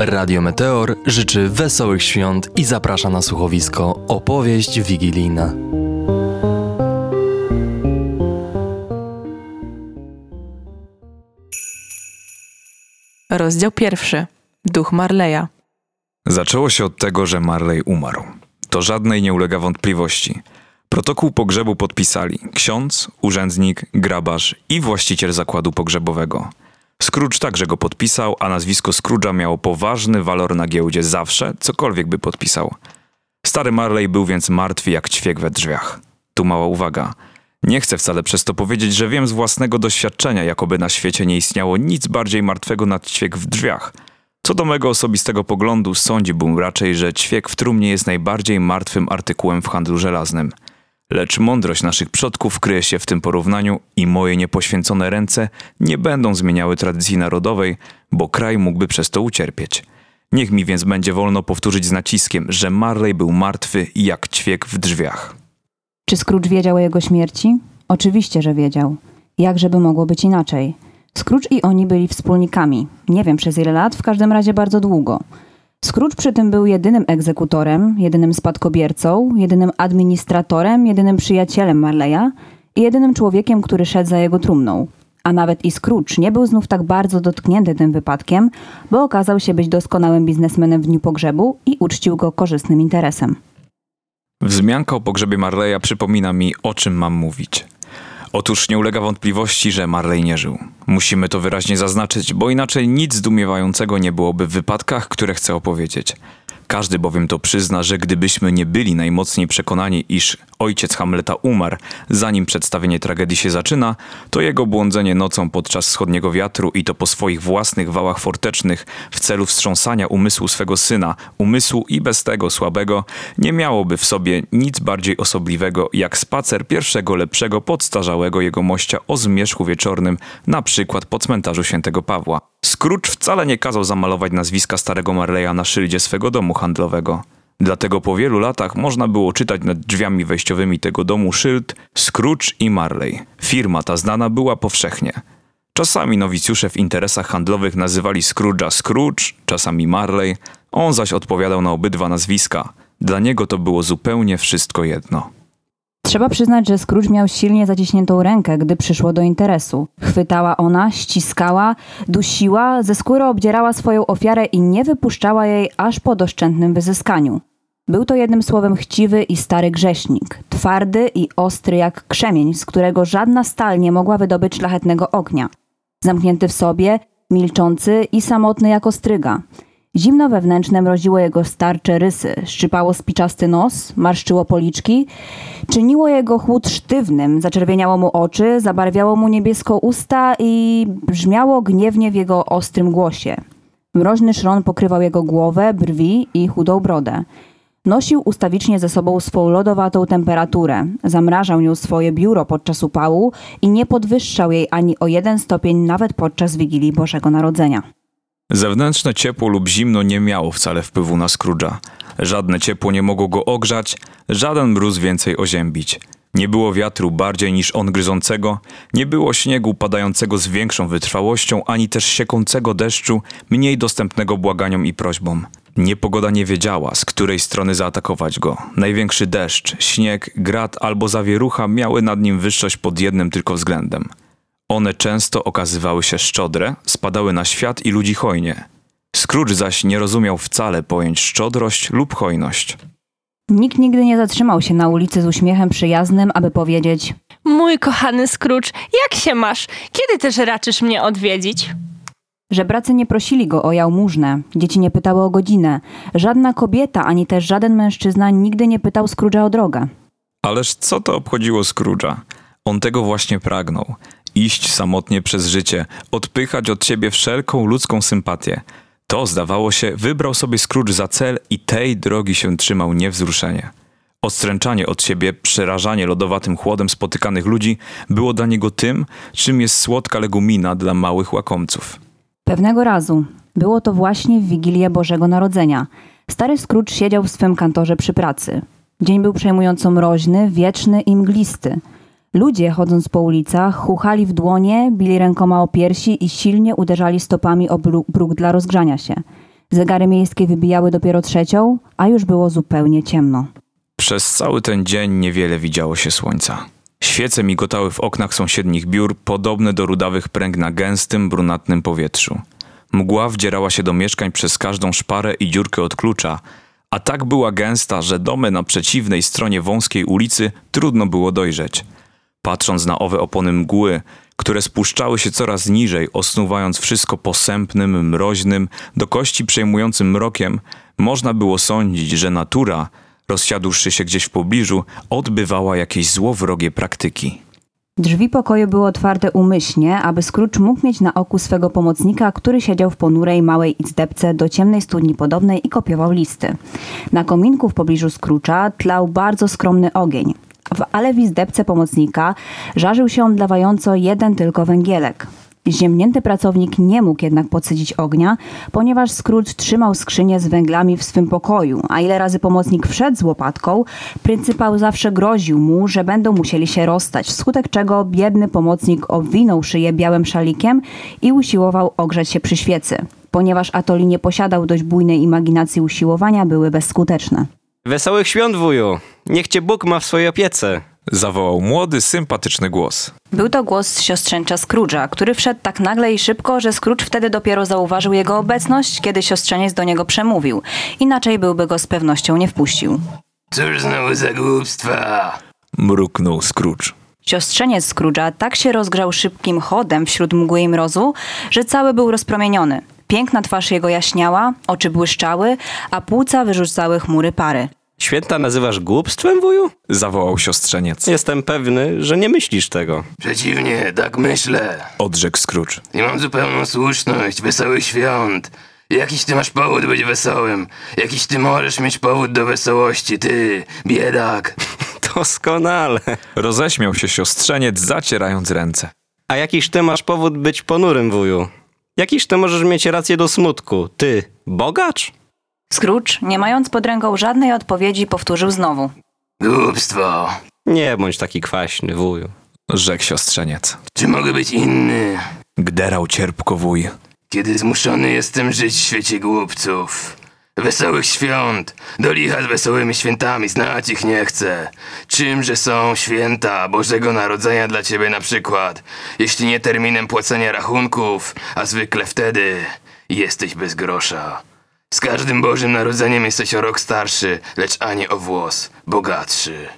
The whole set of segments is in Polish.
Radio Meteor życzy wesołych świąt i zaprasza na słuchowisko opowieść wigilijna. Rozdział pierwszy. Duch Marleya. Zaczęło się od tego, że Marley umarł. To żadnej nie ulega wątpliwości. Protokół pogrzebu podpisali ksiądz, urzędnik, grabarz i właściciel zakładu pogrzebowego. Scrooge także go podpisał, a nazwisko Scrooge'a miało poważny walor na giełdzie zawsze, cokolwiek by podpisał. Stary Marley był więc martwy jak ćwiek we drzwiach. Tu mała uwaga. Nie chcę wcale przez to powiedzieć, że wiem z własnego doświadczenia, jakoby na świecie nie istniało nic bardziej martwego nad ćwiek w drzwiach. Co do mego osobistego poglądu, sądziłbym raczej, że ćwiek w trumnie jest najbardziej martwym artykułem w handlu żelaznym. Lecz mądrość naszych przodków kryje się w tym porównaniu i moje niepoświęcone ręce nie będą zmieniały tradycji narodowej, bo kraj mógłby przez to ucierpieć. Niech mi więc będzie wolno powtórzyć z naciskiem, że Marley był martwy jak ćwiek w drzwiach. Czy Scrooge wiedział o jego śmierci? Oczywiście, że wiedział. Jakżeby mogło być inaczej? Scrooge i oni byli wspólnikami. Nie wiem przez ile lat, w każdym razie bardzo długo. Scrooge przy tym był jedynym egzekutorem, jedynym spadkobiercą, jedynym administratorem, jedynym przyjacielem Marleya i jedynym człowiekiem, który szedł za jego trumną. A nawet i Scrooge nie był znów tak bardzo dotknięty tym wypadkiem, bo okazał się być doskonałym biznesmenem w dniu pogrzebu i uczcił go korzystnym interesem. Wzmianka o pogrzebie Marleya przypomina mi, o czym mam mówić. Otóż nie ulega wątpliwości, że Marley nie żył. Musimy to wyraźnie zaznaczyć, bo inaczej nic zdumiewającego nie byłoby w wypadkach, które chcę opowiedzieć. Każdy bowiem to przyzna, że gdybyśmy nie byli najmocniej przekonani, iż ojciec Hamleta umarł, zanim przedstawienie tragedii się zaczyna, to jego błądzenie nocą podczas wschodniego wiatru i to po swoich własnych wałach fortecznych w celu wstrząsania umysłu swego syna, umysłu i bez tego słabego, nie miałoby w sobie nic bardziej osobliwego jak spacer pierwszego lepszego podstarzałego jego mościa o zmierzchu wieczornym, na przykład po cmentarzu świętego Pawła. Scrooge wcale nie kazał zamalować nazwiska starego Marleya na szyldzie swego domu handlowego. Dlatego po wielu latach można było czytać nad drzwiami wejściowymi tego domu szyld Scrooge i Marley. Firma ta znana była powszechnie. Czasami nowicjusze w interesach handlowych nazywali Scrooge'a Scrooge, czasami Marley, on zaś odpowiadał na obydwa nazwiska. Dla niego to było zupełnie wszystko jedno. Trzeba przyznać, że Scrooge miał silnie zaciśniętą rękę, gdy przyszło do interesu. Chwytała ona, ściskała, dusiła, ze skóry obdzierała swoją ofiarę i nie wypuszczała jej aż po doszczętnym wyzyskaniu. Był to jednym słowem chciwy i stary grześnik, twardy i ostry jak krzemień, z którego żadna stal nie mogła wydobyć szlachetnego ognia. Zamknięty w sobie, milczący i samotny jak ostryga. Zimno wewnętrzne mroziło jego starcze rysy, szczypało spiczasty nos, marszczyło policzki, czyniło jego chłód sztywnym, zaczerwieniało mu oczy, zabarwiało mu niebiesko usta i brzmiało gniewnie w jego ostrym głosie. Mroźny szron pokrywał jego głowę, brwi i chudą brodę. Nosił ustawicznie ze sobą swą lodowatą temperaturę, zamrażał nią swoje biuro podczas upału i nie podwyższał jej ani o jeden stopień nawet podczas Wigilii Bożego Narodzenia. Zewnętrzne ciepło lub zimno nie miało wcale wpływu na Scrooge'a. Żadne ciepło nie mogło go ogrzać, żaden mróz więcej oziębić. Nie było wiatru bardziej niż on gryzącego, nie było śniegu padającego z większą wytrwałością, ani też siekącego deszczu, mniej dostępnego błaganiom i prośbom. Niepogoda nie wiedziała, z której strony zaatakować go. Największy deszcz, śnieg, grad albo zawierucha miały nad nim wyższość pod jednym tylko względem. One często okazywały się szczodre, spadały na świat i ludzi hojnie. Scrooge zaś nie rozumiał wcale pojęć szczodrość lub hojność. Nikt nigdy nie zatrzymał się na ulicy z uśmiechem przyjaznym, aby powiedzieć: Mój kochany Scrooge, jak się masz? Kiedy też raczysz mnie odwiedzić? Żebracy nie prosili go o jałmużnę, dzieci nie pytały o godzinę, żadna kobieta ani też żaden mężczyzna nigdy nie pytał Scrooge'a o drogę. Ależ co to obchodziło Scrooge'a? On tego właśnie pragnął. Iść samotnie przez życie, odpychać od siebie wszelką ludzką sympatię. To, zdawało się, wybrał sobie Scrooge za cel i tej drogi się trzymał niewzruszenie. Odstręczanie od siebie, przerażanie lodowatym chłodem spotykanych ludzi było dla niego tym, czym jest słodka legumina dla małych łakomców. Pewnego razu, było to właśnie w Wigilię Bożego Narodzenia, stary Scrooge siedział w swym kantorze przy pracy. Dzień był przejmująco mroźny, wieczny i mglisty. Ludzie, chodząc po ulicach, chuchali w dłonie, bili rękoma o piersi i silnie uderzali stopami o bruk, dla rozgrzania się. Zegary miejskie wybijały dopiero trzecią, a już było zupełnie ciemno. Przez cały ten dzień niewiele widziało się słońca. Świece migotały w oknach sąsiednich biur, podobne do rudawych pręg na gęstym, brunatnym powietrzu. Mgła wdzierała się do mieszkań przez każdą szparę i dziurkę od klucza, a tak była gęsta, że domy na przeciwnej stronie wąskiej ulicy trudno było dojrzeć. Patrząc na owe opony mgły, które spuszczały się coraz niżej, osnuwając wszystko posępnym, mroźnym, do kości przejmującym mrokiem, można było sądzić, że natura, rozsiadłszy się gdzieś w pobliżu, odbywała jakieś złowrogie praktyki. Drzwi pokoju były otwarte umyślnie, aby Scrooge mógł mieć na oku swego pomocnika, który siedział w ponurej małej izdebce do ciemnej studni podobnej i kopiował listy. Na kominku w pobliżu Scrooge'a tlał bardzo skromny ogień. W, ale w izdebce pomocnika żarzył się omdlewająco jeden tylko węgielek. Ziemnięty pracownik nie mógł jednak podsycić ognia, ponieważ Scrooge trzymał skrzynię z węglami w swym pokoju, a ile razy pomocnik wszedł z łopatką, pryncypał zawsze groził mu, że będą musieli się rozstać, wskutek czego biedny pomocnik obwinął szyję białym szalikiem i usiłował ogrzać się przy świecy. Ponieważ Atoli nie posiadał dość bujnej imaginacji usiłowania, były bezskuteczne. Wesołych świąt, wuju! Niech cię Bóg ma w swojej opiece. Zawołał młody, sympatyczny głos. Był to głos siostrzęcza Scrooge'a, który wszedł tak nagle i szybko, że Scrooge wtedy dopiero zauważył jego obecność, kiedy siostrzeniec do niego przemówił. Inaczej byłby go z pewnością nie wpuścił. Cóż znowu za głupstwa? Mruknął Scrooge. Siostrzeniec Scrooge'a tak się rozgrzał szybkim chodem wśród mgły i mrozu, że cały był rozpromieniony. Piękna twarz jego jaśniała, oczy błyszczały, a płuca wyrzucały chmury pary. Święta nazywasz głupstwem, wuju? Zawołał siostrzeniec. Jestem pewny, że nie myślisz tego. Przeciwnie, tak myślę. Odrzekł Scrooge. I mam zupełną słuszność. Wesołych świąt. Jakiś ty masz powód być wesołym. Jakiś ty możesz mieć powód do wesołości, ty, biedak. Doskonale. Roześmiał się siostrzeniec, zacierając ręce. A jakiś ty masz powód być ponurym, wuju? Jakiś ty możesz mieć rację do smutku? Ty, bogacz? Scrooge, nie mając pod ręką żadnej odpowiedzi, powtórzył znowu. Głupstwo. Nie bądź taki kwaśny, wuju. Rzekł siostrzeniec. Czy mogę być inny, Gderał cierpko wuj. kiedy zmuszony jestem żyć w świecie głupców? Wesołych świąt, do licha z wesołymi świętami, znać ich nie chcę. Czymże są święta Bożego Narodzenia dla ciebie na przykład, jeśli nie terminem płacenia rachunków, a zwykle wtedy jesteś bez grosza. Z każdym Bożym Narodzeniem jesteś o rok starszy, lecz ani o włos bogatszy.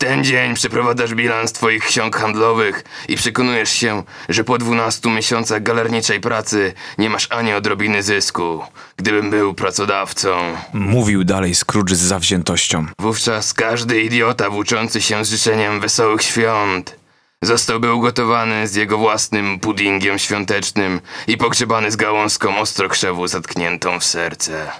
W ten dzień przeprowadzasz bilans twoich ksiąg handlowych i przekonujesz się, że po 12 miesiącach galerniczej pracy nie masz ani odrobiny zysku. Gdybym był pracodawcą, Mówił dalej Scrooge z zawziętością. wówczas każdy idiota włóczący się z życzeniem wesołych świąt zostałby ugotowany z jego własnym puddingiem świątecznym i pogrzebany z gałązką ostrokrzewu zatkniętą w serce.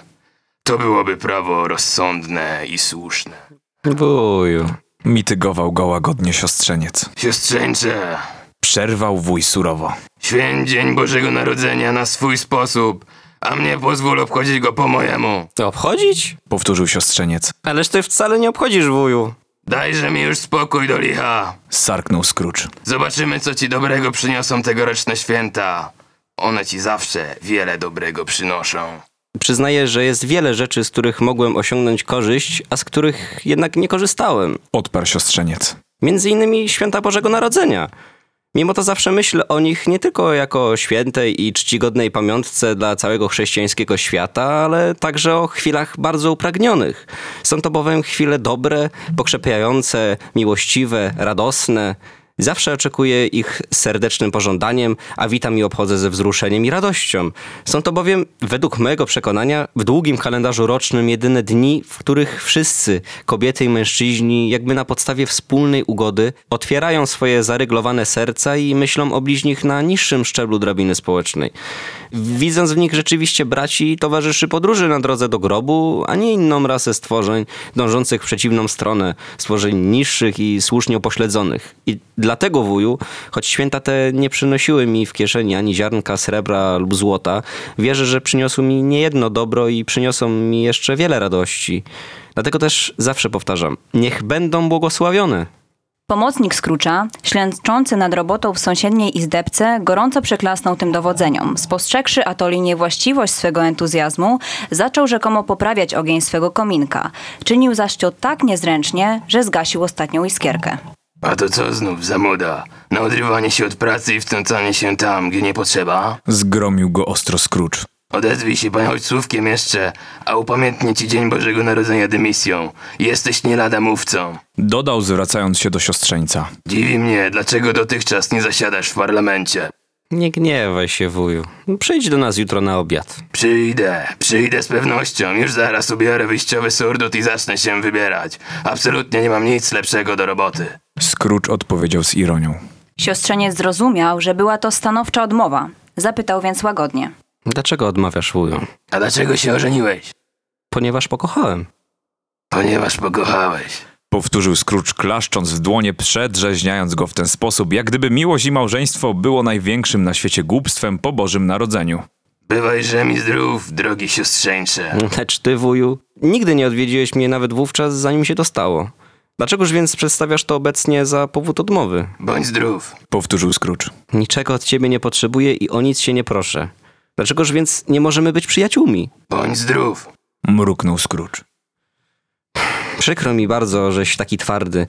To byłoby prawo rozsądne i słuszne. Wuju. Mitygował go łagodnie siostrzeniec. Siostrzeńcze, Przerwał wuj surowo. Święć Dzień Bożego Narodzenia na swój sposób, a mnie pozwól obchodzić go po mojemu. Obchodzić? Powtórzył siostrzeniec. Ależ ty wcale nie obchodzisz, wuju. Dajże mi już spokój do licha. Sarknął Scrooge. Zobaczymy, co ci dobrego przyniosą tegoroczne święta. One ci zawsze wiele dobrego przynoszą. Przyznaję, że jest wiele rzeczy, z których mogłem osiągnąć korzyść, a z których jednak nie korzystałem. Odparł siostrzeniec. Między innymi święta Bożego Narodzenia. Mimo to zawsze myślę o nich nie tylko jako świętej i czcigodnej pamiątce dla całego chrześcijańskiego świata, ale także o chwilach bardzo upragnionych. Są to bowiem chwile dobre, pokrzepiające, miłościwe, radosne. Zawsze oczekuję ich serdecznym pożądaniem, a witam i obchodzę ze wzruszeniem i radością. Są to bowiem, według mojego przekonania, w długim kalendarzu rocznym jedyne dni, w których wszyscy, kobiety i mężczyźni, jakby na podstawie wspólnej ugody, otwierają swoje zaryglowane serca i myślą o bliźnich na niższym szczeblu drabiny społecznej. Widząc w nich rzeczywiście braci i towarzyszy podróży na drodze do grobu, a nie inną rasę stworzeń dążących w przeciwną stronę, stworzeń niższych i słusznie upośledzonych. I dlatego, wuju, choć święta te nie przynosiły mi w kieszeni ani ziarnka srebra lub złota, wierzę, że przyniosły mi niejedno dobro i przyniosą mi jeszcze wiele radości. Dlatego też zawsze powtarzam, niech będą błogosławione. Pomocnik Scrooge'a, ślęczący nad robotą w sąsiedniej izdebce, gorąco przyklasnął tym dowodzeniom. Spostrzegłszy atoli niewłaściwość swego entuzjazmu, zaczął rzekomo poprawiać ogień swego kominka. Czynił zaś to tak niezręcznie, że zgasił ostatnią iskierkę. A to co znów za moda? Na odrywanie się od pracy i wtrącanie się tam, gdzie nie potrzeba? Zgromił go ostro Scrooge. Odezwij się pan ojcówkiem jeszcze, a upamiętnię ci Dzień Bożego Narodzenia dymisją. Jesteś nie lada mówcą. Dodał, zwracając się do siostrzeńca. Dziwi mnie, dlaczego dotychczas nie zasiadasz w parlamencie. Nie gniewaj się, wuju. Przyjdź do nas jutro na obiad. Przyjdę, przyjdę z pewnością. Już zaraz ubiorę wyjściowy surdut i zacznę się wybierać. Absolutnie nie mam nic lepszego do roboty. Scrooge odpowiedział z ironią. Siostrzeniec zrozumiał, że była to stanowcza odmowa. Zapytał więc łagodnie. Dlaczego odmawiasz, wuju? A dlaczego się ożeniłeś? Ponieważ pokochałem. Ponieważ pokochałeś. Powtórzył Scrooge klaszcząc w dłonie, przedrzeźniając go w ten sposób, jak gdyby miłość i małżeństwo było największym na świecie głupstwem po Bożym Narodzeniu. Bywajże mi zdrów, drogi siostrzeńcze. Lecz ty, wuju, nigdy nie odwiedziłeś mnie nawet wówczas, zanim się to stało. Dlaczegoż więc przedstawiasz to obecnie za powód odmowy? Bądź zdrów. Powtórzył Scrooge. Niczego od ciebie nie potrzebuję i o nic się nie proszę. Dlaczegoż więc nie możemy być przyjaciółmi? Bądź zdrów. Mruknął Scrooge. Przykro mi bardzo, żeś taki twardy.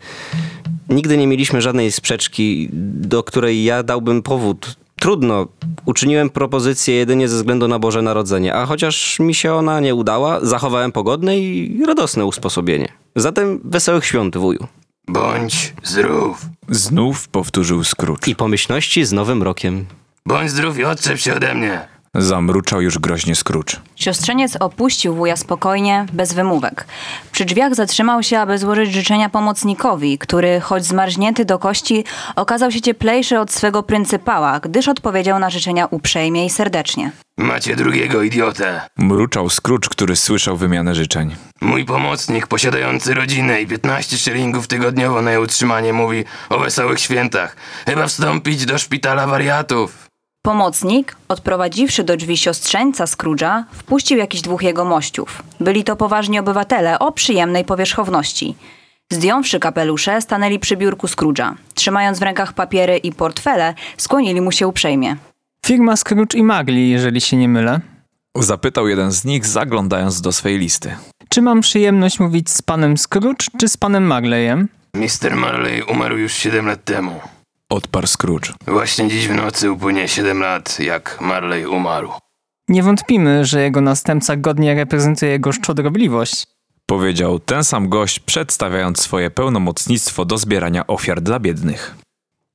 Nigdy nie mieliśmy żadnej sprzeczki, do której ja dałbym powód. Trudno. Uczyniłem propozycję jedynie ze względu na Boże Narodzenie, a chociaż mi się ona nie udała, zachowałem pogodne i radosne usposobienie. Zatem wesołych świąt, wuju. Bądź zdrów. Znów powtórzył Scrooge. I pomyślności z Nowym Rokiem. Bądź zdrów i odczep się ode mnie. Zamruczał już groźnie Scrooge. Siostrzeniec opuścił wuja spokojnie, bez wymówek. Przy drzwiach zatrzymał się, aby złożyć życzenia pomocnikowi, który, choć zmarznięty do kości, okazał się cieplejszy od swego pryncypała, gdyż odpowiedział na życzenia uprzejmie i serdecznie. Macie drugiego idiotę. Mruczał Scrooge, który słyszał wymianę życzeń. Mój pomocnik, posiadający rodzinę i 15 szylingów tygodniowo na jej utrzymanie, mówi o wesołych świętach. Chyba wstąpić do szpitala wariatów. Pomocnik, odprowadziwszy do drzwi siostrzeńca Scrooge'a, wpuścił jakiś dwóch jego mościów. Byli to poważni obywatele o przyjemnej powierzchowności. Zdjąwszy kapelusze, stanęli przy biurku Scrooge'a. Trzymając w rękach papiery i portfele, skłonili mu się uprzejmie. Firma Scrooge i Magli, jeżeli się nie mylę. Zapytał jeden z nich, zaglądając do swej listy. Czy mam przyjemność mówić z panem Scrooge czy z panem Magleyem? Mr. Marley umarł już 7 lat temu. Odparł Scrooge. Właśnie dziś w nocy upłynie 7 lat, jak Marley umarł. Nie wątpimy, że jego następca godnie reprezentuje jego szczodrobliwość. Powiedział ten sam gość, przedstawiając swoje pełnomocnictwo do zbierania ofiar dla biednych.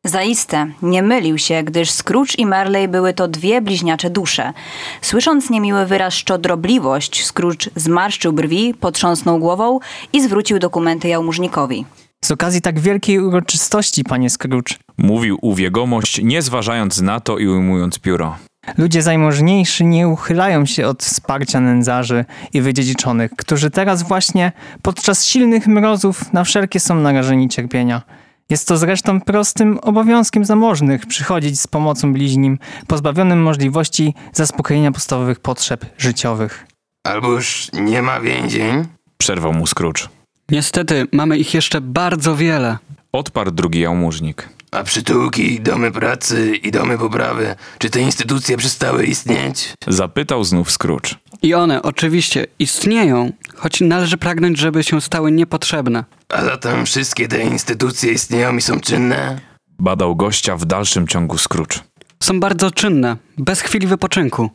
Zaiste, nie mylił się, gdyż Scrooge i Marley były to dwie bliźniacze dusze. Słysząc niemiły wyraz szczodrobliwość, Scrooge zmarszczył brwi, potrząsnął głową i zwrócił dokumenty jałmużnikowi. Z okazji tak wielkiej uroczystości, panie Scrooge, Mówił uwiegomość, nie zważając na to i ujmując pióro. ludzie zajmożniejsi nie uchylają się od wsparcia nędzarzy i wydziedziczonych, którzy teraz właśnie podczas silnych mrozów na wszelkie są narażeni cierpienia. Jest to zresztą prostym obowiązkiem zamożnych przychodzić z pomocą bliźnim, pozbawionym możliwości zaspokojenia podstawowych potrzeb życiowych. Albo już nie ma więzień? Przerwał mu Scrooge. Niestety, mamy ich jeszcze bardzo wiele. Odparł drugi jałmużnik. A przytułki, domy pracy i domy poprawy, czy te instytucje przestały istnieć? Zapytał znów Scrooge. I one oczywiście istnieją, choć należy pragnąć, żeby się stały niepotrzebne. A zatem wszystkie te instytucje istnieją i są czynne? Badał gościa w dalszym ciągu Scrooge. Są bardzo czynne, bez chwili wypoczynku.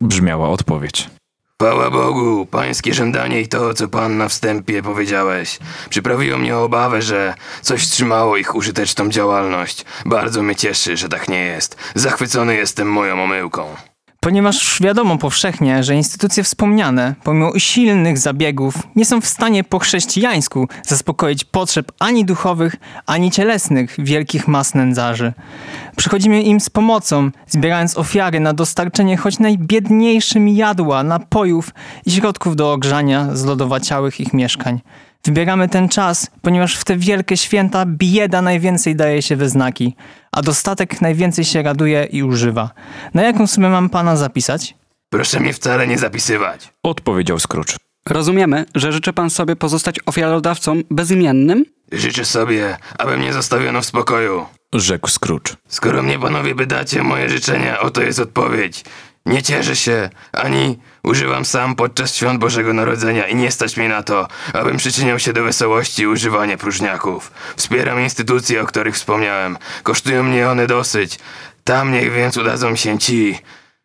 Brzmiała odpowiedź. Chwała Bogu, pańskie żądanie i to, co pan na wstępie powiedziałeś, przyprawiło mnie o obawę, że coś wstrzymało ich użyteczną działalność. Bardzo mnie cieszy, że tak nie jest. Zachwycony jestem moją omyłką. Ponieważ wiadomo powszechnie, że instytucje wspomniane, pomimo silnych zabiegów, nie są w stanie po chrześcijańsku zaspokoić potrzeb ani duchowych, ani cielesnych wielkich mas nędzarzy. Przychodzimy im z pomocą, zbierając ofiary na dostarczenie choć najbiedniejszym jadła, napojów i środków do ogrzania zlodowaciałych ich mieszkań. Wybieramy ten czas, ponieważ w te wielkie święta bieda najwięcej daje się we znaki, a dostatek najwięcej się raduje i używa. Na jaką sumę mam pana zapisać? Proszę mnie wcale nie zapisywać. Odpowiedział Scrooge. Rozumiemy, że życzy pan sobie pozostać ofiarodawcą bezimiennym? Życzę sobie, aby mnie zostawiono w spokoju. Rzekł Scrooge. Skoro mnie panowie pytacie moje życzenia, oto jest odpowiedź. Nie cieszę się, ani używam sam podczas świąt Bożego Narodzenia i nie stać mnie na to, abym przyczyniał się do wesołości i używania próżniaków. Wspieram instytucje, o których wspomniałem. Kosztują mnie one dosyć. Tam niech więc udadzą się ci,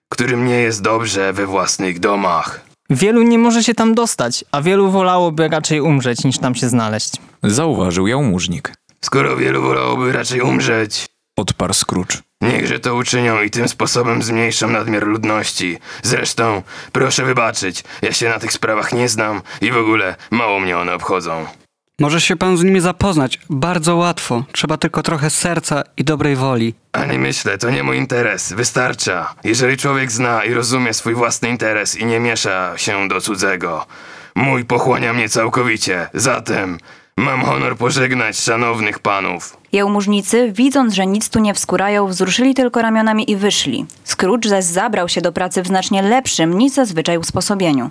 którym nie jest dobrze we własnych domach. Wielu nie może się tam dostać, a wielu wolałoby raczej umrzeć niż tam się znaleźć. Zauważył jałmużnik. Skoro wielu wolałoby raczej umrzeć, Odparł Scrooge. Niechże to uczynią i tym sposobem zmniejszą nadmiar ludności. Zresztą, proszę wybaczyć, ja się na tych sprawach nie znam i w ogóle mało mnie one obchodzą. Może się pan z nimi zapoznać. Bardzo łatwo. Trzeba tylko trochę serca i dobrej woli. Ani myślę, to nie mój interes, wystarcza. Jeżeli człowiek zna i rozumie swój własny interes i nie miesza się do cudzego. Mój pochłania mnie całkowicie, zatem mam honor pożegnać szanownych panów. Jałmużnicy, widząc, że nic tu nie wskórają, wzruszyli tylko ramionami i wyszli. Scrooge zaś zabrał się do pracy w znacznie lepszym niż zazwyczaj usposobieniu.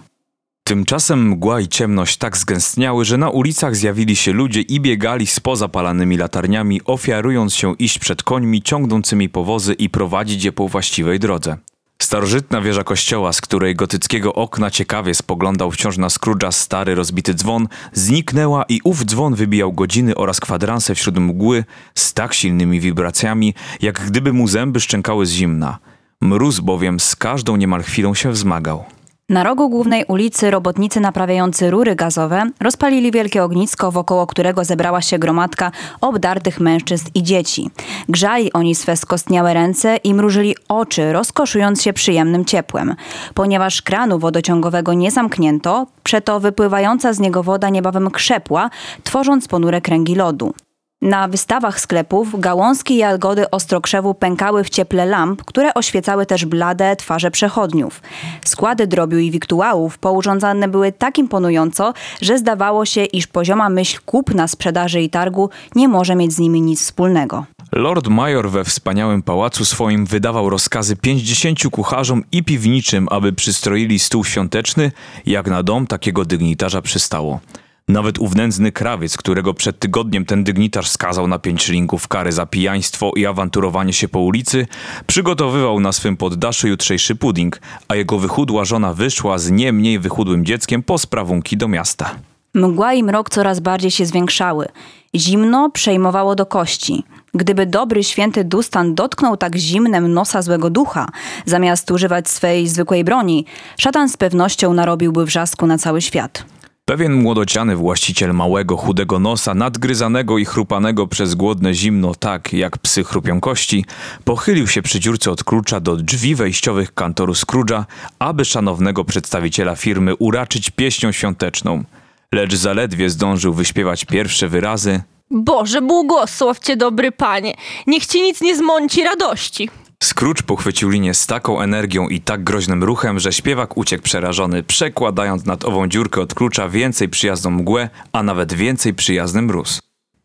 Tymczasem mgła i ciemność tak zgęstniały, że na ulicach zjawili się ludzie i biegali z pozapalanymi latarniami, ofiarując się iść przed końmi ciągnącymi powozy i prowadzić je po właściwej drodze. Starożytna wieża kościoła, z której gotyckiego okna ciekawie spoglądał wciąż na Scrooge'a stary rozbity dzwon, zniknęła i ów dzwon wybijał godziny oraz kwadranse wśród mgły z tak silnymi wibracjami, jak gdyby mu zęby szczękały z zimna. Mróz bowiem z każdą niemal chwilą się wzmagał. Na rogu głównej ulicy robotnicy naprawiający rury gazowe rozpalili wielkie ognisko, wokoło którego zebrała się gromadka obdartych mężczyzn i dzieci. Grzali oni swe skostniałe ręce i mrużyli oczy, rozkoszując się przyjemnym ciepłem. Ponieważ kranu wodociągowego nie zamknięto, przeto wypływająca z niego woda niebawem krzepła, tworząc ponure kręgi lodu. Na wystawach sklepów gałązki jagody ostrokrzewu pękały w cieple lamp, które oświecały też blade twarze przechodniów. Składy drobiu i wiktuałów pourządzane były tak imponująco, że zdawało się, iż pozioma myśl kupna sprzedaży i targu nie może mieć z nimi nic wspólnego. Lord Major we wspaniałym pałacu swoim wydawał rozkazy pięćdziesięciu kucharzom i piwniczym, aby przystroili stół świąteczny, jak na dom takiego dygnitarza przystało. Nawet ów nędzny krawiec, którego przed tygodniem ten dygnitarz skazał na pięć szylingów kary za pijaństwo i awanturowanie się po ulicy, przygotowywał na swym poddaszu jutrzejszy pudding, a jego wychudła żona wyszła z nie mniej wychudłym dzieckiem po sprawunki do miasta. Mgła i mrok coraz bardziej się zwiększały. Zimno przejmowało do kości. Gdyby dobry święty Dustan dotknął tak zimnem nosa złego ducha, zamiast używać swej zwykłej broni, szatan z pewnością narobiłby wrzasku na cały świat. Pewien młodociany właściciel małego, chudego nosa, nadgryzanego i chrupanego przez głodne zimno tak, jak psy chrupią kości, pochylił się przy dziurce od klucza do drzwi wejściowych kantoru Scrooge'a, aby szanownego przedstawiciela firmy uraczyć pieśnią świąteczną. Lecz zaledwie zdążył wyśpiewać pierwsze wyrazy, Boże, błogosław cię, dobry panie. Niech ci nic nie zmąci radości. Scrooge pochwycił linię z taką energią i tak groźnym ruchem, że śpiewak uciekł przerażony, przekładając nad ową dziurkę od klucza więcej przyjazną mgłę, a nawet więcej przyjazny mróz.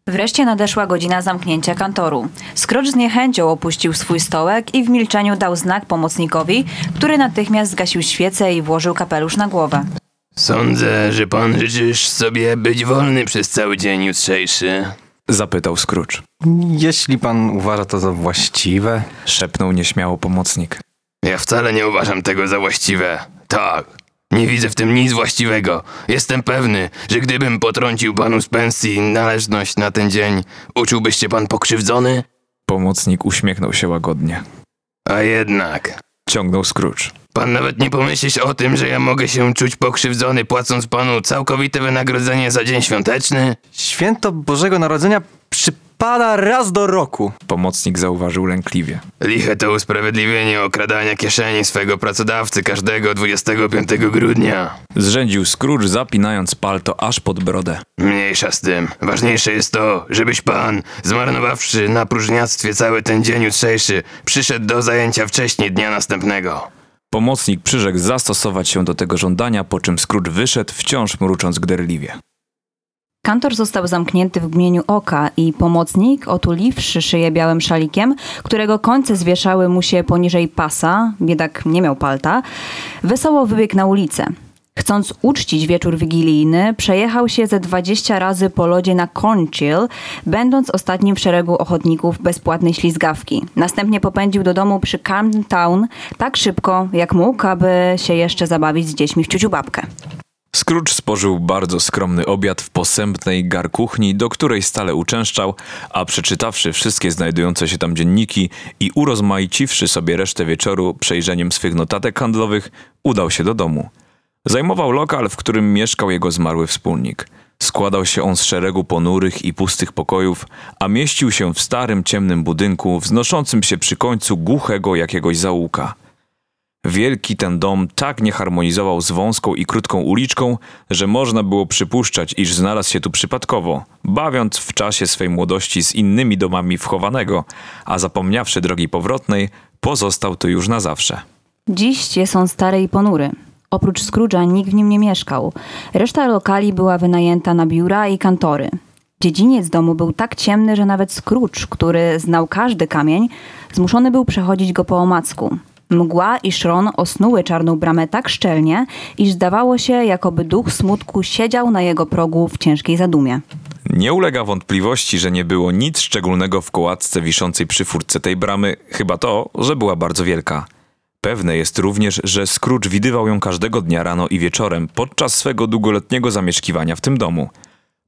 Wreszcie nadeszła godzina zamknięcia kantoru. Scrooge z niechęcią opuścił swój stołek i w milczeniu dał znak pomocnikowi, który natychmiast zgasił świecę i włożył kapelusz na głowę. Sądzę, że pan życzysz sobie być wolny przez cały dzień jutrzejszy. Zapytał Scrooge. Jeśli pan uważa to za właściwe, Szepnął nieśmiało pomocnik. Ja wcale nie uważam tego za właściwe. Tak. Nie widzę w tym nic właściwego. Jestem pewny, że gdybym potrącił panu z pensji należność na ten dzień, uczułbyś się pan pokrzywdzony? Pomocnik uśmiechnął się łagodnie. A jednak, Ciągnął Scrooge. Pan nawet nie pomyślisz o tym, że ja mogę się czuć pokrzywdzony, płacąc panu całkowite wynagrodzenie za dzień świąteczny? święto Bożego Narodzenia przypada raz do roku. Pomocnik zauważył lękliwie. Liche to usprawiedliwienie okradania kieszeni swego pracodawcy każdego 25 grudnia. Zrzędził Scrooge, zapinając palto aż pod brodę. Mniejsza z tym. Ważniejsze jest to, żebyś pan, zmarnowawszy na próżniactwie cały ten dzień jutrzejszy, przyszedł do zajęcia wcześniej dnia następnego. Pomocnik przyrzekł zastosować się do tego żądania, po czym Scrooge wyszedł, wciąż mrucząc gderliwie. Kantor został zamknięty w mgnieniu oka i pomocnik, otuliwszy szyję białym szalikiem, którego końce zwieszały mu się poniżej pasa, biedak nie miał palta, wesoło wybiegł na ulicę. Chcąc uczcić wieczór wigilijny, przejechał się ze 20 razy po lodzie na Cornchill, będąc ostatnim w szeregu ochotników bezpłatnej ślizgawki. Następnie popędził do domu przy Camden Town tak szybko, jak mógł, aby się jeszcze zabawić z dziećmi w ciuciu babkę. Scrooge spożył bardzo skromny obiad w posępnej garkuchni, do której stale uczęszczał, a przeczytawszy wszystkie znajdujące się tam dzienniki i urozmaiciwszy sobie resztę wieczoru przejrzeniem swych notatek handlowych, udał się do domu. Zajmował lokal, w którym mieszkał jego zmarły wspólnik. Składał się on z szeregu ponurych i pustych pokojów, a mieścił się w starym, ciemnym budynku, wznoszącym się przy końcu głuchego jakiegoś zaułka. Wielki ten dom tak nie harmonizował z wąską i krótką uliczką, że można było przypuszczać, iż znalazł się tu przypadkowo, bawiąc w czasie swej młodości z innymi domami wchowanego, a zapomniawszy drogi powrotnej, pozostał tu już na zawsze. Dziś jest on stary i ponury. Oprócz Scrooge'a nikt w nim nie mieszkał. Reszta lokali była wynajęta na biura i kantory. Dziedziniec domu był tak ciemny, że nawet Scrooge, który znał każdy kamień, zmuszony był przechodzić go po omacku. Mgła i szron osnuły czarną bramę tak szczelnie, iż zdawało się, jakoby duch smutku siedział na jego progu w ciężkiej zadumie. Nie ulega wątpliwości, że nie było nic szczególnego w kołatce wiszącej przy furtce tej bramy, chyba to, że była bardzo wielka. Pewne jest również, że Scrooge widywał ją każdego dnia rano i wieczorem podczas swego długoletniego zamieszkiwania w tym domu.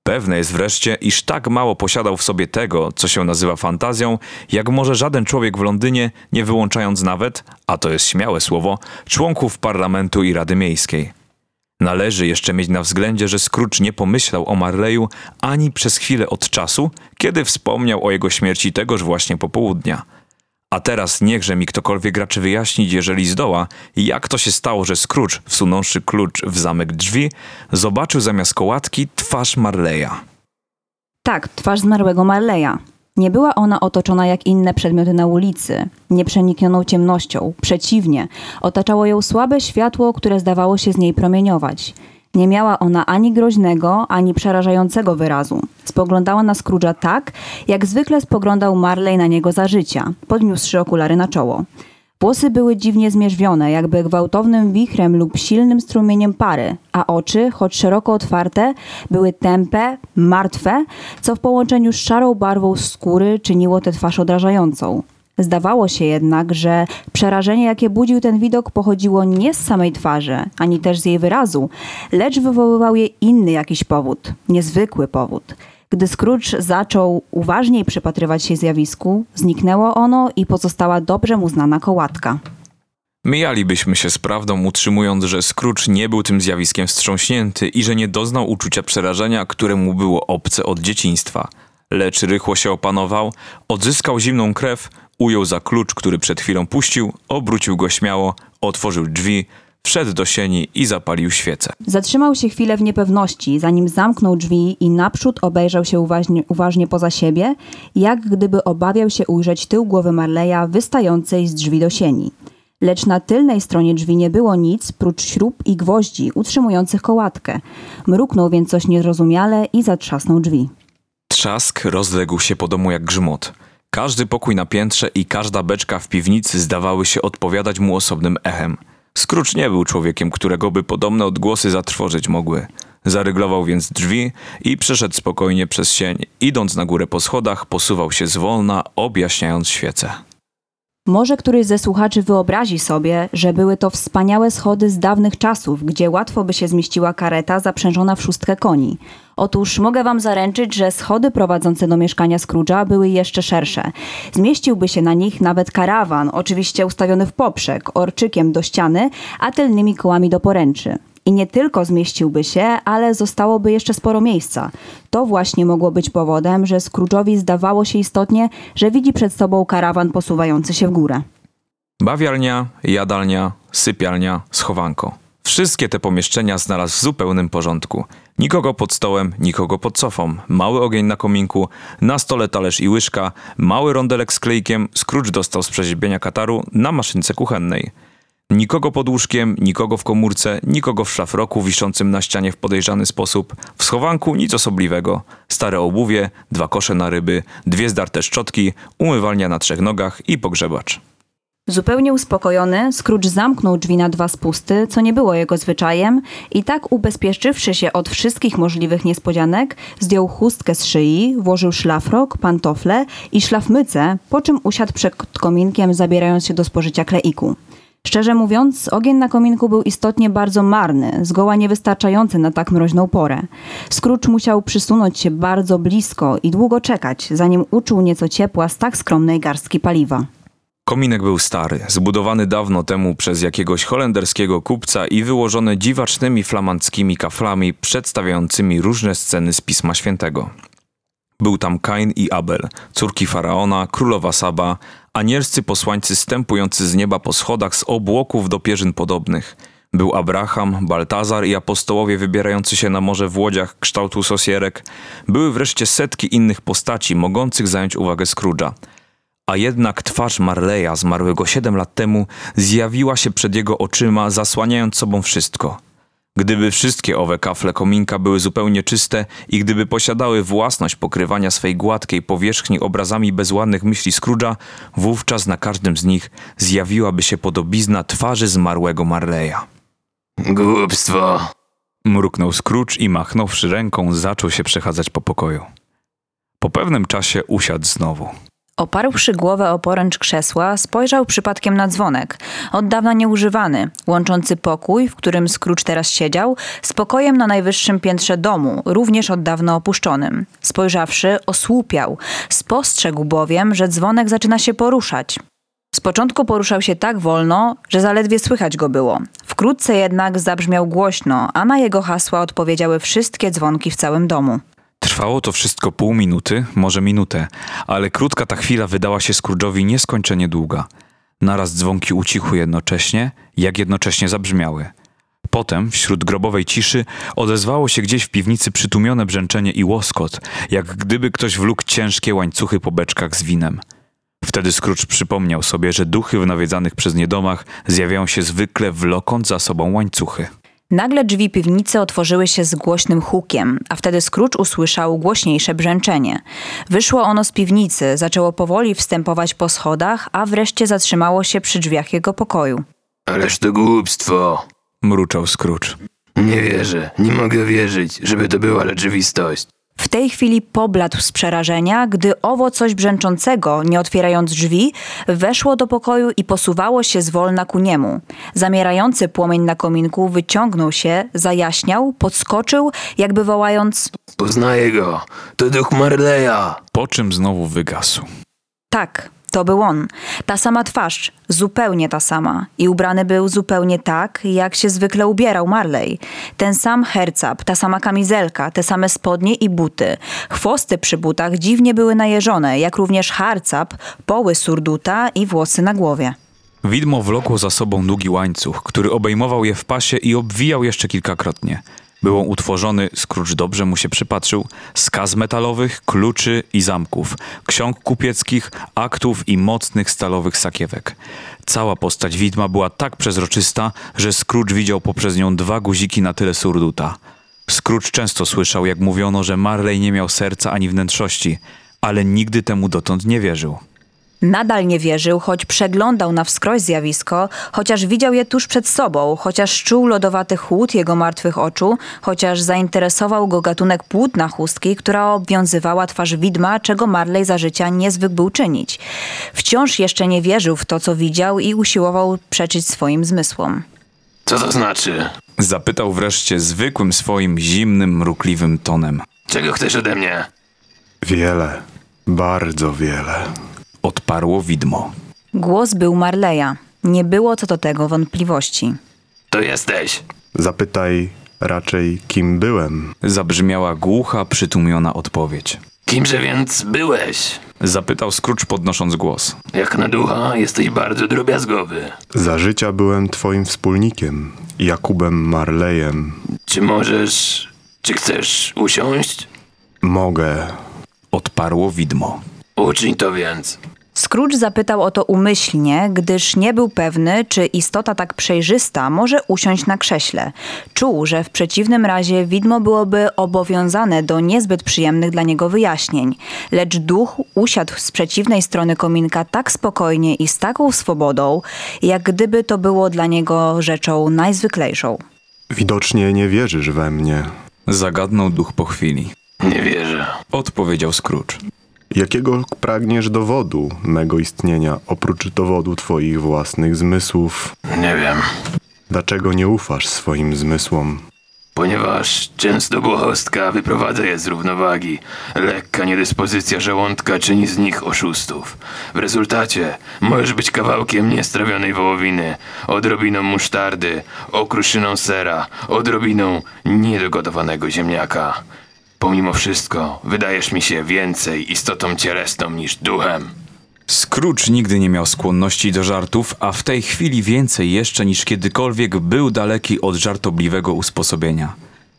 Pewne jest wreszcie, iż tak mało posiadał w sobie tego, co się nazywa fantazją, jak może żaden człowiek w Londynie, nie wyłączając nawet, a to jest śmiałe słowo, członków parlamentu i Rady Miejskiej. Należy jeszcze mieć na względzie, że Scrooge nie pomyślał o Marleyu ani przez chwilę od czasu, kiedy wspomniał o jego śmierci tegoż właśnie popołudnia. A teraz niechże mi ktokolwiek raczy wyjaśnić, jeżeli zdoła, jak to się stało, że Scrooge, wsunąwszy klucz w zamek drzwi, zobaczył zamiast kołatki twarz Marleya. Tak, twarz zmarłego Marleya. Nie była ona otoczona jak inne przedmioty na ulicy, nieprzeniknioną ciemnością. Przeciwnie, otaczało ją słabe światło, które zdawało się z niej promieniować. Nie miała ona ani groźnego, ani przerażającego wyrazu. Spoglądała na Scrooge'a tak, jak zwykle spoglądał Marley na niego za życia, podniósłszy okulary na czoło. Włosy były dziwnie zmierzwione, jakby gwałtownym wichrem lub silnym strumieniem pary, a oczy, choć szeroko otwarte, były tępe, martwe, co w połączeniu z szarą barwą skóry czyniło tę twarz odrażającą. Zdawało się jednak, że przerażenie, jakie budził ten widok, pochodziło nie z samej twarzy, ani też z jej wyrazu, lecz wywoływał je inny jakiś powód, niezwykły powód. Gdy Scrooge zaczął uważniej przypatrywać się zjawisku, zniknęło ono i pozostała dobrze mu znana kołatka. Mijalibyśmy się z prawdą, utrzymując, że Scrooge nie był tym zjawiskiem wstrząśnięty i że nie doznał uczucia przerażenia, które mu było obce od dzieciństwa. Lecz rychło się opanował, odzyskał zimną krew, ujął za klucz, który przed chwilą puścił, obrócił go śmiało, otworzył drzwi, wszedł do sieni i zapalił świecę. Zatrzymał się chwilę w niepewności, zanim zamknął drzwi i naprzód obejrzał się uważnie, uważnie poza siebie, jak gdyby obawiał się ujrzeć tył głowy Marleya wystającej z drzwi do sieni. Lecz na tylnej stronie drzwi nie było nic prócz śrub i gwoździ utrzymujących kołatkę. Mruknął więc coś niezrozumiale i zatrzasnął drzwi. Trzask rozległ się po domu jak grzmot. Każdy pokój na piętrze i każda beczka w piwnicy zdawały się odpowiadać mu osobnym echem. Scrooge nie był człowiekiem, którego by podobne odgłosy zatrwożyć mogły. Zaryglował więc drzwi i przeszedł spokojnie przez sień. Idąc na górę po schodach, posuwał się zwolna, objaśniając świecę. Może któryś ze słuchaczy wyobrazi sobie, że były to wspaniałe schody z dawnych czasów, gdzie łatwo by się zmieściła kareta zaprzężona w szóstkę koni. Otóż mogę wam zaręczyć, że schody prowadzące do mieszkania Scrooge'a były jeszcze szersze. Zmieściłby się na nich nawet karawan, oczywiście ustawiony w poprzek, orczykiem do ściany, a tylnymi kołami do poręczy. I nie tylko zmieściłby się, ale zostałoby jeszcze sporo miejsca. To właśnie mogło być powodem, że Scrooge'owi zdawało się istotnie, że widzi przed sobą karawan posuwający się w górę. Bawialnia, jadalnia, sypialnia, schowanko. Wszystkie te pomieszczenia znalazł w zupełnym porządku. Nikogo pod stołem, nikogo pod sofą. Mały ogień na kominku, na stole talerz i łyżka, mały rondelek z klejkiem Scrooge dostał z przeziębienia kataru na maszynce kuchennej. Nikogo pod łóżkiem, nikogo w komórce, nikogo w szafroku wiszącym na ścianie w podejrzany sposób. W schowanku nic osobliwego. Stare obuwie, dwa kosze na ryby, dwie zdarte szczotki, umywalnia na trzech nogach i pogrzebacz. Zupełnie uspokojony, Scrooge zamknął drzwi na dwa spusty, co nie było jego zwyczajem, i tak ubezpieczywszy się od wszystkich możliwych niespodzianek, zdjął chustkę z szyi, włożył szlafrok, pantofle i szlafmycę, po czym usiadł przed kominkiem, zabierając się do spożycia kleiku. Szczerze mówiąc, ogień na kominku był istotnie bardzo marny, zgoła niewystarczający na tak mroźną porę. Scrooge musiał przysunąć się bardzo blisko i długo czekać, zanim uczuł nieco ciepła z tak skromnej garstki paliwa. Kominek był stary, zbudowany dawno temu przez jakiegoś holenderskiego kupca i wyłożony dziwacznymi flamandzkimi kaflami przedstawiającymi różne sceny z Pisma Świętego. Był tam Kain i Abel, córki faraona, królowa Saba, anielscy posłańcy stępujący z nieba po schodach z obłoków do pierzyn podobnych. Był Abraham, Baltazar i apostołowie wybierający się na morze w łodziach kształtu sosierek. Były wreszcie setki innych postaci mogących zająć uwagę Scrooge'a. A jednak twarz Marleya, zmarłego siedem lat temu, zjawiła się przed jego oczyma, zasłaniając sobą wszystko. Gdyby wszystkie owe kafle kominka były zupełnie czyste i gdyby posiadały własność pokrywania swej gładkiej powierzchni obrazami bezładnych myśli Scrooge'a, wówczas na każdym z nich zjawiłaby się podobizna twarzy zmarłego Marleya. Głupstwo. Mruknął Scrooge i machnąwszy ręką zaczął się przechadzać po pokoju. Po pewnym czasie usiadł znowu. Oparłszy głowę o poręcz krzesła, spojrzał przypadkiem na dzwonek, od dawna nieużywany, łączący pokój, w którym Scrooge teraz siedział, z pokojem na najwyższym piętrze domu, również od dawna opuszczonym. Spojrzawszy, osłupiał. Spostrzegł bowiem, że dzwonek zaczyna się poruszać. Z początku poruszał się tak wolno, że zaledwie słychać go było. Wkrótce jednak zabrzmiał głośno, a na jego hasła odpowiedziały wszystkie dzwonki w całym domu. Trwało to wszystko pół minuty, może minutę, ale krótka ta chwila wydała się Scrooge'owi nieskończenie długa. Naraz dzwonki ucichły jednocześnie, jak jednocześnie zabrzmiały. Potem, wśród grobowej ciszy, odezwało się gdzieś w piwnicy przytłumione brzęczenie i łoskot, jak gdyby ktoś wlókł ciężkie łańcuchy po beczkach z winem. Wtedy Scrooge przypomniał sobie, że duchy w nawiedzanych przez nie domach zjawiają się zwykle wlokąc za sobą łańcuchy. Nagle drzwi piwnicy otworzyły się z głośnym hukiem, a wtedy Scrooge usłyszał głośniejsze brzęczenie. Wyszło ono z piwnicy, zaczęło powoli wstępować po schodach, a wreszcie zatrzymało się przy drzwiach jego pokoju. Ależ to głupstwo. Mruczał Scrooge. Nie wierzę, nie mogę wierzyć, żeby to była rzeczywistość. W tej chwili pobladł z przerażenia, gdy owo coś brzęczącego, nie otwierając drzwi, weszło do pokoju i posuwało się zwolna ku niemu. Zamierający płomień na kominku wyciągnął się, zajaśniał, podskoczył, jakby wołając Poznaję go. To duch Marleya. Po czym znowu wygasł. Tak, to był on. Ta sama twarz, zupełnie ta sama. I ubrany był zupełnie tak, jak się zwykle ubierał Marley. Ten sam hercap, ta sama kamizelka, te same spodnie i buty. Chwosty przy butach dziwnie były najeżone, jak również harcap, poły surduta i włosy na głowie. Widmo wlokło za sobą długi łańcuch, który obejmował je w pasie i obwijał jeszcze kilkakrotnie. Był on utworzony, Scrooge dobrze mu się przypatrzył, z kaz metalowych, kluczy i zamków, ksiąg kupieckich, aktów i mocnych stalowych sakiewek. Cała postać widma była tak przezroczysta, że Scrooge widział poprzez nią dwa guziki na tyle surduta. Scrooge często słyszał, jak mówiono, że Marley nie miał serca ani wnętrzości, ale nigdy temu dotąd nie wierzył. Nadal nie wierzył, choć przeglądał na wskroś zjawisko, chociaż widział je tuż przed sobą, chociaż czuł lodowaty chłód jego martwych oczu, chociaż zainteresował go gatunek płótna chustki, która obwiązywała twarz widma, czego Marley za życia nie zwykł był czynić. Wciąż jeszcze nie wierzył w to, co widział i usiłował przeczyć swoim zmysłom. Co to znaczy? Zapytał wreszcie zwykłym swoim zimnym, mrukliwym tonem. Czego chcesz ode mnie? Wiele, bardzo wiele. Odparło widmo. Głos był Marleya. Nie było co do tego wątpliwości. To jesteś. Zapytaj raczej, kim byłem. Zabrzmiała głucha, przytłumiona odpowiedź. Kimże więc byłeś? Zapytał Scrooge podnosząc głos. Jak na ducha jesteś bardzo drobiazgowy. Za życia byłem twoim wspólnikiem, Jakubem Marlejem. Czy możesz... Czy chcesz usiąść? Mogę. Odparło widmo. Uczyń to więc. Scrooge zapytał o to umyślnie, gdyż nie był pewny, czy istota tak przejrzysta może usiąść na krześle. Czuł, że w przeciwnym razie widmo byłoby obowiązane do niezbyt przyjemnych dla niego wyjaśnień, lecz duch usiadł z przeciwnej strony kominka tak spokojnie i z taką swobodą, jak gdyby to było dla niego rzeczą najzwyklejszą. Widocznie nie wierzysz we mnie. Zagadnął duch po chwili. Nie wierzę. Odpowiedział Scrooge. Jakiego pragniesz dowodu mego istnienia, oprócz dowodu twoich własnych zmysłów? Nie wiem. Dlaczego nie ufasz swoim zmysłom? Ponieważ często błahostka wyprowadza je z równowagi. Lekka niedyspozycja żołądka czyni z nich oszustów. W rezultacie możesz być kawałkiem niestrawionej wołowiny, odrobiną musztardy, okruszyną sera, odrobiną niedogotowanego ziemniaka. Pomimo wszystko, wydajesz mi się więcej istotą cielesną niż duchem. Scrooge nigdy nie miał skłonności do żartów, a w tej chwili więcej jeszcze niż kiedykolwiek był daleki od żartobliwego usposobienia.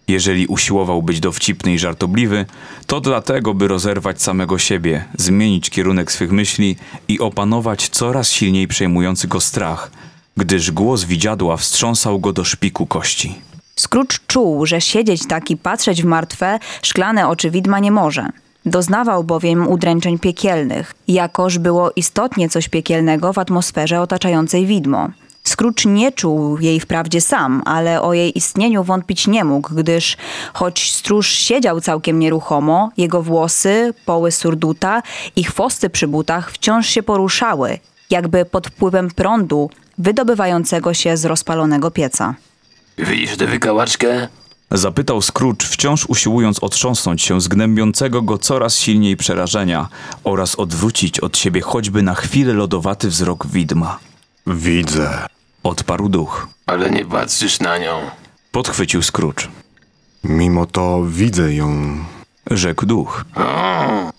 Jeżeli usiłował być dowcipny i żartobliwy, to dlatego, by rozerwać samego siebie, zmienić kierunek swych myśli i opanować coraz silniej przejmujący go strach, gdyż głos widziadła wstrząsał go do szpiku kości. Scrooge czuł, że siedzieć tak i patrzeć w martwe, szklane oczy widma nie może. Doznawał bowiem udręczeń piekielnych, jakoż było istotnie coś piekielnego w atmosferze otaczającej widmo. Scrooge nie czuł jej wprawdzie sam, ale o jej istnieniu wątpić nie mógł, gdyż choć stróż siedział całkiem nieruchomo, jego włosy, poły surduta i chwosty przy butach wciąż się poruszały, jakby pod wpływem prądu wydobywającego się z rozpalonego pieca. Widzisz tę wykałaczkę? Zapytał Scrooge, wciąż usiłując otrząsnąć się z gnębiącego go coraz silniej przerażenia oraz odwrócić od siebie choćby na chwilę lodowaty wzrok widma. Widzę. Odparł duch. Ale nie patrzysz na nią. Podchwycił Scrooge. Mimo to widzę ją. Rzekł duch.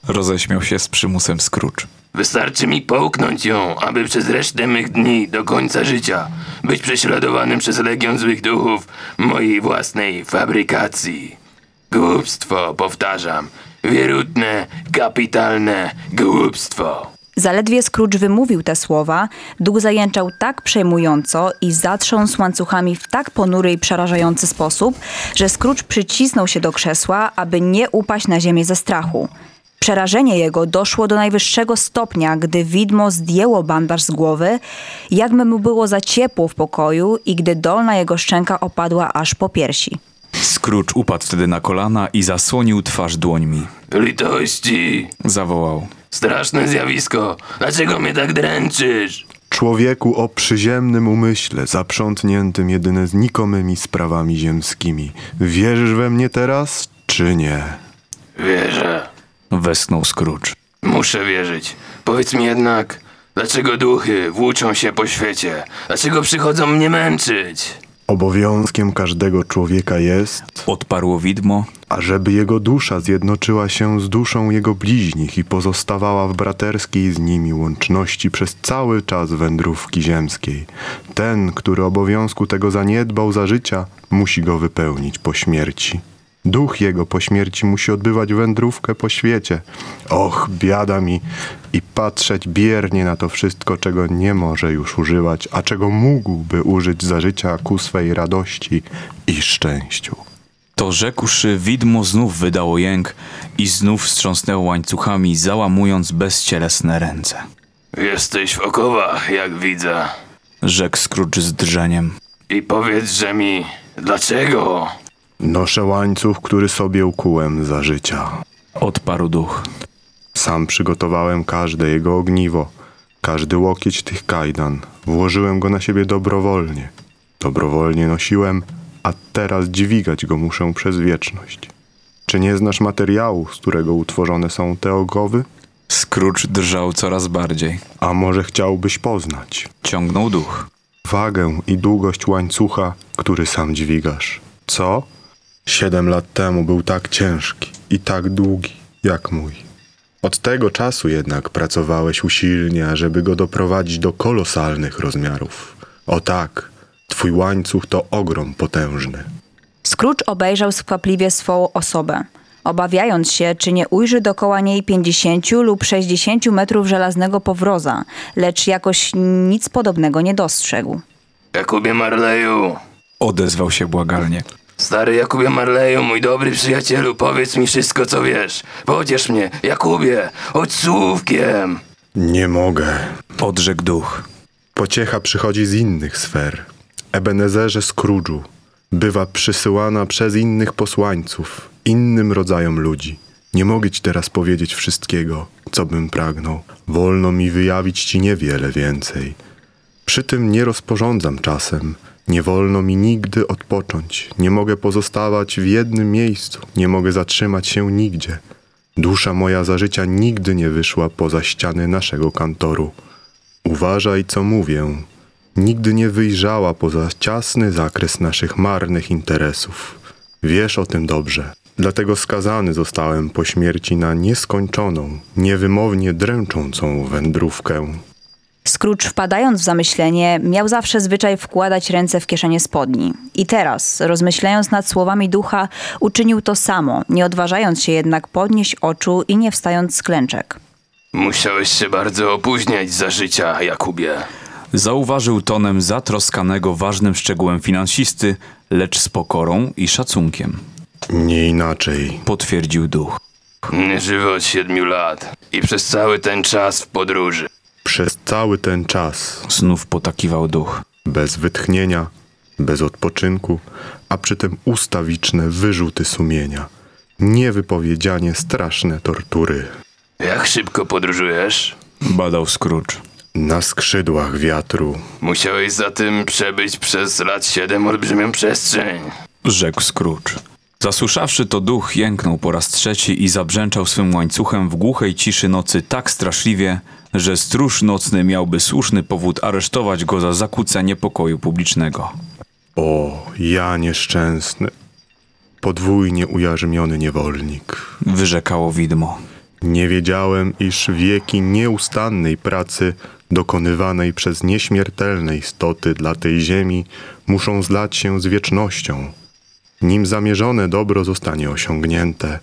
Roześmiał się z przymusem Scrooge. Wystarczy mi połknąć ją, aby przez resztę mych dni do końca życia być prześladowanym przez legion złych duchów mojej własnej fabrykacji. Głupstwo, powtarzam. Wierutne, kapitalne głupstwo. Zaledwie Scrooge wymówił te słowa, duch zajęczał tak przejmująco i zatrząsł łańcuchami w tak ponury i przerażający sposób, że Scrooge przycisnął się do krzesła, aby nie upaść na ziemię ze strachu. Przerażenie jego doszło do najwyższego stopnia, gdy widmo zdjęło bandaż z głowy, jakby mu było za ciepło w pokoju i gdy dolna jego szczęka opadła aż po piersi. Scrooge upadł wtedy na kolana i zasłonił twarz dłońmi. Litości! Zawołał. Straszne zjawisko! Dlaczego mnie tak dręczysz? Człowieku o przyziemnym umyśle, zaprzątniętym jedynie znikomymi sprawami ziemskimi. Wierzysz we mnie teraz, czy nie? Wierzę. Westchnął Scrooge. Muszę wierzyć. Powiedz mi jednak, dlaczego duchy włóczą się po świecie? Dlaczego przychodzą mnie męczyć? Obowiązkiem każdego człowieka jest, Odparło widmo. ażeby jego dusza zjednoczyła się z duszą jego bliźnich i pozostawała w braterskiej z nimi łączności przez cały czas wędrówki ziemskiej. Ten, który obowiązku tego zaniedbał za życia, musi go wypełnić po śmierci. Duch jego po śmierci musi odbywać wędrówkę po świecie. Och, biada mi i patrzeć biernie na to wszystko, czego nie może już używać, a czego mógłby użyć za życia ku swej radości i szczęściu. To rzekłszy, widmo znów wydało jęk i znów wstrząsnęło łańcuchami, załamując bezcielesne ręce. Jesteś w okowach, jak widzę. Rzekł Scrooge z drżeniem. I powiedz, mi, dlaczego? Noszę łańcuch, który sobie ukułem za życia. Odparł duch. Sam przygotowałem każde jego ogniwo, każdy łokieć tych kajdan. Włożyłem go na siebie dobrowolnie. Dobrowolnie nosiłem, a teraz dźwigać go muszę przez wieczność. Czy nie znasz materiału, z którego utworzone są te ogowy? Scrooge drżał coraz bardziej. A może chciałbyś poznać Ciągnął duch. wagę i długość łańcucha, który sam dźwigasz? Co? Siedem lat temu był tak ciężki i tak długi jak mój. Od tego czasu jednak pracowałeś usilnie, ażeby go doprowadzić do kolosalnych rozmiarów. O tak, twój łańcuch to ogrom potężny. Scrooge obejrzał skwapliwie swą osobę. obawiając się, czy nie ujrzy dokoła niej 50 lub 60 metrów żelaznego powroza, lecz jakoś nic podobnego nie dostrzegł. Jakubie Marleju, Odezwał się błagalnie. Stary Jakubie Marleju, mój dobry przyjacielu, powiedz mi wszystko, co wiesz. Pociesz mnie, Jakubie, choć słówkiem. Nie mogę. Odrzekł duch. Pociecha przychodzi z innych sfer. Ebenezerze Scrooge'u bywa przysyłana przez innych posłańców, innym rodzajom ludzi. Nie mogę ci teraz powiedzieć wszystkiego, co bym pragnął. Wolno mi wyjawić ci niewiele więcej. Przy tym nie rozporządzam czasem. Nie wolno mi nigdy odpocząć. Nie mogę pozostawać w jednym miejscu. Nie mogę zatrzymać się nigdzie. Dusza moja za życia nigdy nie wyszła poza ściany naszego kantoru. Uważaj, co mówię. Nigdy nie wyjrzała poza ciasny zakres naszych marnych interesów. Wiesz o tym dobrze. Dlatego skazany zostałem po śmierci na nieskończoną, niewymownie dręczącą wędrówkę. Scrooge, wpadając w zamyślenie, miał zawsze zwyczaj wkładać ręce w kieszenie spodni. I teraz, rozmyślając nad słowami ducha, uczynił to samo, nie odważając się jednak podnieść oczu i nie wstając z klęczek. Musiałeś się bardzo opóźniać za życia, Jakubie. Zauważył tonem zatroskanego ważnym szczegółem finansisty, lecz z pokorą i szacunkiem. Nie inaczej. Potwierdził duch. Nie żywy od siedmiu lat i przez cały ten czas w podróży. Przez cały ten czas, Znów potakiwał duch. bez wytchnienia, bez odpoczynku, a przy tym ustawiczne wyrzuty sumienia, niewypowiedzianie straszne tortury. Jak szybko podróżujesz? Badał Scrooge. Na skrzydłach wiatru, Musiałeś za tym przebyć przez lat siedem olbrzymią przestrzeń. Rzekł Scrooge. Zasłyszawszy to duch, jęknął po raz trzeci i zabrzęczał swym łańcuchem w głuchej ciszy nocy tak straszliwie, że stróż nocny miałby słuszny powód aresztować go za zakłócenie pokoju publicznego. O, ja nieszczęsny, podwójnie ujarzmiony niewolnik. Wyrzekało widmo. Nie wiedziałem, iż wieki nieustannej pracy dokonywanej przez nieśmiertelne istoty dla tej ziemi muszą zlać się z wiecznością. Nim zamierzone dobro zostanie osiągnięte,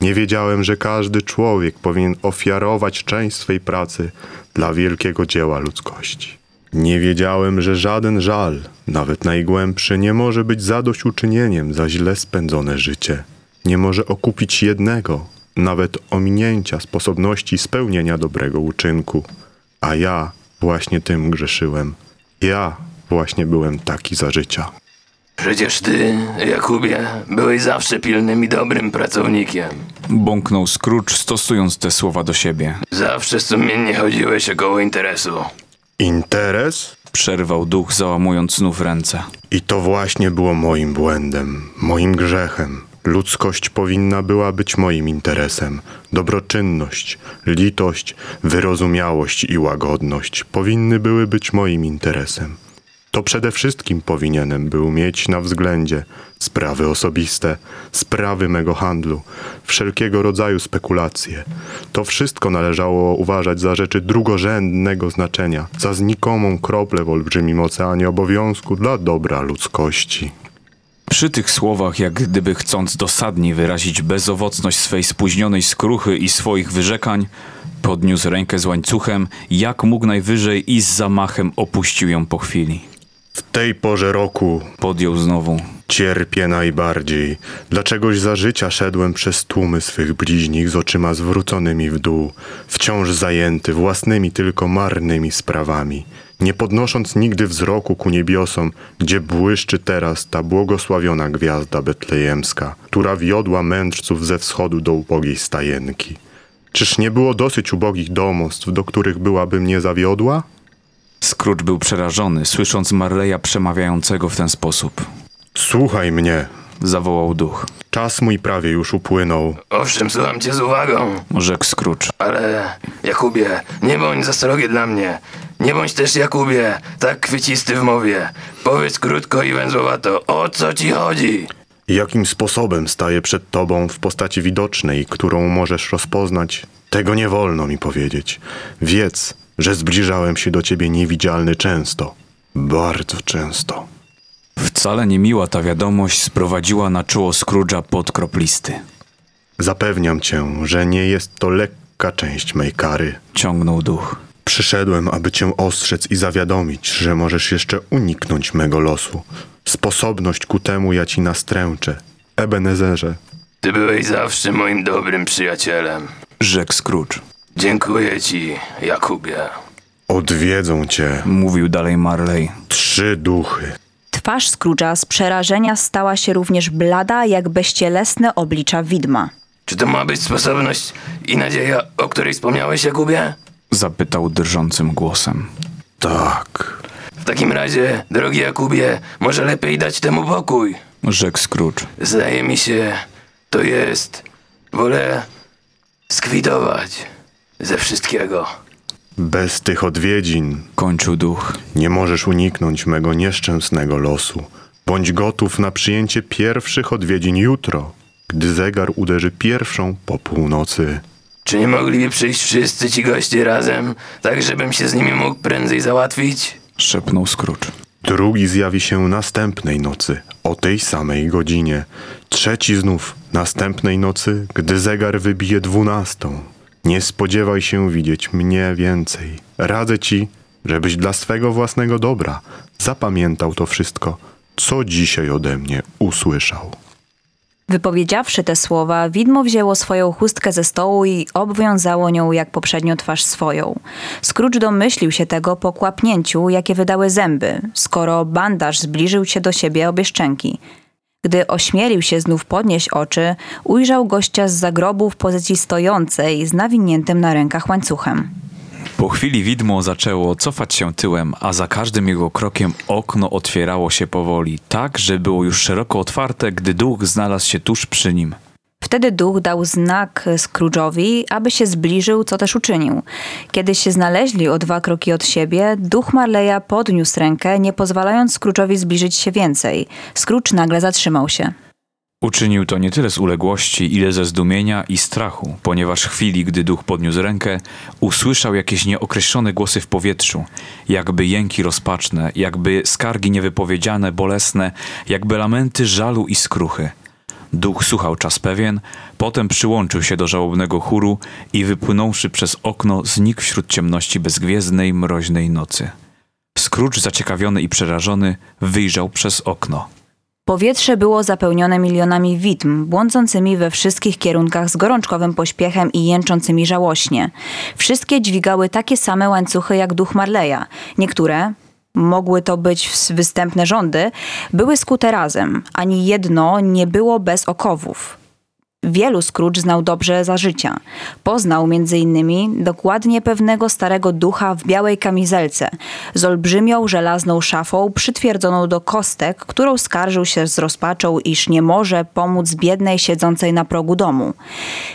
nie wiedziałem, że każdy człowiek powinien ofiarować część swej pracy dla wielkiego dzieła ludzkości. Nie wiedziałem, że żaden żal, nawet najgłębszy, nie może być zadośćuczynieniem za źle spędzone życie. Nie może okupić jednego, nawet ominięcia sposobności spełnienia dobrego uczynku. A ja właśnie tym grzeszyłem. Ja właśnie byłem taki za życia. Przecież ty, Jakubie, byłeś zawsze pilnym i dobrym pracownikiem. Bąknął Scrooge, stosując te słowa do siebie. Zawsze sumiennie chodziłeś około interesu. Interes? Przerwał duch, załamując znów ręce. I to właśnie było moim błędem, moim grzechem. Ludzkość powinna była być moim interesem. Dobroczynność, litość, wyrozumiałość i łagodność powinny były być moim interesem. To przede wszystkim powinienem był mieć na względzie sprawy osobiste, sprawy mego handlu, wszelkiego rodzaju spekulacje. To wszystko należało uważać za rzeczy drugorzędnego znaczenia, za znikomą kroplę w olbrzymim oceanie obowiązku dla dobra ludzkości. Przy tych słowach, jak gdyby chcąc dosadnie wyrazić bezowocność swej spóźnionej skruchy i swoich wyrzekań, podniósł rękę z łańcuchem, jak mógł najwyżej i z zamachem opuścił ją po chwili. W tej porze roku Podjął znowu. cierpię najbardziej. Dlaczegoś za życia szedłem przez tłumy swych bliźnich z oczyma zwróconymi w dół, wciąż zajęty własnymi tylko marnymi sprawami, nie podnosząc nigdy wzroku ku niebiosom, gdzie błyszczy teraz ta błogosławiona gwiazda betlejemska, która wiodła mędrców ze wschodu do ubogiej stajenki. Czyż nie było dosyć ubogich domostw, do których byłaby mnie zawiodła? Scrooge był przerażony, słysząc Marleya przemawiającego w ten sposób. Słuchaj mnie, Zawołał duch. czas mój prawie już upłynął. Owszem, słucham cię z uwagą, Rzekł Scrooge. ale Jakubie, nie bądź za srogi dla mnie. Nie bądź też, Jakubie, tak kwycisty w mowie. Powiedz krótko i węzłowato, o co ci chodzi? Jakim sposobem staję przed tobą w postaci widocznej, którą możesz rozpoznać, tego nie wolno mi powiedzieć. Wiedz, że zbliżałem się do ciebie niewidzialny często. Bardzo często. Wcale niemiła ta wiadomość sprowadziła na czoło Scrooge'a pot kroplisty. Zapewniam cię, że nie jest to lekka część mej kary. Ciągnął duch. Przyszedłem, aby cię ostrzec i zawiadomić, że możesz jeszcze uniknąć mego losu. Sposobność ku temu ja ci nastręczę. Ebenezerze, Ty byłeś zawsze moim dobrym przyjacielem. Rzekł Scrooge. Dziękuję ci, Jakubie. odwiedzą cię Mówił dalej Marley. trzy duchy. Twarz Scrooge'a z przerażenia stała się również blada, jak bezcielesne oblicza widma. Czy to ma być sposobność i nadzieja, o której wspomniałeś, Jakubie? Zapytał drżącym głosem. Tak. W takim razie, drogi Jakubie, może lepiej dać temu pokój. Rzekł Scrooge. Zdaje mi się, to jest. Wolę skwitować ze wszystkiego. Bez tych odwiedzin Kończył duch. nie możesz uniknąć mego nieszczęsnego losu. Bądź gotów na przyjęcie pierwszych odwiedzin jutro, gdy zegar uderzy pierwszą po północy. Czy nie mogliby przyjść wszyscy ci goście razem, tak żebym się z nimi mógł prędzej załatwić? Szepnął Scrooge. Drugi zjawi się następnej nocy, o tej samej godzinie. Trzeci znów następnej nocy, gdy zegar wybije dwunastą. Nie spodziewaj się widzieć mnie więcej. Radzę ci, żebyś dla swego własnego dobra zapamiętał to wszystko, co dzisiaj ode mnie usłyszał. Wypowiedziawszy te słowa, widmo wzięło swoją chustkę ze stołu i obwiązało nią jak poprzednio twarz swoją. Scrooge domyślił się tego po kłapnięciu, jakie wydały zęby, skoro bandaż zbliżył się do siebie obie szczęki. Gdy ośmielił się znów podnieść oczy, ujrzał gościa z zagrobu w pozycji stojącej z nawiniętym na rękach łańcuchem. Po chwili widmo zaczęło cofać się tyłem, a za każdym jego krokiem okno otwierało się powoli, tak, że było już szeroko otwarte, gdy duch znalazł się tuż przy nim. Wtedy duch dał znak Scrooge'owi, aby się zbliżył, co też uczynił. Kiedy się znaleźli o dwa kroki od siebie, duch Marleya podniósł rękę, nie pozwalając Scrooge'owi zbliżyć się więcej. Scrooge nagle zatrzymał się. Uczynił to nie tyle z uległości, ile ze zdumienia i strachu, ponieważ w chwili, gdy duch podniósł rękę, usłyszał jakieś nieokreślone głosy w powietrzu, jakby jęki rozpaczne, jakby skargi niewypowiedziane, bolesne, jakby lamenty żalu i skruchy. Duch słuchał czas pewien, potem przyłączył się do żałobnego chóru i wypłynąwszy przez okno, znikł wśród ciemności bezgwiezdnej, mroźnej nocy. Scrooge, zaciekawiony i przerażony, wyjrzał przez okno. Powietrze było zapełnione milionami widm, błądzącymi we wszystkich kierunkach z gorączkowym pośpiechem i jęczącymi żałośnie. Wszystkie dźwigały takie same łańcuchy jak duch Marleya. Niektóre, mogły to być występne rządy, były skute razem. Ani jedno nie było bez okowów. Wielu Scrooge znał dobrze za życia. Poznał innymi dokładnie pewnego starego ducha w białej kamizelce z olbrzymią żelazną szafą przytwierdzoną do kostek, którą skarżył się z rozpaczą, iż nie może pomóc biednej siedzącej na progu domu.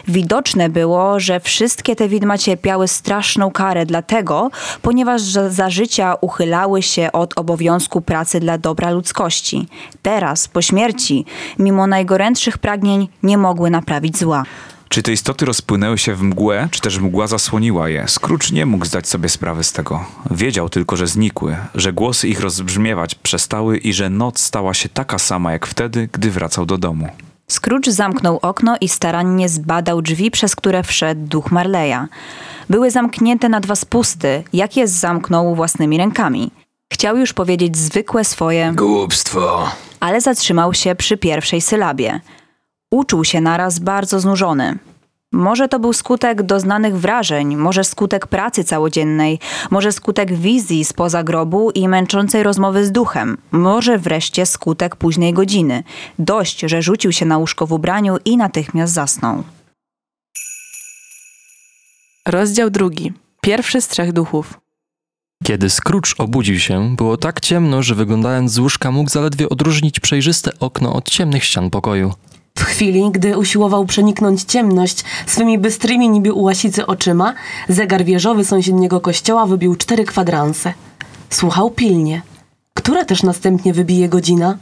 Widoczne było, że wszystkie te widma cierpiały straszną karę dlatego, ponieważ za życia uchylały się od obowiązku pracy dla dobra ludzkości. Teraz, po śmierci, mimo najgorętszych pragnień, nie mogły naprawić zła. Czy te istoty rozpłynęły się w mgłę, czy też mgła zasłoniła je? Scrooge nie mógł zdać sobie sprawy z tego. Wiedział tylko, że znikły, że głosy ich rozbrzmiewać przestały i że noc stała się taka sama jak wtedy, gdy wracał do domu. Scrooge zamknął okno i starannie zbadał drzwi, przez które wszedł duch Marleya. Były zamknięte na dwa spusty, jak je zamknął własnymi rękami. Chciał już powiedzieć zwykłe swoje, Głupstwo. ale zatrzymał się przy pierwszej sylabie. Uczuł się naraz bardzo znużony. Może to był skutek doznanych wrażeń, może skutek pracy całodziennej, może skutek wizji spoza grobu i męczącej rozmowy z duchem, może wreszcie skutek późnej godziny. Dość, że rzucił się na łóżko w ubraniu i natychmiast zasnął. Rozdział drugi. Pierwszy z trzech duchów. Kiedy Scrooge obudził się, było tak ciemno, że wyglądając z łóżka mógł zaledwie odróżnić przejrzyste okno od ciemnych ścian pokoju. W chwili, gdy usiłował przeniknąć ciemność swymi bystrymi niby u łasicy oczyma, zegar wieżowy sąsiedniego kościoła wybił cztery kwadranse. Słuchał pilnie. Która też następnie wybije godzina?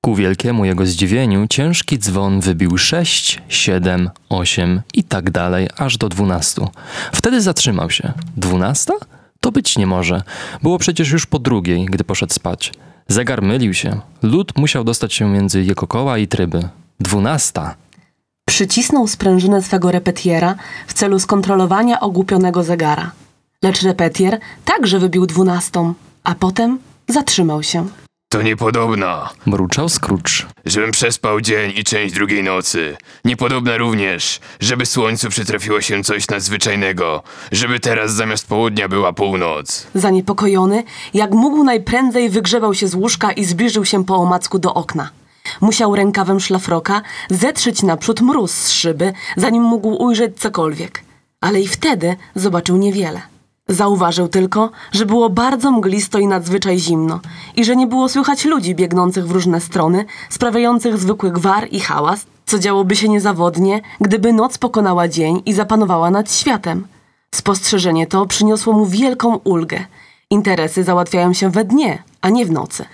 Ku wielkiemu jego zdziwieniu ciężki dzwon wybił sześć, siedem, osiem i tak dalej, aż do dwunastu. Wtedy zatrzymał się. Dwunasta? To być nie może. Było przecież już po drugiej, gdy poszedł spać. Zegar mylił się. Lud musiał dostać się między jego koła i tryby. Dwunasta. Przycisnął sprężynę swego repetiera w celu skontrolowania ogłupionego zegara. Lecz repetier także wybił dwunastą, a potem zatrzymał się. To niepodobna, Mruczał Scrooge. żebym przespał dzień i część drugiej nocy. Niepodobna również, żeby słońcu przytrafiło się coś nadzwyczajnego, żeby teraz zamiast południa była północ. Zaniepokojony, jak mógł najprędzej wygrzebał się z łóżka i zbliżył się po omacku do okna. Musiał rękawem szlafroka zetrzeć naprzód mróz z szyby, zanim mógł ujrzeć cokolwiek. Ale i wtedy zobaczył niewiele. Zauważył tylko, że było bardzo mglisto i nadzwyczaj zimno i że nie było słychać ludzi biegnących w różne strony, sprawiających zwykły gwar i hałas, co działoby się niezawodnie, gdyby noc pokonała dzień i zapanowała nad światem. Spostrzeżenie to przyniosło mu wielką ulgę. Interesy załatwiają się we dnie, a nie w nocy.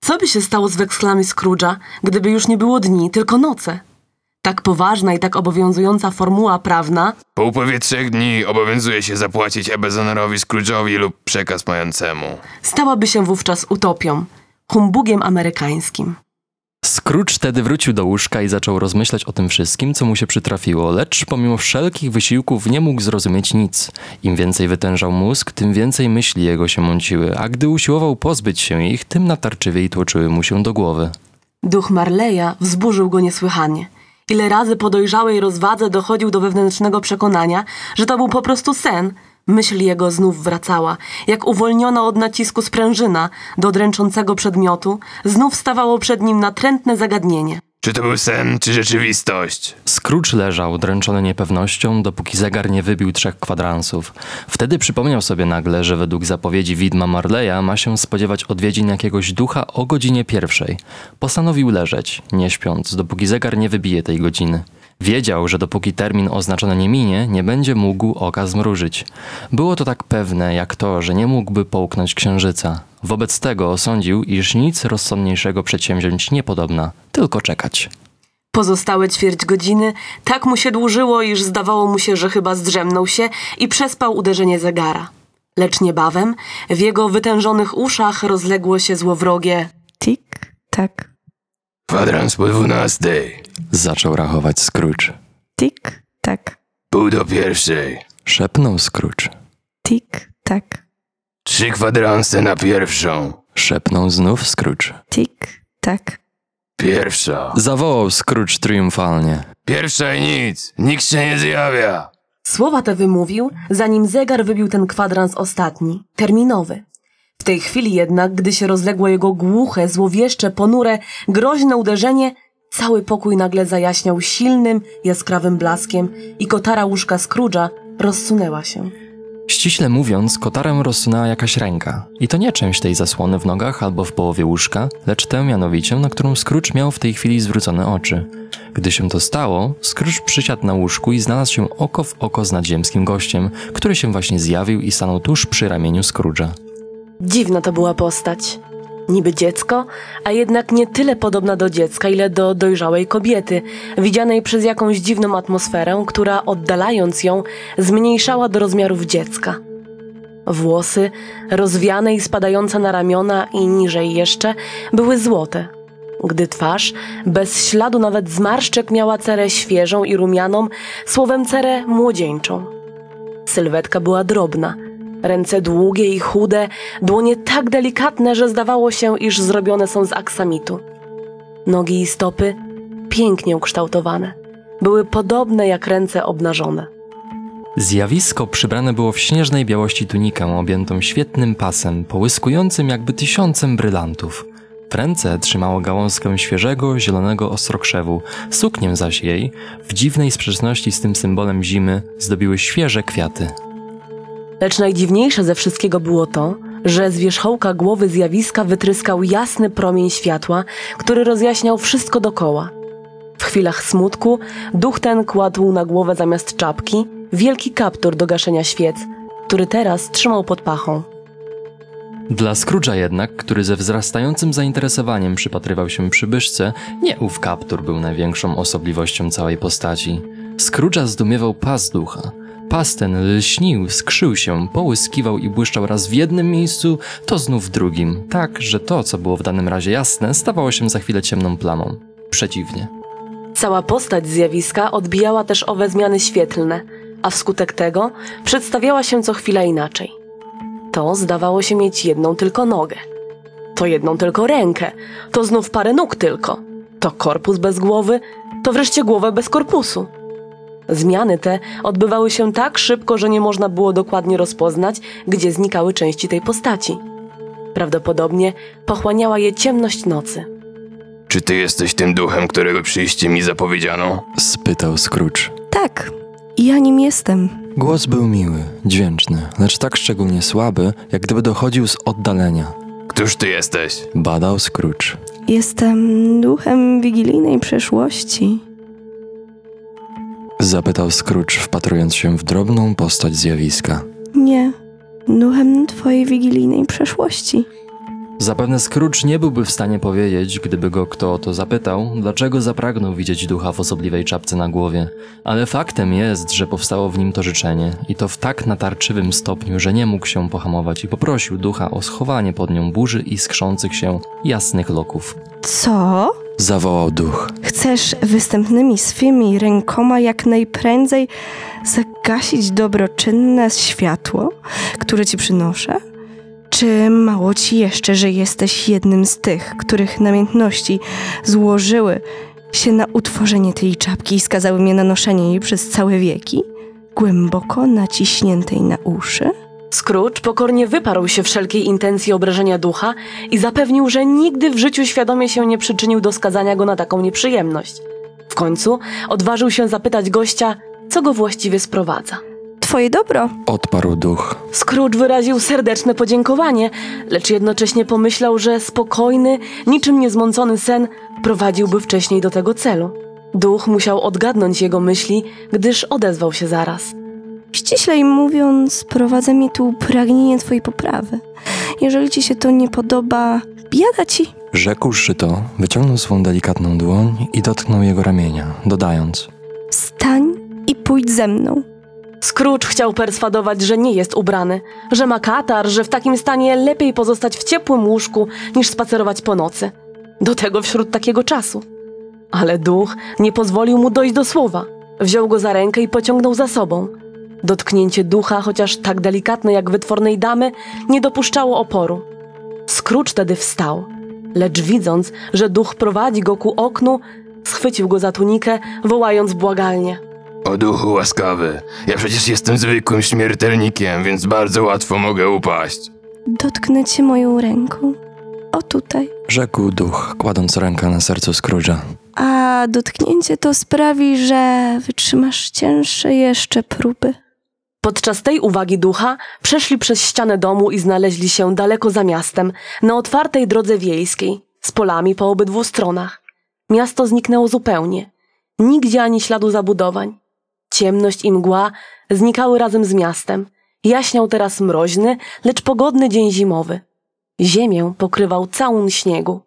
Co by się stało z wekslami Scrooge'a, gdyby już nie było dni, tylko noce? Tak poważna i tak obowiązująca formuła prawna Po upływie trzech dni obowiązuje się zapłacić Ebenezerowi Scrooge'owi lub przekaz mającemu. stałaby się wówczas utopią, humbugiem amerykańskim. Scrooge wtedy wrócił do łóżka i zaczął rozmyślać o tym wszystkim, co mu się przytrafiło, lecz pomimo wszelkich wysiłków nie mógł zrozumieć nic. Im więcej wytężał mózg, tym więcej myśli jego się mąciły, a gdy usiłował pozbyć się ich, tym natarczywiej tłoczyły mu się do głowy. Duch Marleya wzburzył go niesłychanie. Ile razy po dojrzałej rozwadze dochodził do wewnętrznego przekonania, że to był po prostu sen. Myśl jego znów wracała, jak uwolniona od nacisku sprężyna do dręczącego przedmiotu, znów stawało przed nim natrętne zagadnienie. Czy to był sen, czy rzeczywistość? Scrooge leżał, dręczony niepewnością, dopóki zegar nie wybił trzech kwadransów. Wtedy przypomniał sobie nagle, że według zapowiedzi widma Marleya ma się spodziewać odwiedzin jakiegoś ducha o godzinie pierwszej. Postanowił leżeć, nie śpiąc, dopóki zegar nie wybije tej godziny. Wiedział, że dopóki termin oznaczony nie minie, nie będzie mógł oka zmrużyć. Było to tak pewne, jak to, że nie mógłby połknąć księżyca. Wobec tego osądził, iż nic rozsądniejszego przedsięwziąć niepodobna, tylko czekać. Pozostałe ćwierć godziny tak mu się dłużyło, iż zdawało mu się, że chyba zdrzemnął się i przespał uderzenie zegara. Lecz niebawem w jego wytężonych uszach rozległo się złowrogie Tik, tak, Kwadrans po dwunastej, Zaczął rachować Scrooge. tik, tak, pół do pierwszej, Szepnął Scrooge. tik, tak, trzy kwadranse na pierwszą, Szepnął znów Scrooge. tik, tak. pierwsza. Zawołał Scrooge triumfalnie. Pierwsza i nic, nikt się nie zjawia. Słowa te wymówił, zanim zegar wybił ten kwadrans ostatni, terminowy. W tej chwili jednak, gdy się rozległo jego głuche, złowieszcze, ponure, groźne uderzenie, cały pokój nagle zajaśniał silnym, jaskrawym blaskiem i kotara łóżka Scrooge'a rozsunęła się. Ściśle mówiąc, kotarem rozsunęła jakaś ręka. I to nie część tej zasłony w nogach albo w połowie łóżka, lecz tę mianowicie, na którą Scrooge miał w tej chwili zwrócone oczy. Gdy się to stało, Scrooge przysiadł na łóżku i znalazł się oko w oko z nadziemskim gościem, który się właśnie zjawił i stanął tuż przy ramieniu Scrooge'a. Dziwna to była postać. Niby dziecko, a jednak nie tyle podobna do dziecka, ile do dojrzałej kobiety, widzianej przez jakąś dziwną atmosferę, która oddalając ją, zmniejszała do rozmiarów dziecka. Włosy, rozwiane i spadające na ramiona i niżej jeszcze, były złote, gdy twarz, bez śladu nawet zmarszczek, miała cerę świeżą i rumianą, słowem cerę młodzieńczą. Sylwetka była drobna, ręce długie i chude, dłonie tak delikatne, że zdawało się, iż zrobione są z aksamitu. Nogi i stopy pięknie ukształtowane, były podobne jak ręce obnażone. Zjawisko przybrane było w śnieżnej białości tunikę objętą świetnym pasem, połyskującym jakby tysiącem brylantów. W ręce trzymało gałązkę świeżego, zielonego ostrokrzewu, suknię zaś jej, w dziwnej sprzeczności z tym symbolem zimy, zdobiły świeże kwiaty. Lecz najdziwniejsze ze wszystkiego było to, że z wierzchołka głowy zjawiska wytryskał jasny promień światła, który rozjaśniał wszystko dokoła. W chwilach smutku duch ten kładł na głowę zamiast czapki wielki kaptur do gaszenia świec, który teraz trzymał pod pachą. Dla Scrooge'a jednak, który ze wzrastającym zainteresowaniem przypatrywał się przybyszce, nie ów kaptur był największą osobliwością całej postaci. Scrooge'a zdumiewał pas ducha. Pas ten lśnił, skrzył się, połyskiwał i błyszczał raz w jednym miejscu, to znów w drugim, tak, że to, co było w danym razie jasne, stawało się za chwilę ciemną plamą. Przeciwnie. Cała postać zjawiska odbijała też owe zmiany świetlne, a wskutek tego przedstawiała się co chwila inaczej. To zdawało się mieć jedną tylko nogę, to jedną tylko rękę, to znów parę nóg tylko, to korpus bez głowy, to wreszcie głowę bez korpusu. Zmiany te odbywały się tak szybko, że nie można było dokładnie rozpoznać, gdzie znikały części tej postaci. Prawdopodobnie pochłaniała je ciemność nocy. Czy ty jesteś tym duchem, którego przyjście mi zapowiedziano? Spytał Scrooge. Tak, ja nim jestem. Głos był miły, dźwięczny, lecz tak szczególnie słaby, jak gdyby dochodził z oddalenia. Któż ty jesteś? Badał Scrooge. Jestem duchem wigilijnej przeszłości. Zapytał Scrooge, wpatrując się w drobną postać zjawiska. Nie, duchem twojej wigilijnej przeszłości. Zapewne Scrooge nie byłby w stanie powiedzieć, gdyby go kto o to zapytał, dlaczego zapragnął widzieć ducha w osobliwej czapce na głowie. Ale faktem jest, że powstało w nim to życzenie i to w tak natarczywym stopniu, że nie mógł się pohamować i poprosił ducha o schowanie pod nią burzy i skrzących się jasnych loków. Co? Zawołał duch. Chcesz występnymi swymi rękoma jak najprędzej zagasić dobroczynne światło, które ci przynoszę? Czy mało ci jeszcze, że jesteś jednym z tych, których namiętności złożyły się na utworzenie tej czapki i skazały mnie na noszenie jej przez całe wieki, głęboko naciśniętej na uszy? Scrooge pokornie wyparł się wszelkiej intencji obrażenia ducha i zapewnił, że nigdy w życiu świadomie się nie przyczynił do skazania go na taką nieprzyjemność. W końcu odważył się zapytać gościa, co go właściwie sprowadza. Twoje dobro. Odparł duch. Scrooge wyraził serdeczne podziękowanie, lecz jednocześnie pomyślał, że spokojny, niczym niezmącony sen prowadziłby wcześniej do tego celu. Duch musiał odgadnąć jego myśli, gdyż odezwał się zaraz. Ściślej mówiąc, prowadza mnie tu pragnienie twojej poprawy. Jeżeli ci się to nie podoba, biada ci. Rzekłszy to, wyciągnął swą delikatną dłoń i dotknął jego ramienia, dodając: Wstań i pójdź ze mną. Scrooge chciał perswadować, że nie jest ubrany, że ma katar, że w takim stanie lepiej pozostać w ciepłym łóżku niż spacerować po nocy. Do tego wśród takiego czasu. Ale duch nie pozwolił mu dojść do słowa. Wziął go za rękę i pociągnął za sobą. Dotknięcie ducha, chociaż tak delikatne jak wytwornej damy, nie dopuszczało oporu. Scrooge wtedy wstał, lecz widząc, że duch prowadzi go ku oknu, schwycił go za tunikę, wołając błagalnie. O duchu łaskawy, ja przecież jestem zwykłym śmiertelnikiem, więc bardzo łatwo mogę upaść. Dotknę cię moją ręką. O tutaj. Rzekł duch, kładąc rękę na sercu Scrooge'a. A dotknięcie to sprawi, że wytrzymasz cięższe jeszcze próby. Podczas tej uwagi ducha przeszli przez ścianę domu i znaleźli się daleko za miastem, na otwartej drodze wiejskiej, z polami po obydwu stronach. Miasto zniknęło zupełnie. Nigdzie ani śladu zabudowań. Ciemność i mgła znikały razem z miastem. Jaśniał teraz mroźny, lecz pogodny dzień zimowy. Ziemię pokrywał całun śniegu.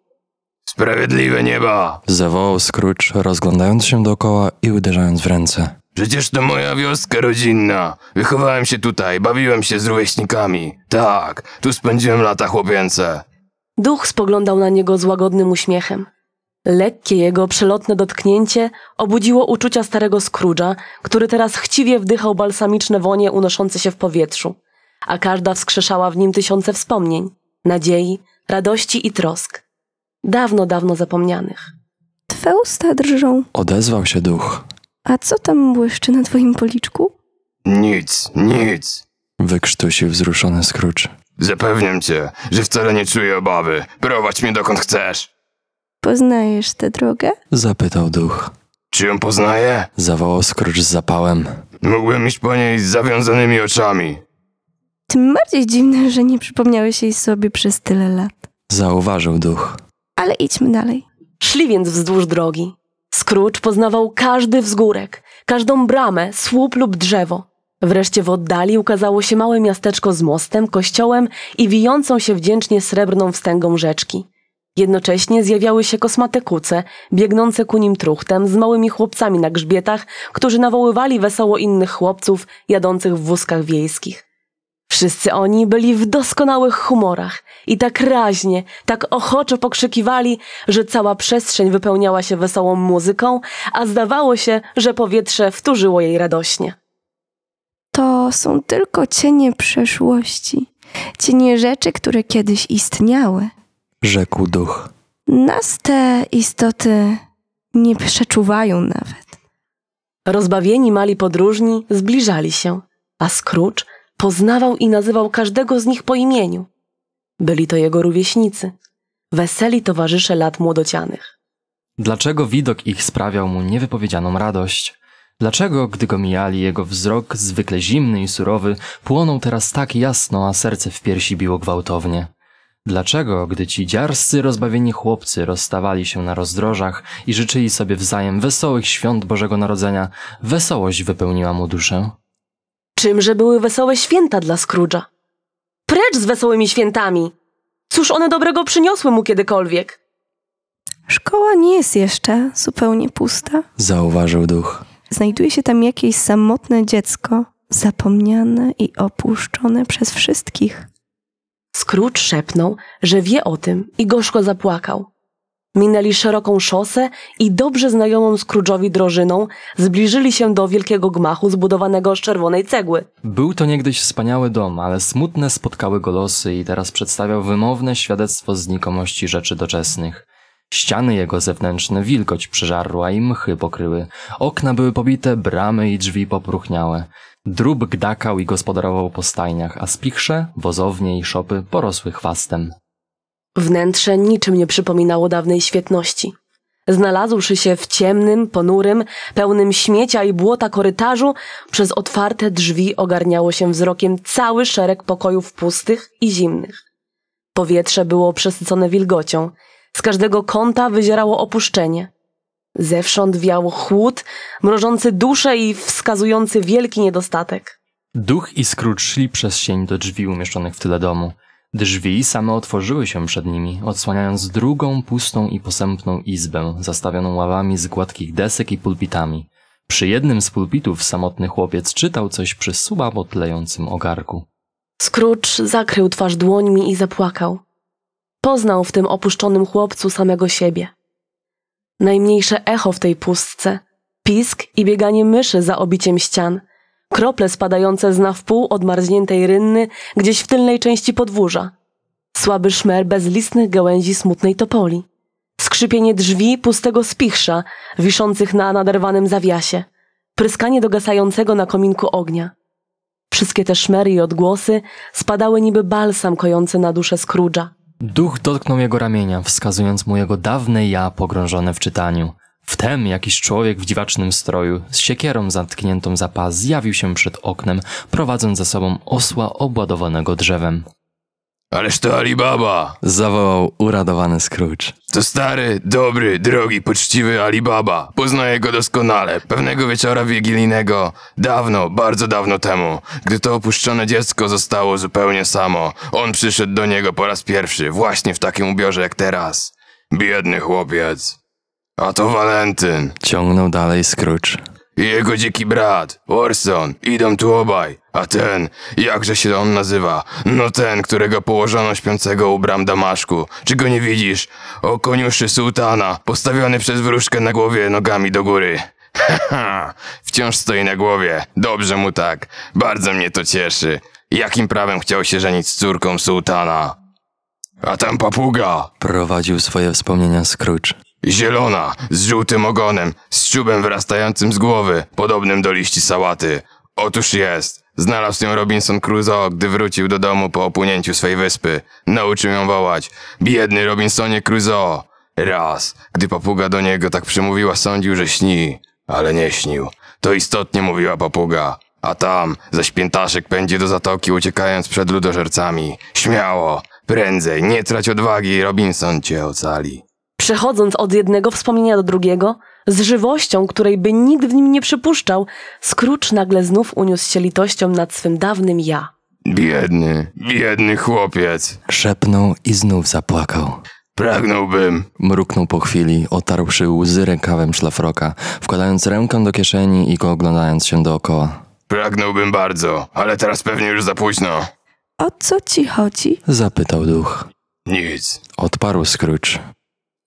Sprawiedliwe nieba! Zawołał Scrooge, rozglądając się dookoła i uderzając w ręce. Przecież to moja wioska rodzinna. Wychowałem się tutaj, bawiłem się z rówieśnikami. Tak, tu spędziłem lata chłopięce. Duch spoglądał na niego z łagodnym uśmiechem. Lekkie jego przelotne dotknięcie obudziło uczucia starego Scrooge'a, który teraz chciwie wdychał balsamiczne wonie unoszące się w powietrzu, a każda wskrzeszała w nim tysiące wspomnień, nadziei, radości i trosk. Dawno, dawno zapomnianych. Twe usta drżą. Odezwał się duch. A co tam błyszczy na twoim policzku? Nic, nic. Wykrztusił wzruszony Scrooge. Zapewniam cię, że wcale nie czuję obawy. Prowadź mnie dokąd chcesz. Poznajesz tę drogę? Zapytał duch. Czy ją poznaję? Zawołał Scrooge z zapałem. Mógłbym iść po niej z zawiązanymi oczami. Tym bardziej dziwne, że nie przypomniałeś jej sobie przez tyle lat. Zauważył duch. Ale idźmy dalej. Szli więc wzdłuż drogi. Scrooge poznawał każdy wzgórek, każdą bramę, słup lub drzewo. Wreszcie w oddali ukazało się małe miasteczko z mostem, kościołem i wijącą się wdzięcznie srebrną wstęgą rzeczki. Jednocześnie zjawiały się kosmate kuce, biegnące ku nim truchtem, z małymi chłopcami na grzbietach, którzy nawoływali wesoło innych chłopców jadących w wózkach wiejskich. Wszyscy oni byli w doskonałych humorach i tak raźnie, tak ochoczo pokrzykiwali, że cała przestrzeń wypełniała się wesołą muzyką, a zdawało się, że powietrze wtórzyło jej radośnie. To są tylko cienie przeszłości, cienie rzeczy, które kiedyś istniały. Rzekł duch. Nas te istoty nie przeczuwają nawet. Rozbawieni mali podróżni zbliżali się, a Scrooge poznawał i nazywał każdego z nich po imieniu. Byli to jego rówieśnicy, weseli towarzysze lat młodocianych. Dlaczego widok ich sprawiał mu niewypowiedzianą radość? Dlaczego, gdy go mijali, jego wzrok, zwykle zimny i surowy, płonął teraz tak jasno, a serce w piersi biło gwałtownie? Dlaczego, gdy ci dziarscy, rozbawieni chłopcy rozstawali się na rozdrożach i życzyli sobie wzajem wesołych świąt Bożego Narodzenia, wesołość wypełniła mu duszę? Czymże były wesołe święta dla Scrooge'a? Precz z wesołymi świętami! Cóż one dobrego przyniosły mu kiedykolwiek? Szkoła nie jest jeszcze zupełnie pusta. Zauważył duch. Znajduje się tam jakieś samotne dziecko, zapomniane i opuszczone przez wszystkich. Scrooge szepnął, że wie o tym i gorzko zapłakał. Minęli szeroką szosę i dobrze znajomą Scrooge'owi drożyną zbliżyli się do wielkiego gmachu zbudowanego z czerwonej cegły. Był to niegdyś wspaniały dom, ale smutne spotkały go losy i teraz przedstawiał wymowne świadectwo znikomości rzeczy doczesnych. Ściany jego zewnętrzne wilgoć przeżarła i mchy pokryły. Okna były pobite, bramy i drzwi popruchniałe. Drób gdakał i gospodarował po stajniach, a spichrze, wozownie i szopy porosły chwastem. Wnętrze niczym nie przypominało dawnej świetności. Znalazłszy się w ciemnym, ponurym, pełnym śmiecia i błota korytarzu, przez otwarte drzwi ogarniało się wzrokiem cały szereg pokojów pustych i zimnych. Powietrze było przesycone wilgocią, z każdego kąta wyzierało opuszczenie. Zewsząd wiał chłód, mrożący duszę i wskazujący wielki niedostatek. Duch i Scrooge szli przez sień do drzwi umieszczonych w tyle domu. Drzwi same otworzyły się przed nimi, odsłaniając drugą, pustą i posępną izbę, zastawioną ławami z gładkich desek i pulpitami. Przy jednym z pulpitów samotny chłopiec czytał coś przy słabo tlejącym ogarku. Scrooge zakrył twarz dłońmi i zapłakał. Poznał w tym opuszczonym chłopcu samego siebie. Najmniejsze echo w tej pustce, pisk i bieganie myszy za obiciem ścian, krople spadające z na wpół odmarzniętej rynny gdzieś w tylnej części podwórza, słaby szmer bezlistnych gałęzi smutnej topoli, skrzypienie drzwi pustego spichrza wiszących na naderwanym zawiasie, pryskanie dogasającego na kominku ognia. Wszystkie te szmery i odgłosy spadały niby balsam kojący na duszę Scrooge'a. Duch dotknął jego ramienia, wskazując mu jego dawne ja pogrążone w czytaniu. Wtem jakiś człowiek w dziwacznym stroju, z siekierą zatkniętą za pas, zjawił się przed oknem, prowadząc za sobą osła obładowanego drzewem. Ależ to Alibaba! Zawołał uradowany Scrooge. To stary, dobry, drogi, poczciwy Alibaba. Poznaję go doskonale. Pewnego wieczora wigilijnego, dawno, bardzo dawno temu, gdy to opuszczone dziecko zostało zupełnie samo, on przyszedł do niego po raz pierwszy, właśnie w takim ubiorze jak teraz. Biedny chłopiec. A to Walentyn. Ciągnął dalej Scrooge. I jego dziki brat, Orson, idą tu obaj. A ten, jakże się on nazywa? No ten, którego położono śpiącego u bram Damaszku. Czy go nie widzisz? O koniuszy sułtana, postawiony przez wróżkę na głowie nogami do góry. Haha, wciąż stoi na głowie. Dobrze mu tak. Bardzo mnie to cieszy. Jakim prawem chciał się żenić z córką sułtana? A tam papuga. Prowadził swoje wspomnienia Scrooge. Zielona, z żółtym ogonem, z czubem wyrastającym z głowy, podobnym do liści sałaty. Otóż jest. Znalazł ją Robinson Crusoe, gdy wrócił do domu po opłynięciu swej wyspy. Nauczył ją wołać. Biedny Robinsonie Crusoe. Raz, gdy papuga do niego tak przemówiła, sądził, że śni. Ale nie śnił. To istotnie mówiła papuga. A tam, zaś piętaszek pędzi do zatoki, uciekając przed ludożercami. Śmiało, prędzej, nie trać odwagi, Robinson cię ocali. Przechodząc od jednego wspomnienia do drugiego, z żywością, której by nikt w nim nie przypuszczał, Scrooge nagle znów uniósł się litością nad swym dawnym ja. Biedny, biedny chłopiec. Szepnął i znów zapłakał. Pragnąłbym. Mruknął po chwili, otarłszy łzy rękawem szlafroka, wkładając rękę do kieszeni i go oglądając się dookoła. Pragnąłbym bardzo, ale teraz pewnie już za późno. O co ci chodzi? Zapytał duch. Nic. Odparł Scrooge.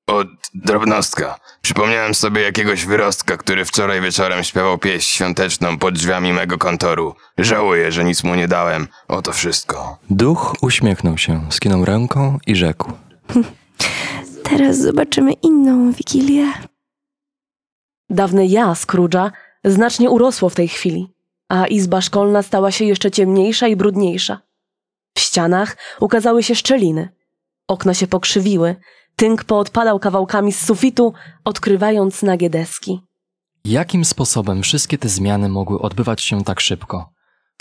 Od drobnostka. Przypomniałem sobie jakiegoś wyrostka, który wczoraj wieczorem śpiewał pieśń świąteczną pod drzwiami mego kontoru. Żałuję, że nic mu nie dałem. Oto wszystko. Duch uśmiechnął się, skinął ręką i rzekł. Teraz zobaczymy inną wigilię. Dawne ja Scrooge'a znacznie urosło w tej chwili, a izba szkolna stała się jeszcze ciemniejsza i brudniejsza. W ścianach ukazały się szczeliny. Okna się pokrzywiły, tynk poodpadał kawałkami z sufitu, odkrywając nagie deski. Jakim sposobem wszystkie te zmiany mogły odbywać się tak szybko?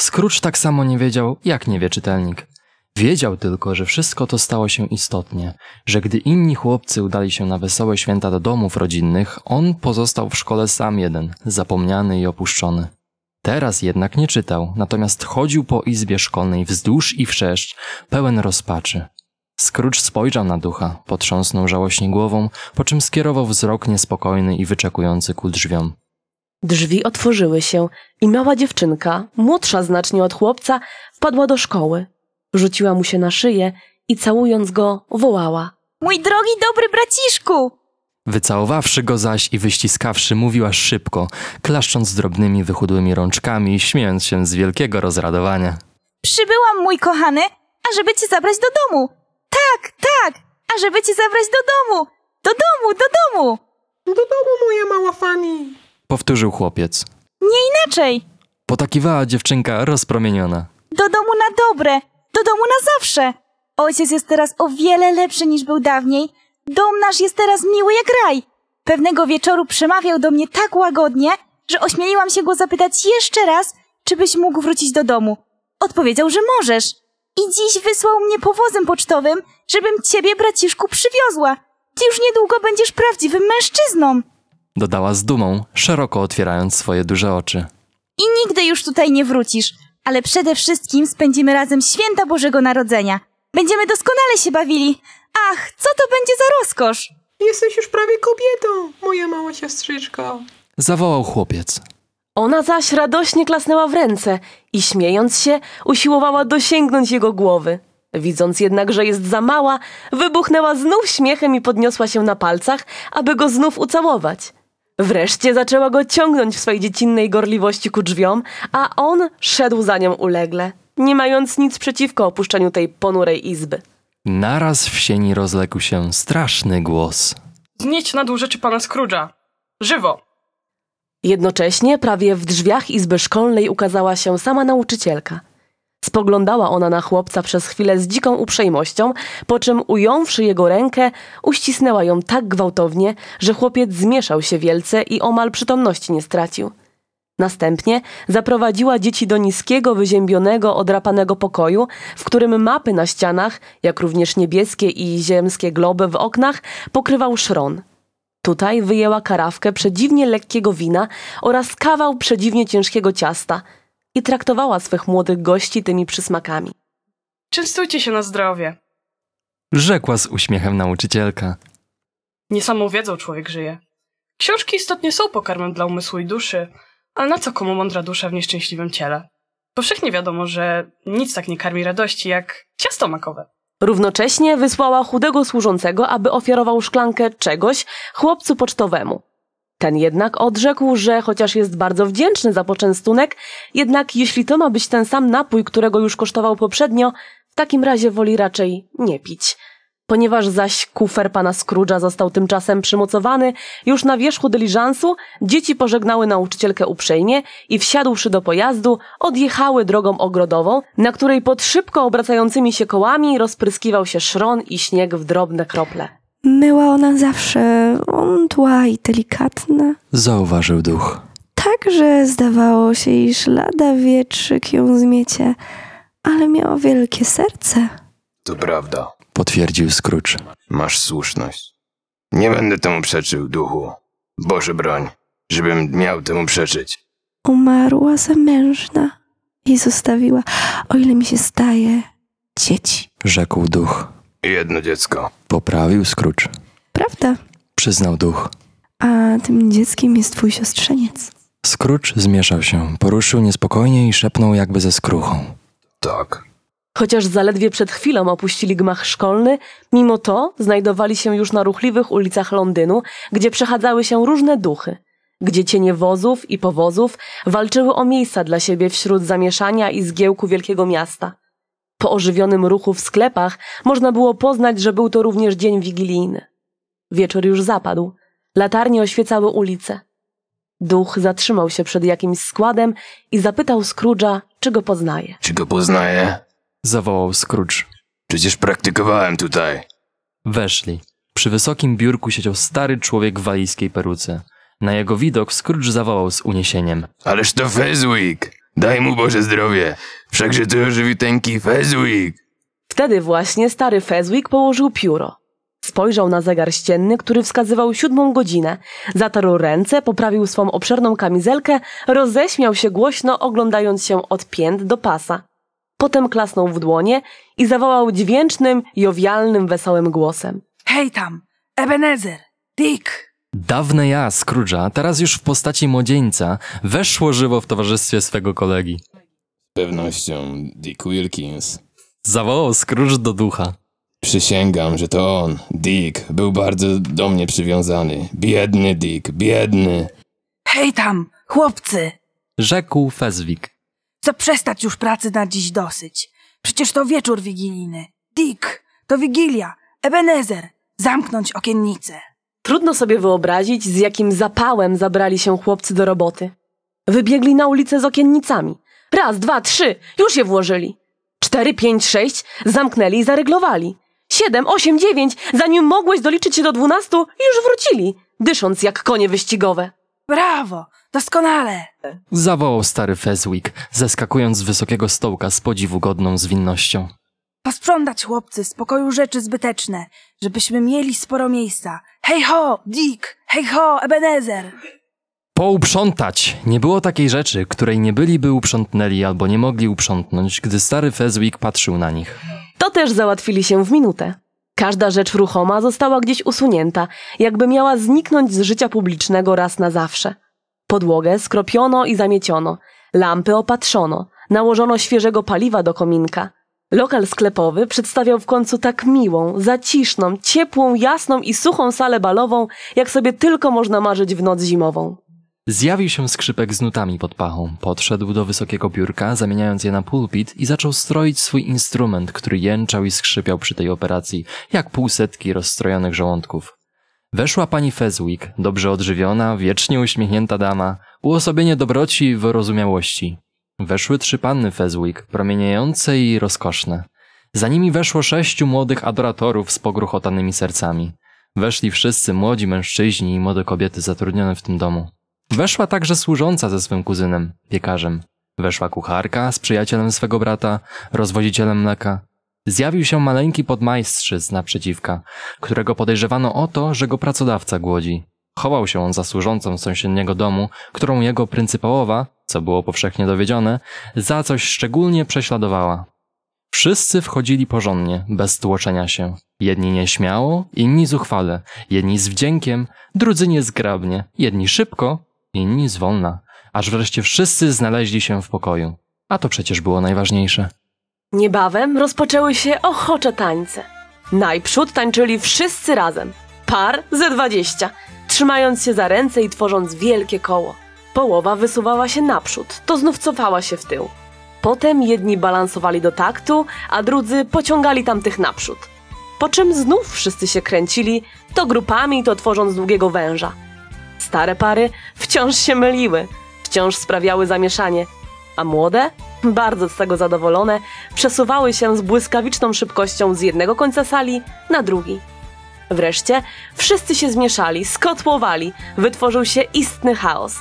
Scrooge tak samo nie wiedział, jak nie wie czytelnik. Wiedział tylko, że wszystko to stało się istotnie, że gdy inni chłopcy udali się na wesołe święta do domów rodzinnych, on pozostał w szkole sam jeden, zapomniany i opuszczony. Teraz jednak nie czytał, natomiast chodził po izbie szkolnej wzdłuż i wszerz, pełen rozpaczy. Scrooge spojrzał na ducha, potrząsnął żałośnie głową, po czym skierował wzrok niespokojny i wyczekujący ku drzwiom. Drzwi otworzyły się i mała dziewczynka, młodsza znacznie od chłopca, wpadła do szkoły. Rzuciła mu się na szyję i całując go wołała. Mój drogi, dobry braciszku! Wycałowawszy go zaś i wyściskawszy, mówiła szybko, klaszcząc drobnymi, wychudłymi rączkami i śmiejąc się z wielkiego rozradowania. Przybyłam, mój kochany, ażeby cię zabrać do domu. Tak, tak, ażeby cię zabrać do domu. Do domu, do domu. Do domu, moja mała Fanny. Powtórzył chłopiec. Nie inaczej. Potakiwała dziewczynka rozpromieniona. Do domu na dobre, do domu na zawsze. Ojciec jest teraz o wiele lepszy niż był dawniej. Dom nasz jest teraz miły jak raj. Pewnego wieczoru przemawiał do mnie tak łagodnie, że ośmieliłam się go zapytać jeszcze raz, czy byś mógł wrócić do domu. Odpowiedział, że możesz. I dziś wysłał mnie powozem pocztowym, żebym ciebie, braciszku, przywiozła. Ty już niedługo będziesz prawdziwym mężczyzną. Dodała z dumą, szeroko otwierając swoje duże oczy. I nigdy już tutaj nie wrócisz, ale przede wszystkim spędzimy razem święta Bożego Narodzenia. Będziemy doskonale się bawili. Ach, co to będzie za rozkosz! Jesteś już prawie kobietą, moja mała siostrzyczko. Zawołał chłopiec. Ona zaś radośnie klasnęła w ręce i śmiejąc się, usiłowała dosięgnąć jego głowy. Widząc jednak, że jest za mała, wybuchnęła znów śmiechem i podniosła się na palcach, aby go znów ucałować. Wreszcie zaczęła go ciągnąć w swej dziecinnej gorliwości ku drzwiom, a on szedł za nią ulegle, nie mając nic przeciwko opuszczeniu tej ponurej izby. Naraz w sieni rozległ się straszny głos. Znieść na dół rzeczy pana Scrooge'a. Żywo! Jednocześnie prawie w drzwiach izby szkolnej ukazała się sama nauczycielka. Spoglądała ona na chłopca przez chwilę z dziką uprzejmością, po czym ująwszy jego rękę, uścisnęła ją tak gwałtownie, że chłopiec zmieszał się wielce i omal przytomności nie stracił. Następnie zaprowadziła dzieci do niskiego, wyziębionego, odrapanego pokoju, w którym mapy na ścianach, jak również niebieskie i ziemskie globy w oknach, pokrywał szron. Tutaj wyjęła karawkę przedziwnie lekkiego wina oraz kawał przedziwnie ciężkiego ciasta i traktowała swych młodych gości tymi przysmakami. Częstujcie się na zdrowie. Rzekła z uśmiechem nauczycielka. Nie samą wiedzą człowiek żyje. Książki istotnie są pokarmem dla umysłu i duszy, ale na co komu mądra dusza w nieszczęśliwym ciele? Powszechnie wiadomo, że nic tak nie karmi radości jak ciasto makowe. Równocześnie wysłała chudego służącego, aby ofiarował szklankę czegoś chłopcu pocztowemu. Ten jednak odrzekł, że chociaż jest bardzo wdzięczny za poczęstunek, jednak jeśli to ma być ten sam napój, którego już kosztował poprzednio, w takim razie woli raczej nie pić. Ponieważ zaś kufer pana Scrooge'a został tymczasem przymocowany już na wierzchu dyliżansu, dzieci pożegnały nauczycielkę uprzejmie i wsiadłszy do pojazdu, odjechały drogą ogrodową, na której pod szybko obracającymi się kołami rozpryskiwał się szron i śnieg w drobne krople. Myła ona zawsze ontła i delikatna. Zauważył duch. Tak, że zdawało się, iż lada wietrzyk ją zmiecie, ale miała wielkie serce. To prawda. Potwierdził Scrooge. Masz słuszność. Nie będę temu przeczył, duchu. Boże broń, żebym miał temu przeczyć. Umarła zamężna i zostawiła, o ile mi się zdaje, dzieci. Rzekł duch. Jedno dziecko. Poprawił Scrooge. Prawda? Przyznał duch. A tym dzieckiem jest twój siostrzeniec. Scrooge zmieszał się, poruszył niespokojnie i szepnął jakby ze skruchą. Tak. Chociaż zaledwie przed chwilą opuścili gmach szkolny, mimo to znajdowali się już na ruchliwych ulicach Londynu, gdzie przechadzały się różne duchy, gdzie cienie wozów i powozów walczyły o miejsca dla siebie wśród zamieszania i zgiełku wielkiego miasta. Po ożywionym ruchu w sklepach można było poznać, że był to również dzień wigilijny. Wieczór już zapadł, latarnie oświecały ulice. Duch zatrzymał się przed jakimś składem i zapytał Scrooge'a, czy go poznaje. Czy go poznaję? Zawołał Scrooge. Przecież praktykowałem tutaj. Weszli. Przy wysokim biurku siedział stary człowiek w walijskiej peruce. Na jego widok Scrooge zawołał z uniesieniem. Ależ to Fezwick! Daj mu Boże zdrowie! Wszakże to żywiteńki Fezwick! Wtedy właśnie stary Fezwick położył pióro. Spojrzał na zegar ścienny, który wskazywał siódmą godzinę, zatarł ręce, poprawił swą obszerną kamizelkę, roześmiał się głośno, oglądając się od pięt do pasa. Potem klasnął w dłonie i zawołał dźwięcznym, jowialnym, wesołym głosem. Hej tam, Ebenezer, Dick. Dawne ja, Scrooge'a, teraz już w postaci młodzieńca, weszło żywo w towarzystwie swego kolegi. Z pewnością Dick Wilkins. Zawołał Scrooge do ducha. Przysięgam, że to on, Dick, był bardzo do mnie przywiązany. Biedny Dick, biedny. Hej tam, chłopcy. Rzekł Fezwik. Zaprzestać już pracy na dziś dosyć. Przecież to wieczór wigilijny. Dick, to wigilia. Ebenezer, zamknąć okiennicę. Trudno sobie wyobrazić, z jakim zapałem zabrali się chłopcy do roboty. Wybiegli na ulicę z okiennicami. Raz, dwa, trzy, już je włożyli. Cztery, pięć, sześć, zamknęli i zaryglowali. Siedem, osiem, dziewięć, zanim mogłeś doliczyć się do dwunastu, już wrócili, dysząc jak konie wyścigowe. Brawo, doskonale. Zawołał stary Fezwick, zeskakując z wysokiego stołka z podziwu godną zwinnością. Posprzątać, chłopcy, z pokoju rzeczy zbyteczne, żebyśmy mieli sporo miejsca. Hej ho, Dick, hej ho, Ebenezer. Pouprzątać! Nie było takiej rzeczy, której nie byliby uprzątnęli albo nie mogli uprzątnąć, gdy stary Fezwick patrzył na nich. To też załatwili się w minutę. Każda rzecz ruchoma została gdzieś usunięta, jakby miała zniknąć z życia publicznego raz na zawsze. Podłogę skropiono i zamieciono, lampy opatrzono, nałożono świeżego paliwa do kominka. Lokal sklepowy przedstawiał w końcu tak miłą, zaciszną, ciepłą, jasną i suchą salę balową, jak sobie tylko można marzyć w noc zimową. Zjawił się skrzypek z nutami pod pachą, podszedł do wysokiego biurka, zamieniając je na pulpit i zaczął stroić swój instrument, który jęczał i skrzypiał przy tej operacji, jak półsetki rozstrojonych żołądków. Weszła pani Fezwick, dobrze odżywiona, wiecznie uśmiechnięta dama, uosobienie dobroci i wyrozumiałości. Weszły trzy panny Fezwick, promieniejące i rozkoszne. Za nimi weszło sześciu młodych adoratorów z pogruchotanymi sercami. Weszli wszyscy młodzi mężczyźni i młode kobiety zatrudnione w tym domu. Weszła także służąca ze swym kuzynem, piekarzem. Weszła kucharka z przyjacielem swego brata, rozwozicielem mleka. Zjawił się maleńki podmajstrzyc naprzeciwka, którego podejrzewano o to, że go pracodawca głodzi. Chował się on za służącą z sąsiedniego domu, którą jego pryncypałowa, co było powszechnie dowiedzione, za coś szczególnie prześladowała. Wszyscy wchodzili porządnie, bez tłoczenia się. Jedni nieśmiało, inni zuchwale, jedni z wdziękiem, drudzy niezgrabnie, jedni szybko, inni zwolna, aż wreszcie wszyscy znaleźli się w pokoju. A to przecież było najważniejsze. Niebawem rozpoczęły się ochocze tańce. Najprzód tańczyli wszyscy razem, par ze dwadzieścia, trzymając się za ręce i tworząc wielkie koło. Połowa wysuwała się naprzód, to znów cofała się w tył. Potem jedni balansowali do taktu, a drudzy pociągali tamtych naprzód. Po czym znów wszyscy się kręcili, to grupami, to tworząc długiego węża. Stare pary wciąż się myliły, wciąż sprawiały zamieszanie, a młode, bardzo z tego zadowolone, przesuwały się z błyskawiczną szybkością z jednego końca sali na drugi. Wreszcie wszyscy się zmieszali, skotłowali, wytworzył się istny chaos.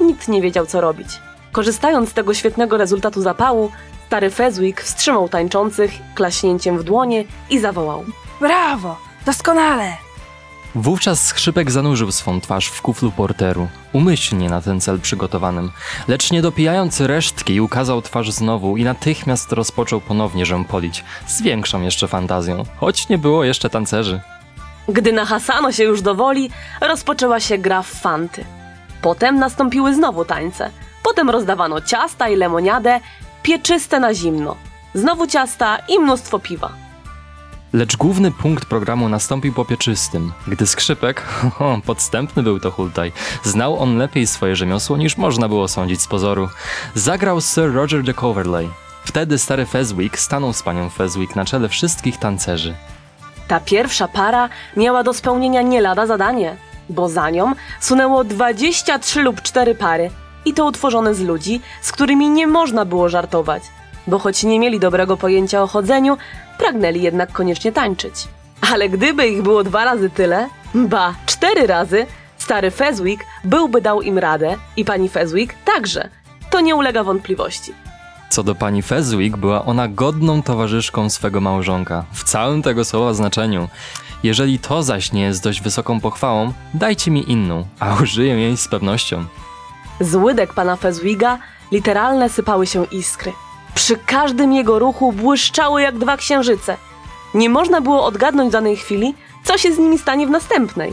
Nikt nie wiedział, co robić. Korzystając z tego świetnego rezultatu zapału, stary Fezwick wstrzymał tańczących klaśnięciem w dłonie i zawołał. Brawo, doskonale. Wówczas skrzypek zanurzył swą twarz w kuflu porteru, umyślnie na ten cel przygotowanym, lecz nie dopijając resztki ukazał twarz znowu i natychmiast rozpoczął ponownie rzępolić, z większą jeszcze fantazją, choć nie było jeszcze tancerzy. Gdy nahasano się już do woli, rozpoczęła się gra w fanty. Potem nastąpiły znowu tańce. Potem rozdawano ciasta i lemoniadę, pieczyste na zimno. Znowu ciasta i mnóstwo piwa. Lecz główny punkt programu nastąpił po pieczystym, gdy skrzypek, podstępny był to hultaj, znał on lepiej swoje rzemiosło niż można było sądzić z pozoru. Zagrał Sir Roger de Coverley. Wtedy stary Fezwick stanął z panią Fezwick na czele wszystkich tancerzy. Ta pierwsza para miała do spełnienia nie lada zadanie, bo za nią sunęło 23 lub 4 pary i to utworzone z ludzi, z którymi nie można było żartować, bo choć nie mieli dobrego pojęcia o chodzeniu, pragnęli jednak koniecznie tańczyć. Ale gdyby ich było dwa razy tyle, ba, cztery razy, stary Fezwick byłby dał im radę i pani Fezwick także. To nie ulega wątpliwości. Co do pani Fezwick, była ona godną towarzyszką swego małżonka, w całym tego słowa znaczeniu. Jeżeli to zaś nie jest dość wysoką pochwałą, dajcie mi inną, a użyję jej z pewnością. Z łydek pana Fezwiga literalne sypały się iskry. Przy każdym jego ruchu błyszczały jak dwa księżyce. Nie można było odgadnąć w danej chwili, co się z nimi stanie w następnej.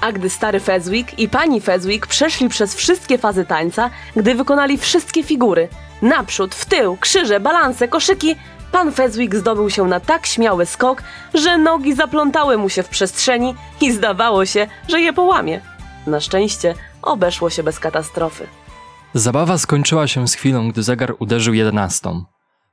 A gdy stary Fezwick i pani Fezwick przeszli przez wszystkie fazy tańca, gdy wykonali wszystkie figury naprzód, w tył, krzyże, balanse, koszyki, pan Fezwick zdobył się na tak śmiały skok, że nogi zaplątały mu się w przestrzeni i zdawało się, że je połamie. Na szczęście obeszło się bez katastrofy. Zabawa skończyła się z chwilą, gdy zegar uderzył jedenastą.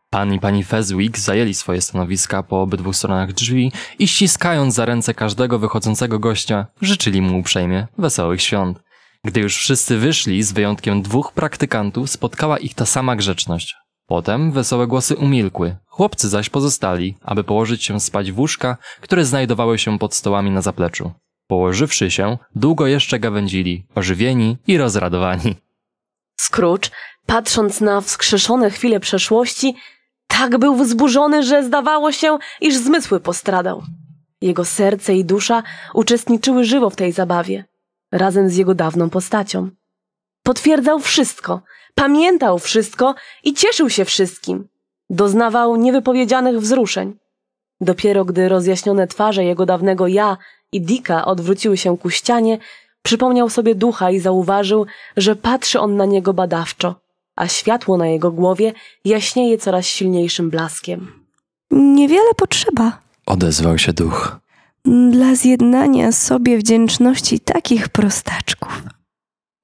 Pan i pani Fezwick zajęli swoje stanowiska po obydwu stronach drzwi i ściskając za ręce każdego wychodzącego gościa, życzyli mu uprzejmie wesołych świąt. Gdy już wszyscy wyszli, z wyjątkiem dwóch praktykantów, spotkała ich ta sama grzeczność. Potem wesołe głosy umilkły, chłopcy zaś pozostali, aby położyć się spać w łóżka, które znajdowały się pod stołami na zapleczu. Położywszy się, długo jeszcze gawędzili, ożywieni i rozradowani. Scrooge, patrząc na wskrzeszone chwile przeszłości, tak był wzburzony, że zdawało się, iż zmysły postradał. Jego serce i dusza uczestniczyły żywo w tej zabawie, razem z jego dawną postacią. Potwierdzał wszystko, pamiętał wszystko i cieszył się wszystkim. Doznawał niewypowiedzianych wzruszeń. Dopiero gdy rozjaśnione twarze jego dawnego ja i Dika odwróciły się ku ścianie, przypomniał sobie ducha i zauważył, że patrzy on na niego badawczo, a światło na jego głowie jaśnieje coraz silniejszym blaskiem. Niewiele potrzeba Odezwał się duch. dla zjednania sobie wdzięczności takich prostaczków.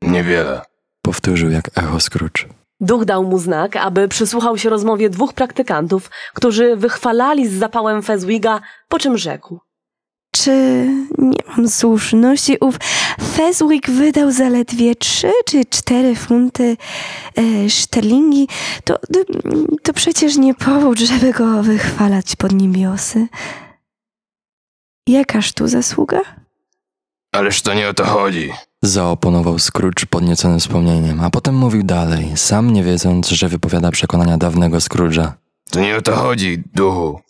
Niewiele. Powtórzył jak echo Scrooge. Duch dał mu znak, aby przysłuchał się rozmowie dwóch praktykantów, którzy wychwalali z zapałem Fezwiga, po czym rzekł. Czy nie mam słuszności? Ów Fezwick wydał zaledwie trzy czy cztery funty e, szterlingi. To, to, to przecież nie powód, żeby go wychwalać pod niebiosy. Jakaż tu zasługa? Ależ to nie o to chodzi. Zaoponował Scrooge podniecony wspomnieniem, a potem mówił dalej, sam nie wiedząc, że wypowiada przekonania dawnego Scrooge'a. To nie o to chodzi, duchu.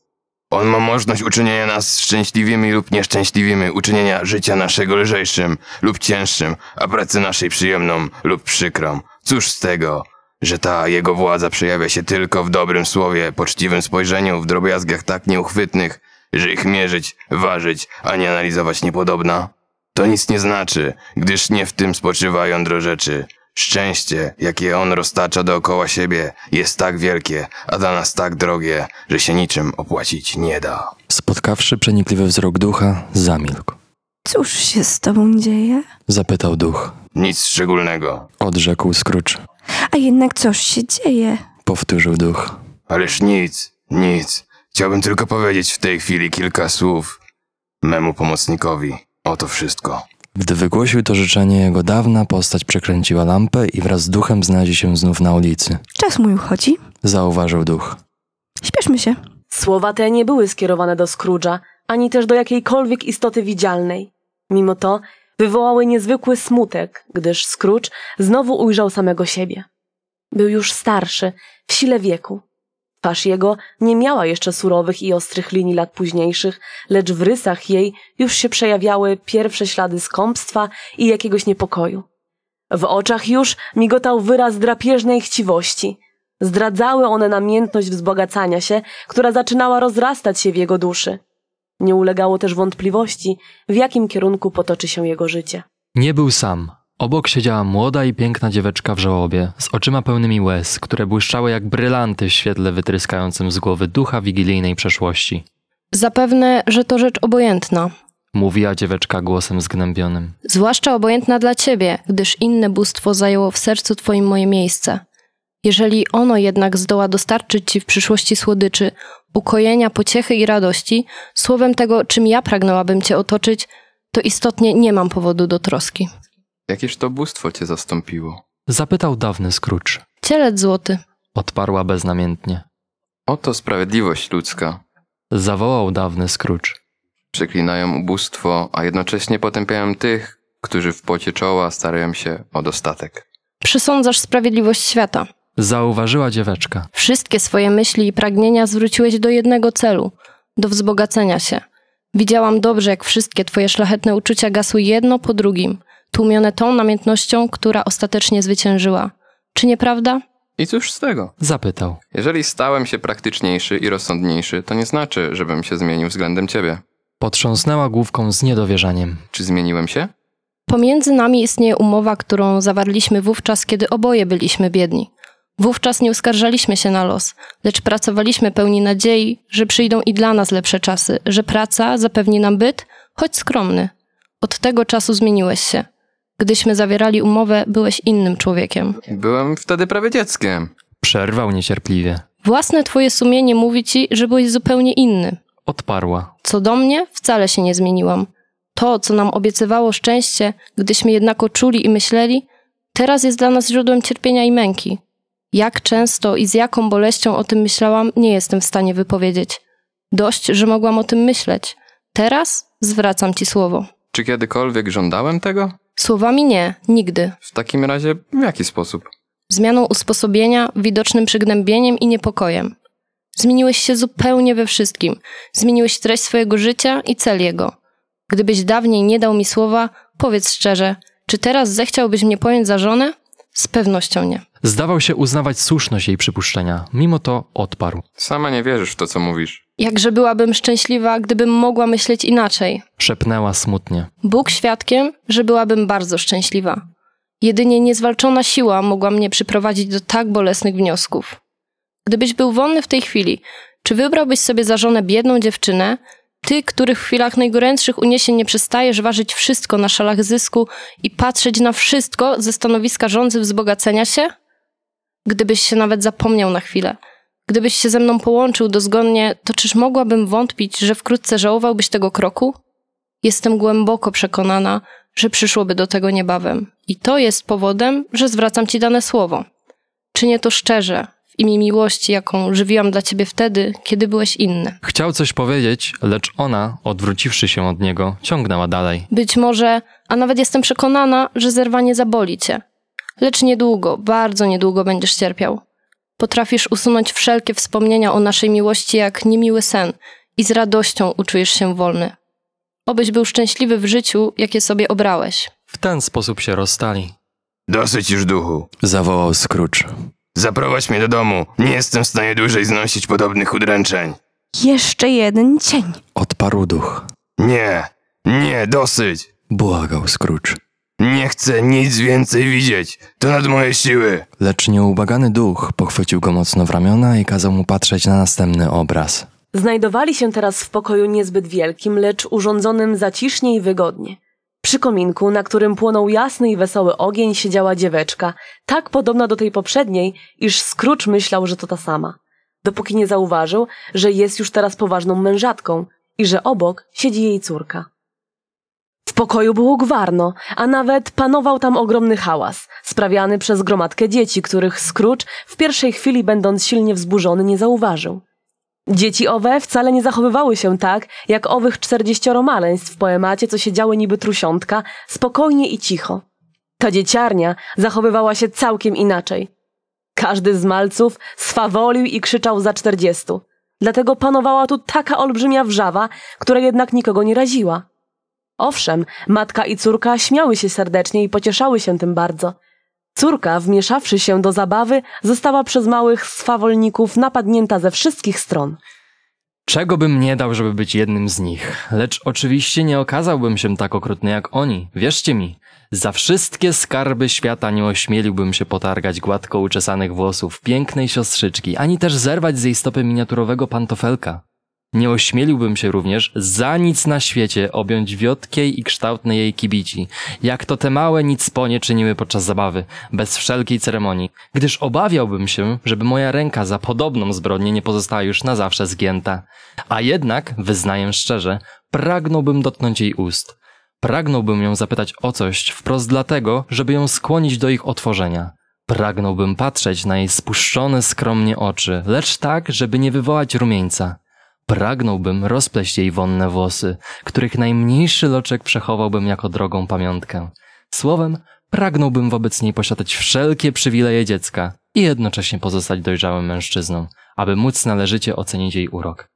On ma możliwość uczynienia nas szczęśliwymi lub nieszczęśliwymi, uczynienia życia naszego lżejszym lub cięższym, a pracy naszej przyjemną lub przykrą. Cóż z tego, że ta jego władza przejawia się tylko w dobrym słowie, poczciwym spojrzeniu, w drobiazgach tak nieuchwytnych, że ich mierzyć, ważyć, ani analizować niepodobna? To nic nie znaczy, gdyż nie w tym spoczywa jądro rzeczy. Szczęście, jakie on roztacza dookoła siebie, jest tak wielkie, a dla nas tak drogie, że się niczym opłacić nie da. Spotkawszy przenikliwy wzrok ducha, zamilkł. Cóż się z tobą dzieje? Zapytał duch. Nic szczególnego. Odrzekł Scrooge. A jednak coś się dzieje. Powtórzył duch. Ależ nic, nic. Chciałbym tylko powiedzieć w tej chwili kilka słów memu pomocnikowi. Oto wszystko. Gdy wygłosił to życzenie, jego dawna postać przekręciła lampę i wraz z duchem znaleźli się znów na ulicy. Czas mój uchodzi. Zauważył duch. Śpieszmy się. Słowa te nie były skierowane do Scrooge'a, ani też do jakiejkolwiek istoty widzialnej. Mimo to wywołały niezwykły smutek, gdyż Scrooge znowu ujrzał samego siebie. Był już starszy, w sile wieku. Twarz jego nie miała jeszcze surowych i ostrych linii lat późniejszych, lecz w rysach jej już się przejawiały pierwsze ślady skąpstwa i jakiegoś niepokoju. W oczach już migotał wyraz drapieżnej chciwości. Zdradzały one namiętność wzbogacania się, która zaczynała rozrastać się w jego duszy. Nie ulegało też wątpliwości, w jakim kierunku potoczy się jego życie. Nie był sam. Obok siedziała młoda i piękna dzieweczka w żałobie, z oczyma pełnymi łez, które błyszczały jak brylanty w świetle wytryskającym z głowy ducha wigilijnej przeszłości. Zapewne, że to rzecz obojętna. Mówiła dzieweczka głosem zgnębionym. Zwłaszcza obojętna dla ciebie, gdyż inne bóstwo zajęło w sercu twoim moje miejsce. Jeżeli ono jednak zdoła dostarczyć ci w przyszłości słodyczy, ukojenia, pociechy i radości, słowem tego, czym ja pragnęłabym cię otoczyć, to istotnie nie mam powodu do troski. Jakież to bóstwo cię zastąpiło? Zapytał dawny Scrooge. Cielec złoty. Odparła beznamiętnie. Oto sprawiedliwość ludzka. Zawołał dawny Scrooge. Przeklinają ubóstwo, a jednocześnie potępiają tych, którzy w pocie czoła starają się o dostatek. Przesądzasz sprawiedliwość świata. Zauważyła dzieweczka. Wszystkie swoje myśli i pragnienia zwróciłeś do jednego celu do wzbogacenia się. Widziałam dobrze, jak wszystkie twoje szlachetne uczucia gasły jedno po drugim, tłumione tą namiętnością, która ostatecznie zwyciężyła. Czy nieprawda? I cóż z tego? Zapytał. Jeżeli stałem się praktyczniejszy i rozsądniejszy, to nie znaczy, żebym się zmienił względem ciebie. Potrząsnęła główką z niedowierzaniem. Czy zmieniłem się? Pomiędzy nami istnieje umowa, którą zawarliśmy wówczas, kiedy oboje byliśmy biedni. Wówczas nie uskarżaliśmy się na los, lecz pracowaliśmy pełni nadziei, że przyjdą i dla nas lepsze czasy, że praca zapewni nam byt, choć skromny. Od tego czasu zmieniłeś się. Gdyśmy zawierali umowę, byłeś innym człowiekiem. Byłem wtedy prawie dzieckiem. Przerwał niecierpliwie. Własne twoje sumienie mówi ci, że byłeś zupełnie inny. Odparła. Co do mnie, wcale się nie zmieniłam. To, co nam obiecywało szczęście, gdyśmy jednako czuli i myśleli, teraz jest dla nas źródłem cierpienia i męki. Jak często i z jaką boleścią o tym myślałam, nie jestem w stanie wypowiedzieć. Dość, że mogłam o tym myśleć. Teraz zwracam ci słowo. Czy kiedykolwiek żądałem tego? Słowami nie, nigdy. W takim razie w jaki sposób? Zmianą usposobienia, widocznym przygnębieniem i niepokojem. Zmieniłeś się zupełnie we wszystkim. Zmieniłeś treść swojego życia i cel jego. Gdybyś dawniej nie dał mi słowa, powiedz szczerze, czy teraz zechciałbyś mnie pojąć za żonę? Z pewnością nie. Zdawał się uznawać słuszność jej przypuszczenia, mimo to odparł. Sama nie wierzysz w to, co mówisz. Jakże byłabym szczęśliwa, gdybym mogła myśleć inaczej. Szepnęła smutnie. Bóg świadkiem, że byłabym bardzo szczęśliwa. Jedynie niezwalczona siła mogła mnie przyprowadzić do tak bolesnych wniosków. Gdybyś był wolny w tej chwili, czy wybrałbyś sobie za żonę biedną dziewczynę, ty, których w chwilach najgorętszych uniesień nie przestajesz ważyć wszystko na szalach zysku i patrzeć na wszystko ze stanowiska rządzy wzbogacenia się? Gdybyś się nawet zapomniał na chwilę, gdybyś się ze mną połączył dozgodnie, to czyż mogłabym wątpić, że wkrótce żałowałbyś tego kroku? Jestem głęboko przekonana, że przyszłoby do tego niebawem. I to jest powodem, że zwracam ci dane słowo. Czynię to szczerze, imię miłości, jaką żywiłam dla ciebie wtedy, kiedy byłeś inny. Chciał coś powiedzieć, lecz ona, odwróciwszy się od niego, ciągnęła dalej. Być może, a nawet jestem przekonana, że zerwanie zaboli cię. Lecz niedługo, bardzo niedługo będziesz cierpiał. Potrafisz usunąć wszelkie wspomnienia o naszej miłości jak niemiły sen i z radością uczujesz się wolny. Obyś był szczęśliwy w życiu, jakie sobie obrałeś. W ten sposób się rozstali. Dosyć już duchu. Zawołał Scrooge. Zaprowadź mnie do domu. Nie jestem w stanie dłużej znosić podobnych udręczeń. Jeszcze jeden cień. Odparł duch. Nie, nie, dosyć. Błagał Scrooge. Nie chcę nic więcej widzieć. To nad moje siły. Lecz nieubagany duch pochwycił go mocno w ramiona i kazał mu patrzeć na następny obraz. Znajdowali się teraz w pokoju niezbyt wielkim, lecz urządzonym zacisznie i wygodnie. Przy kominku, na którym płonął jasny i wesoły ogień, siedziała dzieweczka, tak podobna do tej poprzedniej, iż Scrooge myślał, że to ta sama. Dopóki nie zauważył, że jest już teraz poważną mężatką i że obok siedzi jej córka. W pokoju było gwarno, a nawet panował tam ogromny hałas, sprawiany przez gromadkę dzieci, których Scrooge w pierwszej chwili, będąc silnie wzburzony, nie zauważył. Dzieci owe wcale nie zachowywały się tak, jak owych czterdzieścioro maleństw w poemacie, co siedziały niby trusiątka, spokojnie i cicho. Ta dzieciarnia zachowywała się całkiem inaczej. Każdy z malców swawolił i krzyczał za czterdziestu. Dlatego panowała tu taka olbrzymia wrzawa, która jednak nikogo nie raziła. Owszem, matka i córka śmiały się serdecznie i pocieszały się tym bardzo. Córka, wmieszawszy się do zabawy, została przez małych swawolników napadnięta ze wszystkich stron. Czego bym nie dał, żeby być jednym z nich. Lecz oczywiście nie okazałbym się tak okrutny jak oni. Wierzcie mi, za wszystkie skarby świata nie ośmieliłbym się potargać gładko uczesanych włosów pięknej siostrzyczki, ani też zerwać z jej stopy miniaturowego pantofelka. Nie ośmieliłbym się również za nic na świecie objąć wiotkiej i kształtnej jej kibici, jak to te małe nic ponie czyniły podczas zabawy, bez wszelkiej ceremonii, gdyż obawiałbym się, żeby moja ręka za podobną zbrodnię nie pozostała już na zawsze zgięta. A jednak, wyznaję szczerze, pragnąłbym dotknąć jej ust. Pragnąłbym ją zapytać o coś wprost dlatego, żeby ją skłonić do ich otworzenia. Pragnąłbym patrzeć na jej spuszczone skromnie oczy, lecz tak, żeby nie wywołać rumieńca. Pragnąłbym rozpleść jej wonne włosy, których najmniejszy loczek przechowałbym jako drogą pamiątkę. Słowem, pragnąłbym wobec niej posiadać wszelkie przywileje dziecka i jednocześnie pozostać dojrzałym mężczyzną, aby móc należycie ocenić jej urok.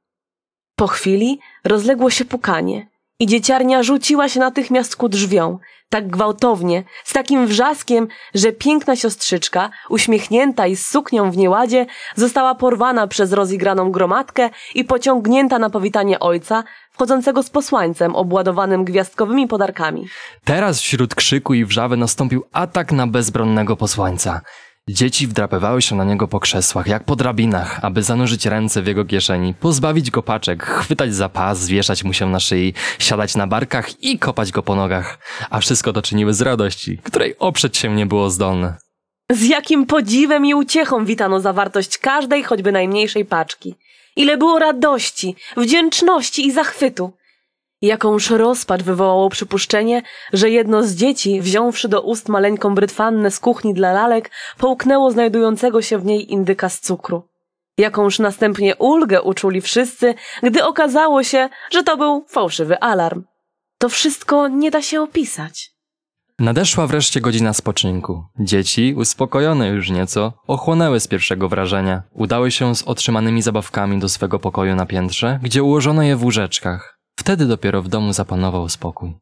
Po chwili rozległo się pukanie i dzieciarnia rzuciła się natychmiast ku drzwiom, tak gwałtownie, z takim wrzaskiem, że piękna siostrzyczka, uśmiechnięta i z suknią w nieładzie, została porwana przez rozigraną gromadkę i pociągnięta na powitanie ojca, wchodzącego z posłańcem obładowanym gwiazdkowymi podarkami. Teraz wśród krzyku i wrzawy nastąpił atak na bezbronnego posłańca. Dzieci wdrapywały się na niego po krzesłach, jak po drabinach, aby zanurzyć ręce w jego kieszeni, pozbawić go paczek, chwytać za pas, wieszać mu się na szyi, siadać na barkach i kopać go po nogach. A wszystko to czyniły z radości, której oprzeć się nie było zdolne. Z jakim podziwem i uciechą witano zawartość każdej, choćby najmniejszej paczki. Ile było radości, wdzięczności i zachwytu. Jakąż rozpacz wywołało przypuszczenie, że jedno z dzieci, wziąwszy do ust maleńką brytwannę z kuchni dla lalek, połknęło znajdującego się w niej indyka z cukru. Jakąż następnie ulgę uczuli wszyscy, gdy okazało się, że to był fałszywy alarm. To wszystko nie da się opisać. Nadeszła wreszcie godzina spoczynku. Dzieci, uspokojone już nieco, ochłonęły z pierwszego wrażenia. Udały się z otrzymanymi zabawkami do swego pokoju na piętrze, gdzie ułożono je w łóżeczkach. Wtedy dopiero w domu zapanował spokój.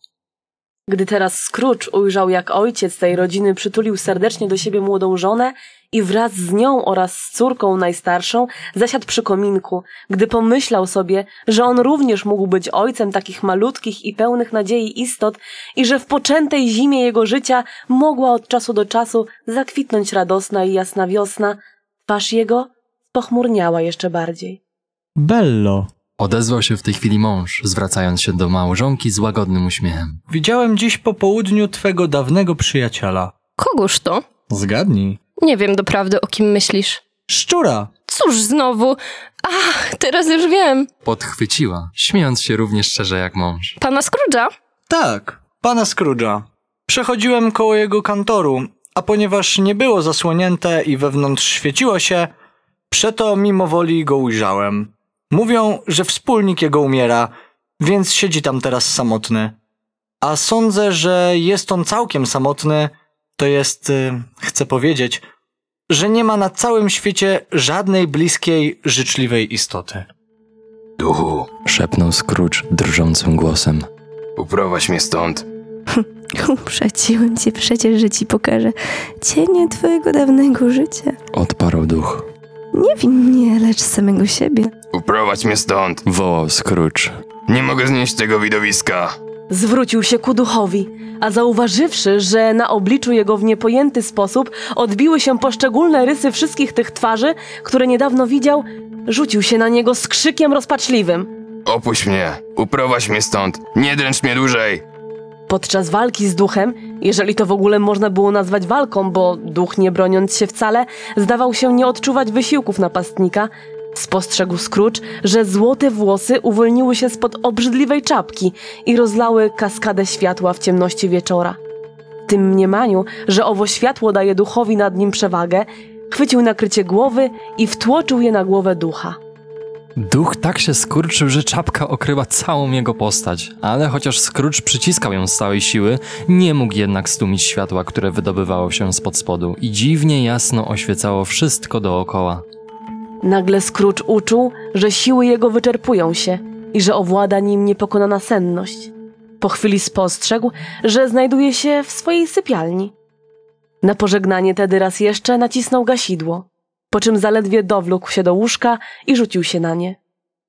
Gdy teraz Scrooge ujrzał, jak ojciec tej rodziny przytulił serdecznie do siebie młodą żonę i wraz z nią oraz z córką najstarszą zasiadł przy kominku, gdy pomyślał sobie, że on również mógł być ojcem takich malutkich i pełnych nadziei istot i że w poczętej zimie jego życia mogła od czasu do czasu zakwitnąć radosna i jasna wiosna, twarz jego pochmurniała jeszcze bardziej. Bello, Odezwał się w tej chwili mąż, zwracając się do małżonki z łagodnym uśmiechem. widziałem dziś po południu twego dawnego przyjaciela. Kogoż to? Zgadnij. Nie wiem doprawdy, o kim myślisz. Szczura! Cóż znowu? Ach, teraz już wiem. Podchwyciła, śmiejąc się równie szczerze jak mąż. Pana Scrooge'a? Tak, pana Scrooge'a. Przechodziłem koło jego kantoru, a ponieważ nie było zasłonięte i wewnątrz świeciło się, przeto mimo woli go ujrzałem. Mówią, że wspólnik jego umiera, więc siedzi tam teraz samotny. A sądzę, że jest on całkiem samotny, to jest, y, chcę powiedzieć, że nie ma na całym świecie żadnej bliskiej, życzliwej istoty. Duchu, Szepnął Scrooge drżącym głosem. uprowadź mnie stąd. Uprzedziłem cię przecież, że ci pokażę cienie twojego dawnego życia. Odparł duch. Nie win mnie, lecz samego siebie. Uprowadź mnie stąd. Wołał Scrooge. Nie mogę znieść tego widowiska. Zwrócił się ku duchowi, a zauważywszy, że na obliczu jego w niepojęty sposób odbiły się poszczególne rysy wszystkich tych twarzy, które niedawno widział, rzucił się na niego z krzykiem rozpaczliwym. Opuść mnie. Uprowadź mnie stąd. Nie dręcz mnie dłużej. Podczas walki z duchem, jeżeli to w ogóle można było nazwać walką, bo duch nie broniąc się wcale, zdawał się nie odczuwać wysiłków napastnika, spostrzegł Scrooge, że złote włosy uwolniły się spod obrzydliwej czapki i rozlały kaskadę światła w ciemności wieczora. W tym mniemaniu, że owo światło daje duchowi nad nim przewagę, chwycił nakrycie głowy i wtłoczył je na głowę ducha. Duch tak się skurczył, że czapka okryła całą jego postać, ale chociaż Scrooge przyciskał ją z całej siły, nie mógł jednak stłumić światła, które wydobywało się spod spodu i dziwnie jasno oświecało wszystko dookoła. Nagle Scrooge uczuł, że siły jego wyczerpują się i że owłada nim niepokonana senność. Po chwili spostrzegł, że znajduje się w swojej sypialni. Na pożegnanie tedy raz jeszcze nacisnął gasidło, po czym zaledwie dowlókł się do łóżka i rzucił się na nie.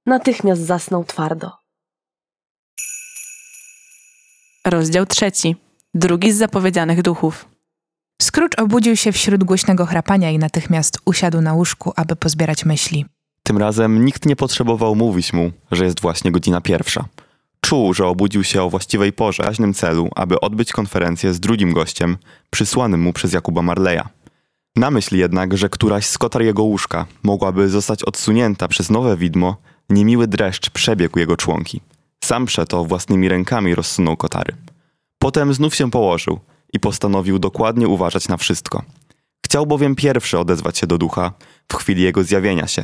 natychmiast zasnął twardo. Rozdział trzeci. Drugi z zapowiedzianych duchów. Scrooge obudził się wśród głośnego chrapania i natychmiast usiadł na łóżku, aby pozbierać myśli. Tym razem nikt nie potrzebował mówić mu, że jest właśnie godzina pierwsza. Czuł, że obudził się o właściwej porze, w celu, aby odbyć konferencję z drugim gościem, przysłanym mu przez Jakuba Marleya. Na myśl jednak, że któraś z kotar jego łóżka mogłaby zostać odsunięta przez nowe widmo, niemiły dreszcz przebiegł jego członki. Sam przeto własnymi rękami rozsunął kotary. Potem znów się położył i postanowił dokładnie uważać na wszystko. Chciał bowiem pierwszy odezwać się do ducha w chwili jego zjawienia się.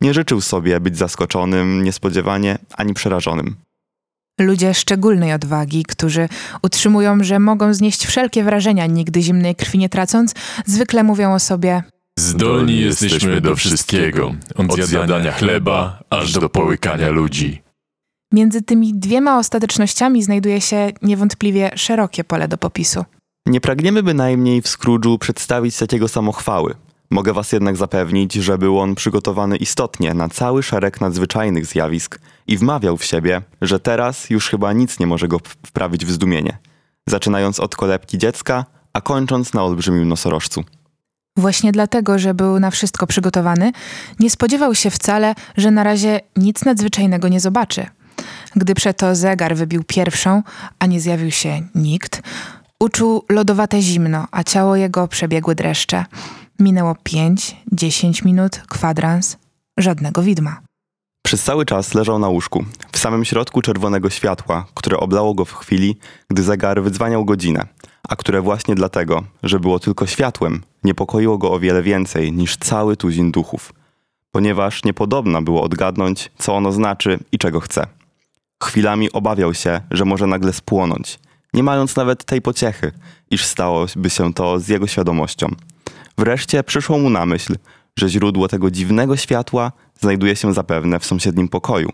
Nie życzył sobie być zaskoczonym niespodziewanie ani przerażonym. Ludzie szczególnej odwagi, którzy utrzymują, że mogą znieść wszelkie wrażenia, nigdy zimnej krwi nie tracąc, zwykle mówią o sobie Zdolni jesteśmy do wszystkiego, od zjadania chleba aż do połykania ludzi. Między tymi dwiema ostatecznościami znajduje się niewątpliwie szerokie pole do popisu. Nie pragniemy bynajmniej w Scrooge'u przedstawić takiego samochwały. Mogę was jednak zapewnić, że był on przygotowany istotnie na cały szereg nadzwyczajnych zjawisk i wmawiał w siebie, że teraz już chyba nic nie może go wprawić w zdumienie. Zaczynając od kolebki dziecka, a kończąc na olbrzymim nosorożcu. Właśnie dlatego, że był na wszystko przygotowany, nie spodziewał się wcale, że na razie nic nadzwyczajnego nie zobaczy. Gdy przeto zegar wybił pierwszą, a nie zjawił się nikt, uczuł lodowate zimno, a ciało jego przebiegły dreszcze. Minęło pięć, dziesięć minut, kwadrans, żadnego widma. Przez cały czas leżał na łóżku, w samym środku czerwonego światła, które oblało go w chwili, gdy zegar wydzwaniał godzinę, a które właśnie dlatego, że było tylko światłem, niepokoiło go o wiele więcej niż cały tuzin duchów, ponieważ niepodobna było odgadnąć, co ono znaczy i czego chce. Chwilami obawiał się, że może nagle spłonąć, nie mając nawet tej pociechy, iż stałoby się to z jego świadomością. Wreszcie przyszło mu na myśl, że źródło tego dziwnego światła znajduje się zapewne w sąsiednim pokoju,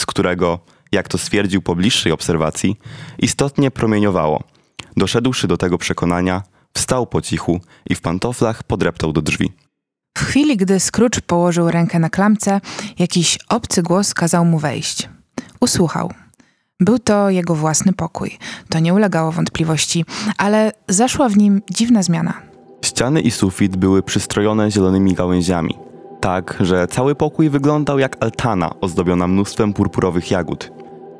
z którego, jak to stwierdził po bliższej obserwacji, istotnie promieniowało. Doszedłszy do tego przekonania, wstał po cichu i w pantoflach podreptał do drzwi. W chwili, gdy Scrooge położył rękę na klamce, jakiś obcy głos kazał mu wejść. Usłuchał. Był to jego własny pokój. To nie ulegało wątpliwości, ale zaszła w nim dziwna zmiana. Ściany i sufit były przystrojone zielonymi gałęziami, tak, że cały pokój wyglądał jak altana ozdobiona mnóstwem purpurowych jagód.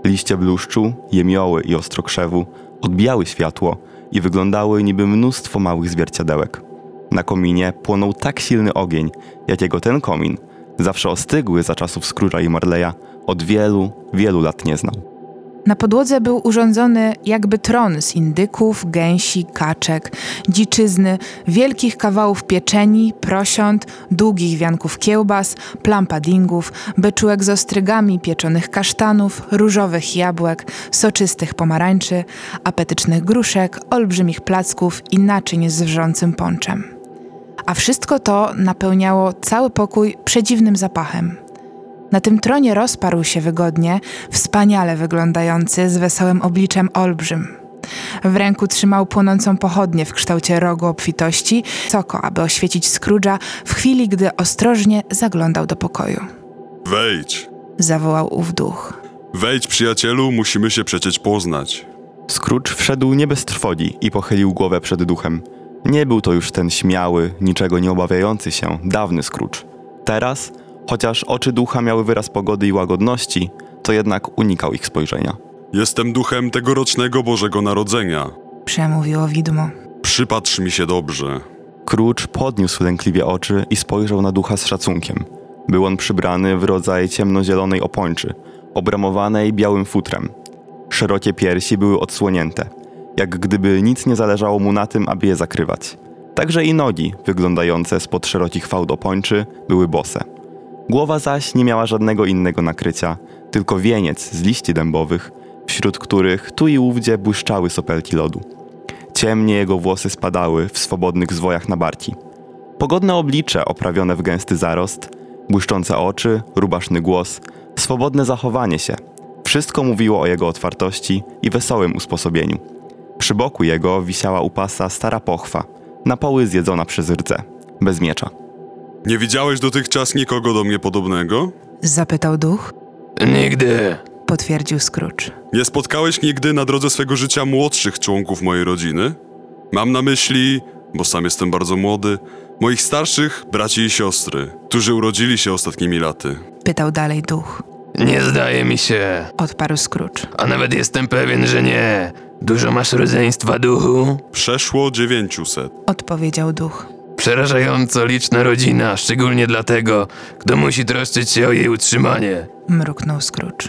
Liście bluszczu, jemioły i ostrokrzewu odbijały światło i wyglądały niby mnóstwo małych zwierciadełek. Na kominie płonął tak silny ogień, jakiego ten komin, zawsze ostygły za czasów Scrooge'a i Marleya, od wielu, wielu lat nie znał. Na podłodze był urządzony jakby tron z indyków, gęsi, kaczek, dziczyzny, wielkich kawałów pieczeni, prosiąt, długich wianków kiełbas, plam puddingów, beczułek z ostrygami pieczonych kasztanów, różowych jabłek, soczystych pomarańczy, apetycznych gruszek, olbrzymich placków i naczyń z wrzącym ponczem. A wszystko to napełniało cały pokój przedziwnym zapachem – na tym tronie rozparł się wygodnie, wspaniale wyglądający, z wesołym obliczem olbrzym. W ręku trzymał płonącą pochodnię w kształcie rogu obfitości, soko, aby oświecić Scrooge'a w chwili, gdy ostrożnie zaglądał do pokoju. Wejdź, Zawołał ów duch. wejdź przyjacielu, musimy się przecież poznać. Scrooge wszedł nie bez trwogi i pochylił głowę przed duchem. Nie był to już ten śmiały, niczego nie obawiający się, dawny Scrooge. Teraz, chociaż oczy ducha miały wyraz pogody i łagodności, to jednak unikał ich spojrzenia. Jestem duchem tegorocznego Bożego Narodzenia. Przemówiło widmo. Przypatrz mi się dobrze. Scrooge podniósł lękliwie oczy i spojrzał na ducha z szacunkiem. Był on przybrany w rodzaj ciemnozielonej opończy, obramowanej białym futrem. Szerokie piersi były odsłonięte, jak gdyby nic nie zależało mu na tym, aby je zakrywać. Także i nogi, wyglądające spod szerokich fałd opończy, były bose. Głowa zaś nie miała żadnego innego nakrycia, tylko wieniec z liści dębowych, wśród których tu i ówdzie błyszczały sopelki lodu. Ciemnie jego włosy spadały w swobodnych zwojach na barki. Pogodne oblicze oprawione w gęsty zarost, błyszczące oczy, rubaszny głos, swobodne zachowanie się. Wszystko mówiło o jego otwartości i wesołym usposobieniu. Przy boku jego wisiała u pasa stara pochwa, na poły zjedzona przez rdze, bez miecza. Nie widziałeś dotychczas nikogo do mnie podobnego? Zapytał duch. Nigdy. Potwierdził Scrooge. Nie spotkałeś nigdy na drodze swego życia młodszych członków mojej rodziny? Mam na myśli, bo sam jestem bardzo młody, moich starszych braci i siostry, którzy urodzili się ostatnimi laty. Pytał dalej duch. Nie zdaje mi się. Odparł Scrooge. A nawet jestem pewien, że nie. Dużo masz rodzeństwa, duchu? Przeszło dziewięciuset. Odpowiedział duch. Przerażająco liczna rodzina, szczególnie dla tego, kto musi troszczyć się o jej utrzymanie. Mruknął Scrooge.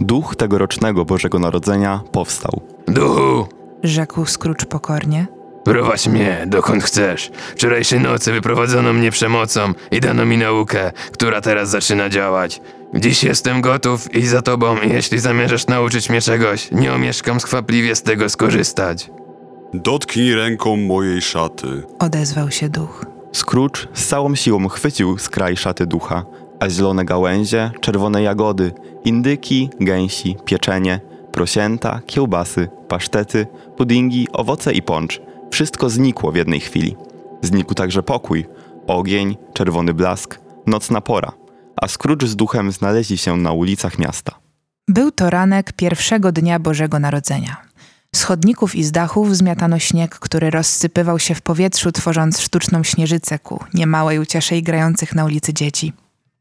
Duch tegorocznego Bożego Narodzenia powstał. Duchu, Rzekł Scrooge pokornie. prowadź mnie dokąd chcesz. Wczorajszej nocy wyprowadzono mnie przemocą i dano mi naukę, która teraz zaczyna działać. Dziś jestem gotów i za tobą jeśli zamierzasz nauczyć mnie czegoś, nie omieszkam skwapliwie z tego skorzystać. Dotknij ręką mojej szaty. Odezwał się duch. Scrooge z całą siłą chwycił skraj szaty ducha, a zielone gałęzie, czerwone jagody, indyki, gęsi, pieczenie, prosięta, kiełbasy, pasztety, puddingi, owoce i poncz wszystko znikło w jednej chwili. Znikł także pokój, ogień, czerwony blask, nocna pora, a Scrooge z duchem znaleźli się na ulicach miasta. Był to ranek pierwszego dnia Bożego Narodzenia. Z chodników i z dachów zmiatano śnieg, który rozsypywał się w powietrzu, tworząc sztuczną śnieżycę ku niemałej uciesze i grających na ulicy dzieci.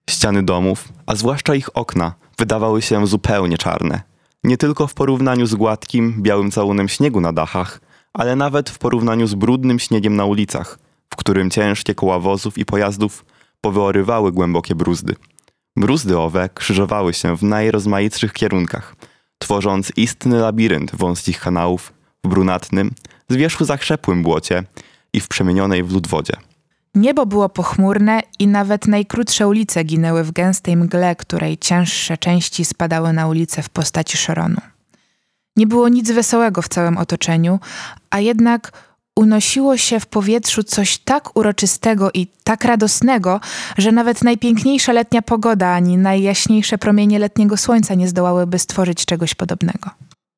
Ściany domów, a zwłaszcza ich okna, wydawały się zupełnie czarne. Nie tylko w porównaniu z gładkim, białym całunem śniegu na dachach, ale nawet w porównaniu z brudnym śniegiem na ulicach, w którym ciężkie koła wozów i pojazdów powyorywały głębokie bruzdy. Bruzdy owe krzyżowały się w najrozmaitszych kierunkach, tworząc istny labirynt wąskich kanałów w brunatnym, z wierzchu zakrzepłym błocie i w przemienionej w lód wodzie. Niebo było pochmurne i nawet najkrótsze ulice ginęły w gęstej mgle, której cięższe części spadały na ulicę w postaci szoronu. Nie było nic wesołego w całym otoczeniu, a jednak unosiło się w powietrzu coś tak uroczystego i tak radosnego, że nawet najpiękniejsza letnia pogoda ani najjaśniejsze promienie letniego słońca nie zdołałyby stworzyć czegoś podobnego.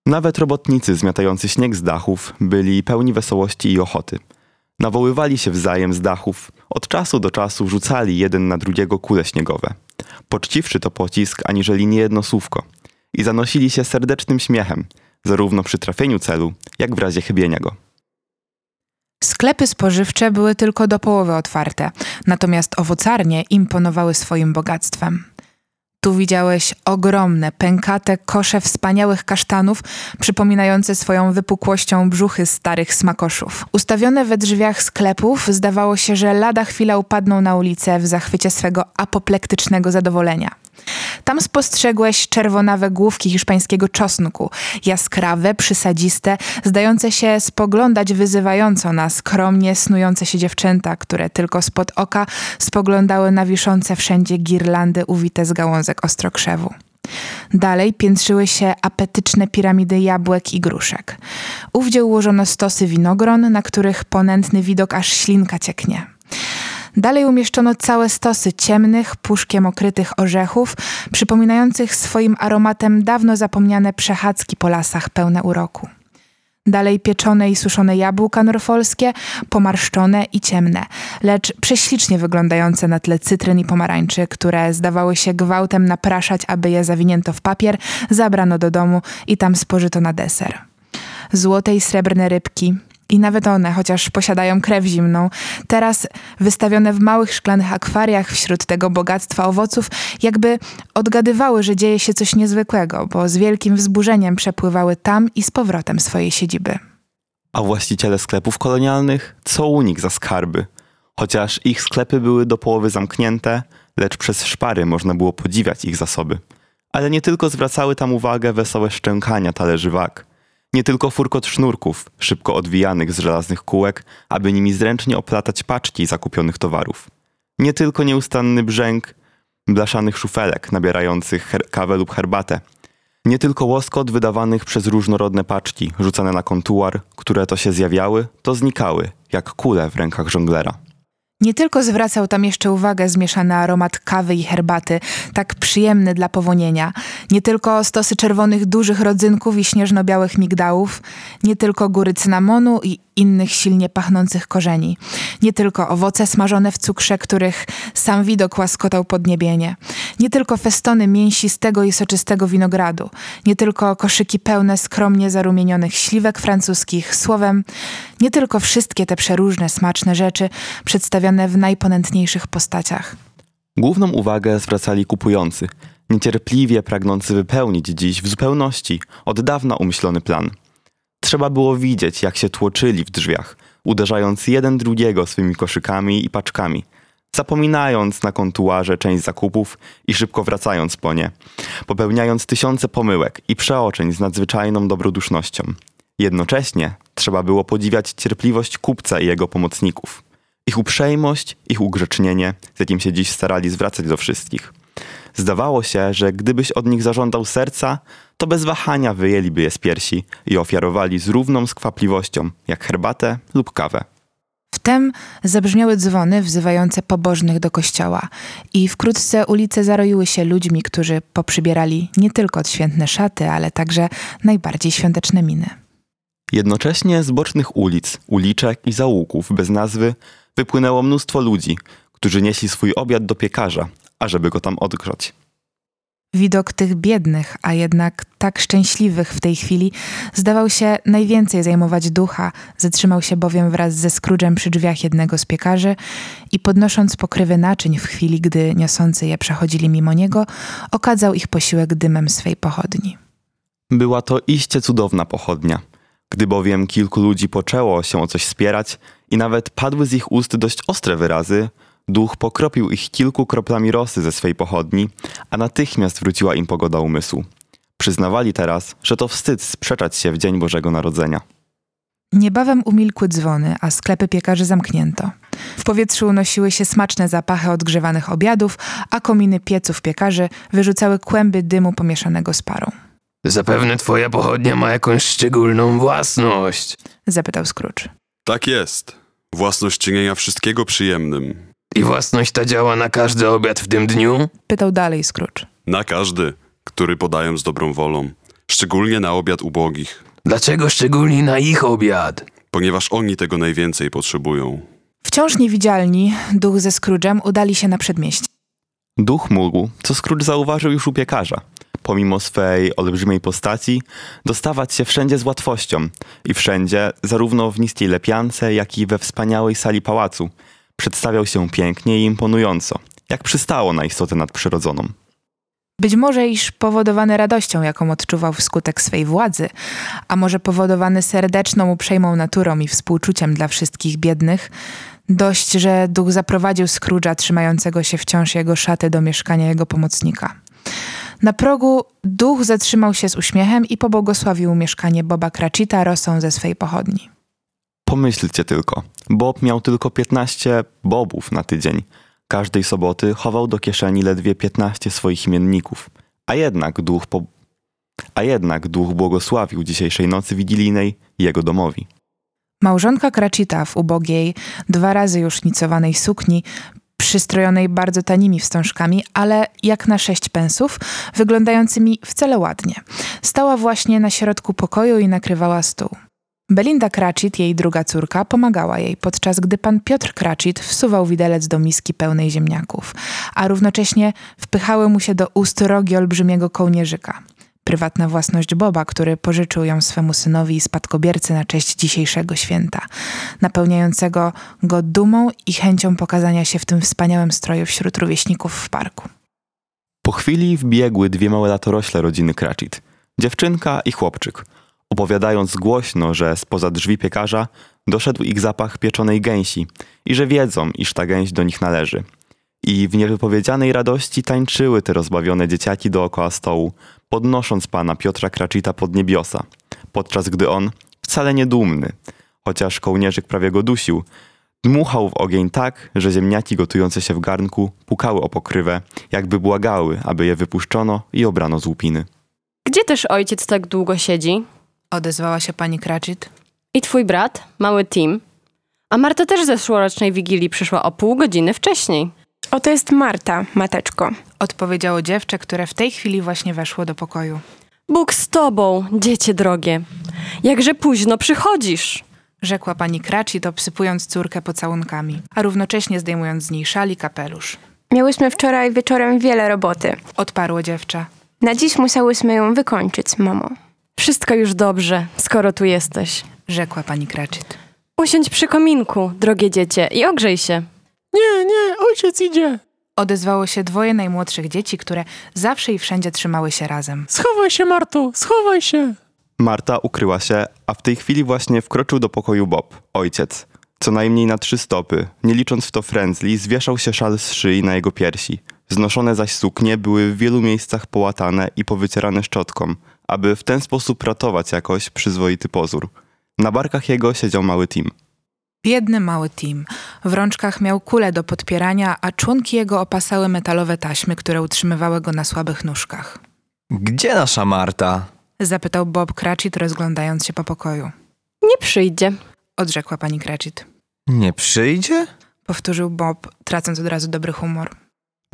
Nawet robotnicy zmiatający śnieg z dachów byli pełni wesołości i ochoty. Nawoływali się wzajem z dachów, od czasu do czasu rzucali jeden na drugiego kule śniegowe. Poczciwszy to pocisk aniżeli niejedno słówko i zanosili się serdecznym śmiechem, zarówno przy trafieniu celu, jak w razie chybienia go. Sklepy spożywcze były tylko do połowy otwarte, natomiast owocarnie imponowały swoim bogactwem. Tu widziałeś ogromne, pękate kosze wspaniałych kasztanów, przypominające swoją wypukłością brzuchy starych smakoszów. Ustawione we drzwiach sklepów zdawało się, że lada chwila upadną na ulicę w zachwycie swego apoplektycznego zadowolenia. Tam spostrzegłeś czerwonawe główki hiszpańskiego czosnku, jaskrawe, przysadziste, zdające się spoglądać wyzywająco na skromnie snujące się dziewczęta, które tylko spod oka spoglądały na wiszące wszędzie girlandy uwite z gałązek ostrokrzewu. Dalej piętrzyły się apetyczne piramidy jabłek i gruszek. Ówdzie ułożono stosy winogron, na których ponętny widok aż ślinka cieknie. Dalej umieszczono całe stosy ciemnych, puszkiem okrytych orzechów, przypominających swoim aromatem dawno zapomniane przechadzki po lasach pełne uroku. Dalej pieczone i suszone jabłka norfolskie, pomarszczone i ciemne, lecz prześlicznie wyglądające na tle cytryn i pomarańczy, które zdawały się gwałtem napraszać, aby je zawinięto w papier, zabrano do domu i tam spożyto na deser. Złote i srebrne rybki, i nawet one, chociaż posiadają krew zimną, teraz wystawione w małych szklanych akwariach wśród tego bogactwa owoców, jakby odgadywały, że dzieje się coś niezwykłego, bo z wielkim wzburzeniem przepływały tam i z powrotem swojej siedziby. A właściciele sklepów kolonialnych co u nich za skarby. Chociaż ich sklepy były do połowy zamknięte, lecz przez szpary można było podziwiać ich zasoby. Ale nie tylko zwracały tam uwagę wesołe szczękania talerzy wag – nie tylko furkot sznurków, szybko odwijanych z żelaznych kółek, aby nimi zręcznie oplatać paczki zakupionych towarów. Nie tylko nieustanny brzęk blaszanych szufelek nabierających kawę lub herbatę. Nie tylko łoskot wydawanych przez różnorodne paczki rzucane na kontuar, które to się zjawiały, to znikały, jak kule w rękach żonglera. Nie tylko zwracał tam jeszcze uwagę zmieszany aromat kawy i herbaty, tak przyjemny dla powonienia, nie tylko stosy czerwonych dużych rodzynków i śnieżno-białych migdałów, nie tylko góry cynamonu i innych silnie pachnących korzeni. Nie tylko owoce smażone w cukrze, których sam widok łaskotał podniebienie. Nie tylko festony mięsistego i soczystego winogradu. Nie tylko koszyki pełne skromnie zarumienionych śliwek francuskich. Słowem, nie tylko wszystkie te przeróżne, smaczne rzeczy przedstawione w najponętniejszych postaciach. Główną uwagę zwracali kupujący, niecierpliwie pragnący wypełnić dziś w zupełności od dawna umyślony plan. Trzeba było widzieć, jak się tłoczyli w drzwiach, uderzając jeden drugiego swymi koszykami i paczkami, zapominając na kontuarze część zakupów i szybko wracając po nie, popełniając tysiące pomyłek i przeoczeń z nadzwyczajną dobrodusznością. Jednocześnie trzeba było podziwiać cierpliwość kupca i jego pomocników, ich uprzejmość, ich ugrzecznienie, z jakim się dziś starali zwracać do wszystkich. Zdawało się, że gdybyś od nich zażądał serca, to bez wahania wyjęliby je z piersi i ofiarowali z równą skwapliwością, jak herbatę lub kawę. Wtem zabrzmiały dzwony wzywające pobożnych do kościoła i wkrótce ulice zaroiły się ludźmi, którzy poprzybierali nie tylko odświętne szaty, ale także najbardziej świąteczne miny. Jednocześnie z bocznych ulic, uliczek i zaułków bez nazwy wypłynęło mnóstwo ludzi, którzy nieśli swój obiad do piekarza, ażeby go tam odgrzać. Widok tych biednych, a jednak tak szczęśliwych w tej chwili, zdawał się najwięcej zajmować ducha. Zatrzymał się bowiem wraz ze Scrooge'em przy drzwiach jednego z piekarzy i podnosząc pokrywy naczyń w chwili, gdy niosący je przechodzili mimo niego, okadzał ich posiłek dymem swej pochodni. Była to iście cudowna pochodnia. Gdy bowiem kilku ludzi poczęło się o coś spierać i nawet padły z ich ust dość ostre wyrazy, Duch pokropił ich kilku kroplami rosy ze swej pochodni, a natychmiast wróciła im pogoda umysłu. Przyznawali teraz, że to wstyd sprzeczać się w Dzień Bożego Narodzenia. Niebawem umilkły dzwony, a sklepy piekarzy zamknięto. W powietrzu unosiły się smaczne zapachy odgrzewanych obiadów, a kominy pieców piekarzy wyrzucały kłęby dymu pomieszanego z parą. Zapewne twoja pochodnia ma jakąś szczególną własność. Zapytał Scrooge. Tak jest. Własność czynienia wszystkiego przyjemnym. I własność ta działa na każdy obiad w tym dniu? Pytał dalej Scrooge. Na każdy, który podają z dobrą wolą. Szczególnie na obiad ubogich. Dlaczego szczególnie na ich obiad? Ponieważ oni tego najwięcej potrzebują. Wciąż niewidzialni, duch ze Scrooge'em udali się na przedmieście. Duch mógł, co Scrooge zauważył już u piekarza. Pomimo swej olbrzymiej postaci, dostawać się wszędzie z łatwością i wszędzie, zarówno w niskiej lepiance, jak i we wspaniałej sali pałacu, przedstawiał się pięknie i imponująco, jak przystało na istotę nadprzyrodzoną. Być może iż powodowany radością, jaką odczuwał wskutek swej władzy, a może powodowany serdeczną, uprzejmą naturą i współczuciem dla wszystkich biednych, dość, że duch zaprowadził Scrooge'a trzymającego się wciąż jego szaty do mieszkania jego pomocnika. Na progu duch zatrzymał się z uśmiechem i pobłogosławił mieszkanie Boba Cratchita rosą ze swej pochodni. Pomyślcie tylko, Bob miał tylko 15 bobów na tydzień. Każdej soboty chował do kieszeni ledwie 15 swoich imienników. A jednak duch, po... a jednak duch błogosławił dzisiejszej nocy wigilijnej jego domowi. Małżonka Cratchita w ubogiej, dwa razy już nicowanej sukni, przystrojonej bardzo tanimi wstążkami, ale jak na sześć pensów, wyglądającymi wcale ładnie. Stała właśnie na środku pokoju i nakrywała stół. Belinda Cratchit, jej druga córka, pomagała jej, podczas gdy pan Piotr Cratchit wsuwał widelec do miski pełnej ziemniaków, a równocześnie wpychały mu się do ust rogi olbrzymiego kołnierzyka. Prywatna własność Boba, który pożyczył ją swemu synowi i spadkobiercy na cześć dzisiejszego święta, napełniającego go dumą i chęcią pokazania się w tym wspaniałym stroju wśród rówieśników w parku. Po chwili wbiegły dwie małe latorośle rodziny Cratchit, dziewczynka i chłopczyk – opowiadając głośno, że spoza drzwi piekarza doszedł ich zapach pieczonej gęsi i że wiedzą, iż ta gęś do nich należy. I w niewypowiedzianej radości tańczyły te rozbawione dzieciaki dookoła stołu, podnosząc pana Piotra Cratchita pod niebiosa, podczas gdy on, wcale niedumny, chociaż kołnierzyk prawie go dusił, dmuchał w ogień tak, że ziemniaki gotujące się w garnku pukały o pokrywę, jakby błagały, aby je wypuszczono i obrano z łupiny. Gdzie też ojciec tak długo siedzi? Odezwała się pani Cratchit. I twój brat, mały Tim. A Marta też ze zeszłorocznej Wigilii przyszła o pół godziny wcześniej. Oto jest Marta, mateczko. Odpowiedziało dziewczę, które w tej chwili właśnie weszło do pokoju. Bóg z tobą, dziecię drogie. Jakże późno przychodzisz. Rzekła pani Cratchit, obsypując córkę pocałunkami, a równocześnie zdejmując z niej szal i kapelusz. Miałyśmy wczoraj wieczorem wiele roboty. Odparło dziewczę. Na dziś musiałyśmy ją wykończyć, mamo. Wszystko już dobrze, skoro tu jesteś. Rzekła pani Cratchit. Usiądź przy kominku, drogie dziecię, i ogrzej się. Nie, nie, ojciec idzie. Odezwało się dwoje najmłodszych dzieci, które zawsze i wszędzie trzymały się razem. Schowaj się, Marto, schowaj się. Marta ukryła się, a w tej chwili właśnie wkroczył do pokoju Bob, ojciec. Co najmniej na trzy stopy, nie licząc w to frędzli, zwieszał się szal z szyi na jego piersi. Znoszone zaś suknie były w wielu miejscach połatane i powycierane szczotką, aby w ten sposób ratować jakoś przyzwoity pozór. Na barkach jego siedział mały Tim. Biedny mały Tim. W rączkach miał kulę do podpierania, a członki jego opasały metalowe taśmy, które utrzymywały go na słabych nóżkach. Gdzie nasza Marta? Zapytał Bob Cratchit, rozglądając się po pokoju. Nie przyjdzie. Odrzekła pani Cratchit. Nie przyjdzie? Powtórzył Bob, tracąc od razu dobry humor.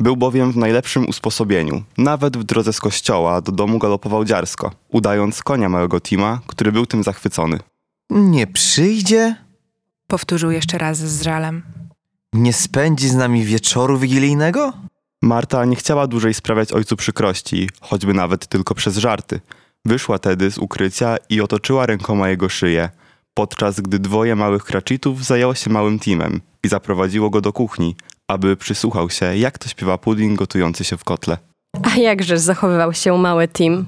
Był bowiem w najlepszym usposobieniu. Nawet w drodze z kościoła do domu galopował dziarsko, udając konia małego Tima, który był tym zachwycony. Nie przyjdzie? Powtórzył jeszcze raz z żalem. Nie spędzi z nami wieczoru wigilijnego? Marta nie chciała dłużej sprawiać ojcu przykrości, choćby nawet tylko przez żarty. Wyszła tedy z ukrycia i otoczyła rękoma jego szyję, podczas gdy dwoje małych kraczitów zajęło się małym Timem i zaprowadziło go do kuchni, aby przysłuchał się, jak to śpiewa pudding gotujący się w kotle. A jakżeż zachowywał się mały Tim?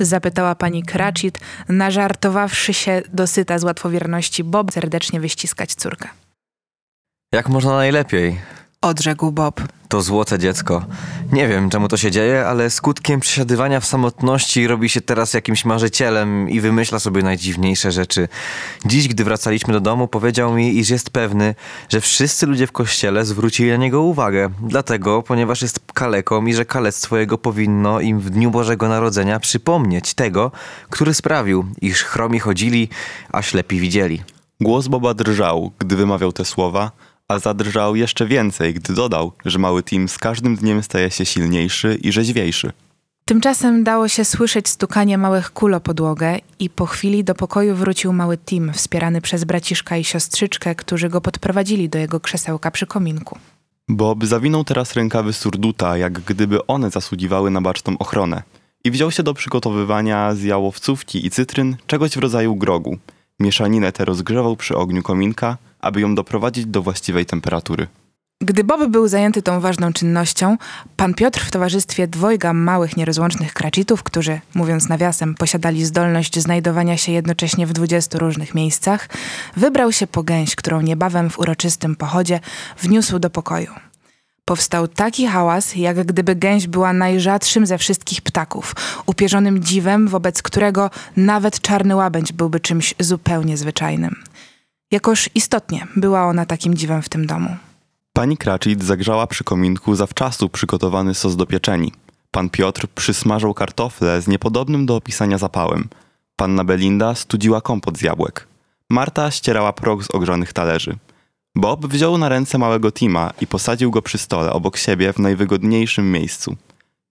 Zapytała pani Cratchit, nażartowawszy się dosyta z łatwowierności Bob serdecznie wyściskać córkę. Jak można najlepiej? Odrzekł Bob. To złote dziecko. Nie wiem, czemu to się dzieje, ale skutkiem przesiadywania w samotności robi się teraz jakimś marzycielem i wymyśla sobie najdziwniejsze rzeczy. Dziś, gdy wracaliśmy do domu, powiedział mi, iż jest pewny, że wszyscy ludzie w kościele zwrócili na niego uwagę. Dlatego, ponieważ jest kaleką i że kalectwo jego powinno im w dniu Bożego Narodzenia przypomnieć tego, który sprawił, iż chromi chodzili, a ślepi widzieli. Głos Boba drżał, gdy wymawiał te słowa, a zadrżał jeszcze więcej, gdy dodał, że mały Tim z każdym dniem staje się silniejszy i rzeźwiejszy. Tymczasem dało się słyszeć stukanie małych kul o podłogę i po chwili do pokoju wrócił mały Tim, wspierany przez braciszka i siostrzyczkę, którzy go podprowadzili do jego krzesełka przy kominku. Bob zawinął teraz rękawy surduta, jak gdyby one zasługiwały na baczną ochronę i wziął się do przygotowywania z jałowcówki i cytryn czegoś w rodzaju grogu. Mieszaninę tę rozgrzewał przy ogniu kominka, aby ją doprowadzić do właściwej temperatury. Gdy Bob był zajęty tą ważną czynnością, pan Piotr w towarzystwie dwojga małych, nierozłącznych kraczitów, którzy, mówiąc nawiasem, posiadali zdolność znajdowania się jednocześnie w dwudziestu różnych miejscach, wybrał się po gęś, którą niebawem w uroczystym pochodzie wniósł do pokoju. Powstał taki hałas, jak gdyby gęś była najrzadszym ze wszystkich ptaków, upierzonym dziwem, wobec którego nawet czarny łabędź byłby czymś zupełnie zwyczajnym. Jakoż istotnie była ona takim dziwem w tym domu. Pani Cratchit zagrzała przy kominku zawczasu przygotowany sos do pieczeni. Pan Piotr przysmażał kartofle z niepodobnym do opisania zapałem. Panna Belinda studziła kompot z jabłek. Marta ścierała proch z ogrzanych talerzy. Bob wziął na ręce małego Tima i posadził go przy stole obok siebie w najwygodniejszym miejscu.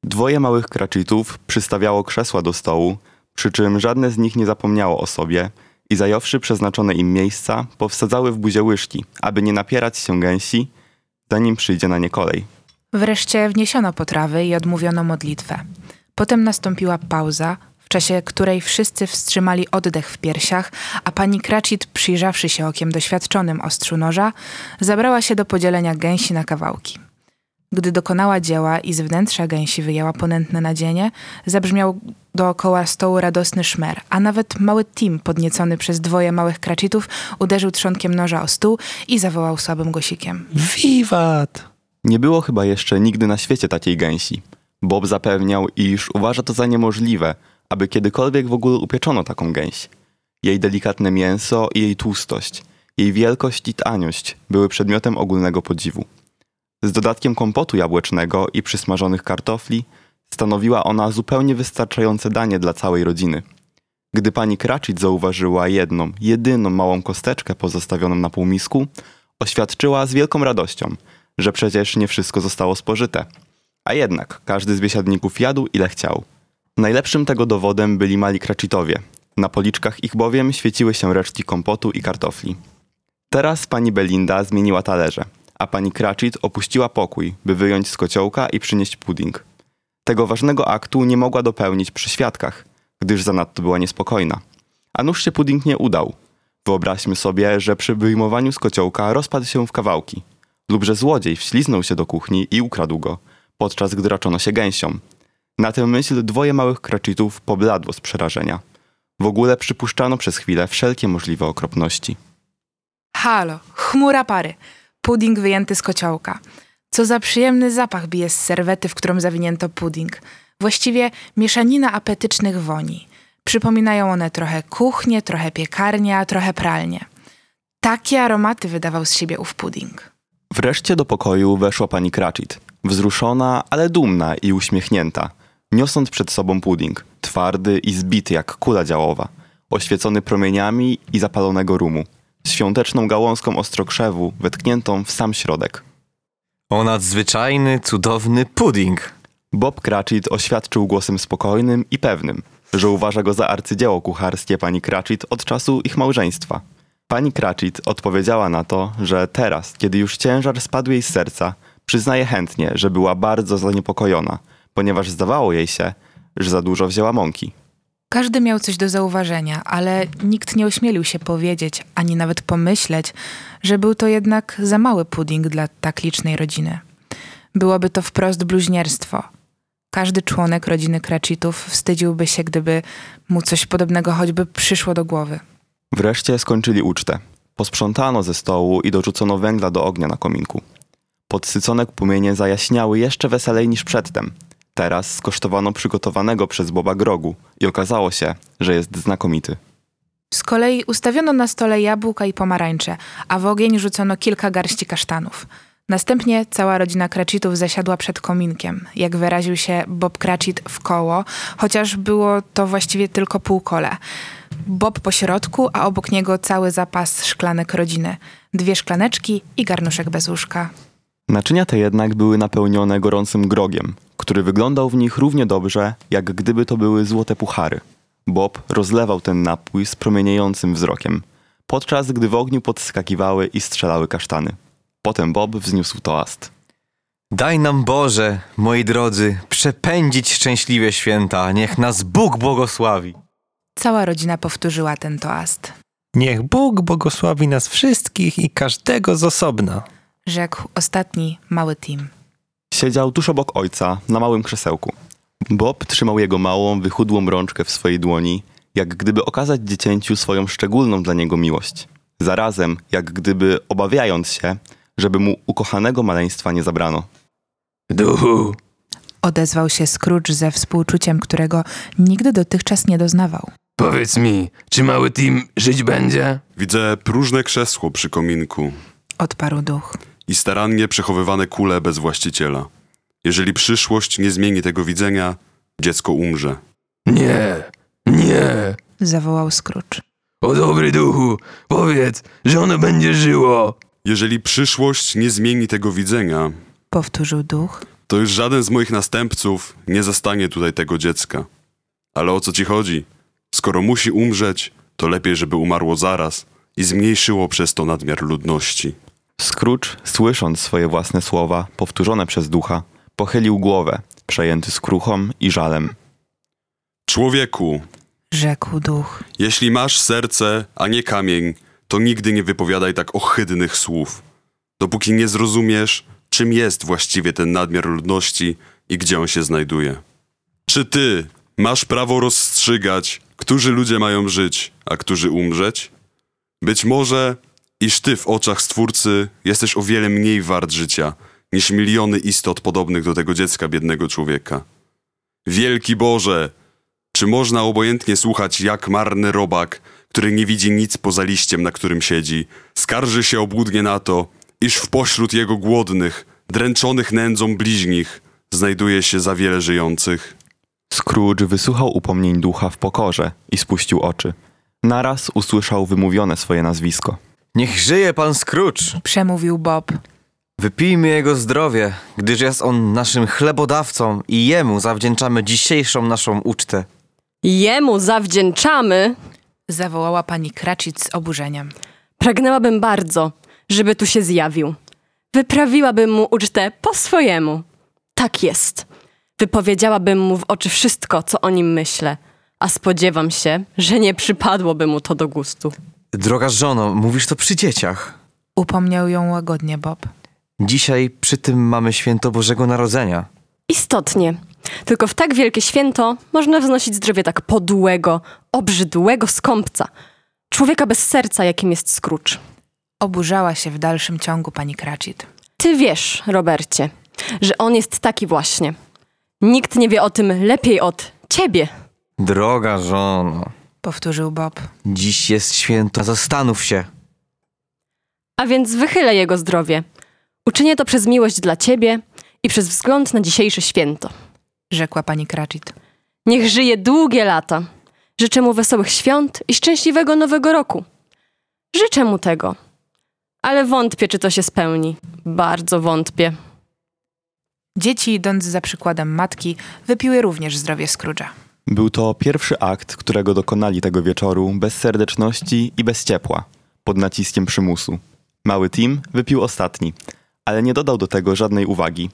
Dwoje małych Cratchitów przystawiało krzesła do stołu, przy czym żadne z nich nie zapomniało o sobie i zająwszy przeznaczone im miejsca, powsadzały w buzie łyżki, aby nie napierać się gęsi, zanim przyjdzie na nie kolej. Wreszcie wniesiono potrawy i odmówiono modlitwę. Potem nastąpiła pauza, w czasie której wszyscy wstrzymali oddech w piersiach, a pani Cratchit, przyjrzawszy się okiem doświadczonym ostrzu noża, zabrała się do podzielenia gęsi na kawałki. Gdy dokonała dzieła i z wnętrza gęsi wyjęła ponętne nadzienie, zabrzmiał dookoła stołu radosny szmer, a nawet mały Tim, podniecony przez dwoje małych kraczitów, uderzył trzonkiem noża o stół i zawołał słabym głosikiem. Wiwat! Nie było chyba jeszcze nigdy na świecie takiej gęsi. Bob zapewniał, iż uważa to za niemożliwe, aby kiedykolwiek w ogóle upieczono taką gęś. Jej delikatne mięso i jej tłustość, jej wielkość i taniość były przedmiotem ogólnego podziwu. Z dodatkiem kompotu jabłecznego i przysmażonych kartofli stanowiła ona zupełnie wystarczające danie dla całej rodziny. Gdy pani Cratchit zauważyła jedną, jedyną małą kosteczkę pozostawioną na półmisku, oświadczyła z wielką radością, że przecież nie wszystko zostało spożyte. A jednak każdy z biesiadników jadł ile chciał. Najlepszym tego dowodem byli mali Cratchitowie. Na policzkach ich bowiem świeciły się resztki kompotu i kartofli. Teraz pani Belinda zmieniła talerze, a pani Cratchit opuściła pokój, by wyjąć z kociołka i przynieść pudding. Tego ważnego aktu nie mogła dopełnić przy świadkach, gdyż zanadto była niespokojna. A nuż się pudding nie udał. Wyobraźmy sobie, że przy wyjmowaniu z kociołka rozpadł się w kawałki, lub że złodziej wśliznął się do kuchni i ukradł go, podczas gdy raczono się gęsią. Na tę myśl dwoje małych Cratchitów pobladło z przerażenia. W ogóle przypuszczano przez chwilę wszelkie możliwe okropności. Halo, chmura pary. Pudding wyjęty z kociołka. Co za przyjemny zapach bije z serwety, w którą zawinięto pudding. Właściwie mieszanina apetycznych woni. Przypominają one trochę kuchnię, trochę piekarnię, trochę pralnię. Takie aromaty wydawał z siebie ów pudding. Wreszcie do pokoju weszła pani Cratchit, wzruszona, ale dumna i uśmiechnięta, niosąc przed sobą pudding, twardy i zbity jak kula działowa, oświecony promieniami i zapalonego rumu, świąteczną gałązką ostrokrzewu wetkniętą w sam środek. O nadzwyczajny, cudowny pudding. Bob Cratchit oświadczył głosem spokojnym i pewnym, że uważa go za arcydzieło kucharskie pani Cratchit od czasu ich małżeństwa. Pani Cratchit odpowiedziała na to, że teraz, kiedy już ciężar spadł jej z serca, przyznaje chętnie, że była bardzo zaniepokojona, ponieważ zdawało jej się, że za dużo wzięła mąki. Każdy miał coś do zauważenia, ale nikt nie ośmielił się powiedzieć, ani nawet pomyśleć, że był to jednak za mały pudding dla tak licznej rodziny. Byłoby to wprost bluźnierstwo. Każdy członek rodziny Cratchitów wstydziłby się, gdyby mu coś podobnego choćby przyszło do głowy. Wreszcie skończyli ucztę. Posprzątano ze stołu i dorzucono węgla do ognia na kominku. Podsycone płomienie zajaśniały jeszcze weselej niż przedtem. Teraz skosztowano przygotowanego przez Boba grogu i okazało się, że jest znakomity. Z kolei ustawiono na stole jabłka i pomarańcze, a w ogień rzucono kilka garści kasztanów. Następnie cała rodzina Cratchitów zasiadła przed kominkiem, jak wyraził się Bob Cratchit w koło, chociaż było to właściwie tylko półkole. Bob po środku, a obok niego cały zapas szklanek rodziny. Dwie szklaneczki i garnuszek bez łóżka. Naczynia te jednak były napełnione gorącym grogiem, który wyglądał w nich równie dobrze, jak gdyby to były złote puchary. Bob rozlewał ten napój z promieniejącym wzrokiem, podczas gdy w ogniu podskakiwały i strzelały kasztany. Potem Bob wzniósł toast. Daj nam Boże, moi drodzy, przepędzić szczęśliwe święta, niech nas Bóg błogosławi. Cała rodzina powtórzyła ten toast. Niech Bóg błogosławi nas wszystkich i każdego z osobna. Rzekł ostatni mały Tim. Siedział tuż obok ojca, na małym krzesełku. Bob trzymał jego małą, wychudłą rączkę w swojej dłoni, jak gdyby okazać dziecięciu swoją szczególną dla niego miłość. Zarazem, jak gdyby obawiając się, żeby mu ukochanego maleństwa nie zabrano. Duchu, Odezwał się Scrooge ze współczuciem, którego nigdy dotychczas nie doznawał. powiedz mi, czy mały Tim żyć będzie? Widzę próżne krzesło przy kominku Odparł duch. I starannie przechowywane kule bez właściciela. Jeżeli przyszłość nie zmieni tego widzenia, dziecko umrze. Nie, nie. Zawołał Scrooge. O dobry duchu, powiedz, że ono będzie żyło. Jeżeli przyszłość nie zmieni tego widzenia, Powtórzył duch. to już żaden z moich następców nie zastanie tutaj tego dziecka. Ale o co ci chodzi? Skoro musi umrzeć, to lepiej, żeby umarło zaraz i zmniejszyło przez to nadmiar ludności. Scrooge, słysząc swoje własne słowa, powtórzone przez ducha, pochylił głowę, przejęty skruchą i żalem. Człowieku, Rzekł duch. jeśli masz serce, a nie kamień, to nigdy nie wypowiadaj tak ohydnych słów. Dopóki nie zrozumiesz, czym jest właściwie ten nadmiar ludności i gdzie on się znajduje. Czy ty masz prawo rozstrzygać, którzy ludzie mają żyć, a którzy umrzeć? Być może, iż ty w oczach Stwórcy jesteś o wiele mniej wart życia niż miliony istot podobnych do tego dziecka biednego człowieka. Wielki Boże, czy można obojętnie słuchać, jak marny robak, który nie widzi nic poza liściem, na którym siedzi, skarży się obłudnie na to, iż w pośród jego głodnych, dręczonych nędzą bliźnich znajduje się za wiele żyjących? Scrooge wysłuchał upomnień ducha w pokorze i spuścił oczy. Naraz usłyszał wymówione swoje nazwisko. Niech żyje pan Scrooge. Przemówił Bob. Wypijmy jego zdrowie, gdyż jest on naszym chlebodawcą i jemu zawdzięczamy dzisiejszą naszą ucztę. Jemu zawdzięczamy. Zawołała pani Cratchit z oburzeniem. Pragnęłabym bardzo, żeby tu się zjawił. Wyprawiłabym mu ucztę po swojemu. Tak jest. Wypowiedziałabym mu w oczy wszystko, co o nim myślę, a spodziewam się, że nie przypadłoby mu to do gustu. Droga żono, mówisz to przy dzieciach. Upomniał ją łagodnie Bob. Dzisiaj przy tym mamy święto Bożego Narodzenia. Istotnie. Tylko w tak wielkie święto można wznosić zdrowie tak podłego, obrzydłego skąpca. Człowieka bez serca, jakim jest Scrooge. Oburzała się w dalszym ciągu pani Cratchit. Ty wiesz, Robercie, że on jest taki właśnie. Nikt nie wie o tym lepiej od ciebie. Droga żono, Powtórzył Bob. dziś jest święto, zastanów się. A więc wychylę jego zdrowie. Uczynię to przez miłość dla ciebie i przez wzgląd na dzisiejsze święto. Rzekła pani Cratchit. Niech żyje długie lata. Życzę mu wesołych świąt i szczęśliwego nowego roku. Życzę mu tego. Ale wątpię, czy to się spełni. Bardzo wątpię. Dzieci, idąc za przykładem matki, wypiły również zdrowie Scrooge'a. Był to pierwszy akt, którego dokonali tego wieczoru bez serdeczności i bez ciepła, pod naciskiem przymusu. Mały Tim wypił ostatni, ale nie dodał do tego żadnej uwagi.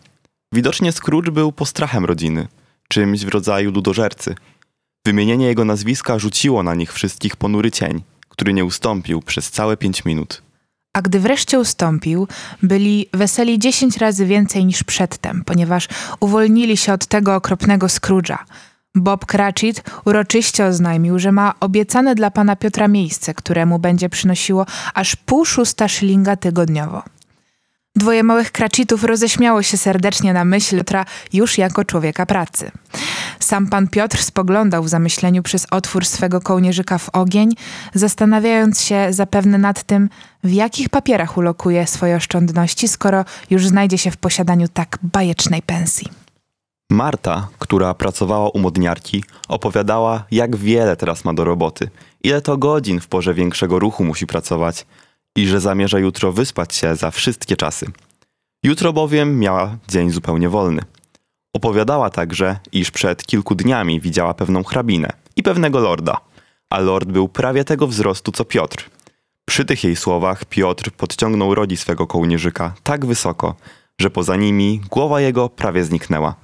Widocznie Scrooge był postrachem rodziny, czymś w rodzaju ludożercy. Wymienienie jego nazwiska rzuciło na nich wszystkich ponury cień, który nie ustąpił przez całe pięć minut. A gdy wreszcie ustąpił, byli weseli dziesięć razy więcej niż przedtem, ponieważ uwolnili się od tego okropnego Scrooge'a. Bob Cratchit uroczyście oznajmił, że ma obiecane dla pana Piotra miejsce, któremu będzie przynosiło aż pół szósta szylinga tygodniowo. Dwoje małych Cratchitów roześmiało się serdecznie na myśl Piotra już jako człowieka pracy. Sam pan Piotr spoglądał w zamyśleniu przez otwór swego kołnierzyka w ogień, zastanawiając się zapewne nad tym, w jakich papierach ulokuje swoje oszczędności, skoro już znajdzie się w posiadaniu tak bajecznej pensji. Marta, która pracowała u modniarki, opowiadała, jak wiele teraz ma do roboty, ile to godzin w porze większego ruchu musi pracować i że zamierza jutro wyspać się za wszystkie czasy. Jutro bowiem miała dzień zupełnie wolny. Opowiadała także, iż przed kilku dniami widziała pewną hrabinę i pewnego lorda, a lord był prawie tego wzrostu co Piotr. Przy tych jej słowach Piotr podciągnął rodzi swego kołnierzyka tak wysoko, że poza nimi głowa jego prawie zniknęła.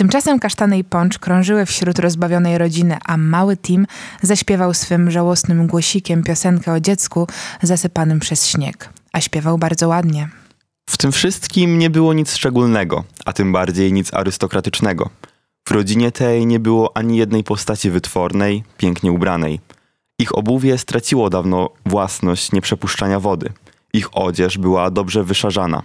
Tymczasem kasztany i pącz krążyły wśród rozbawionej rodziny, a mały Tim zaśpiewał swym żałosnym głosikiem piosenkę o dziecku zasypanym przez śnieg. A śpiewał bardzo ładnie. W tym wszystkim nie było nic szczególnego, a tym bardziej nic arystokratycznego. W rodzinie tej nie było ani jednej postaci wytwornej, pięknie ubranej. Ich obuwie straciło dawno własność nieprzepuszczania wody. Ich odzież była dobrze wyszarzana.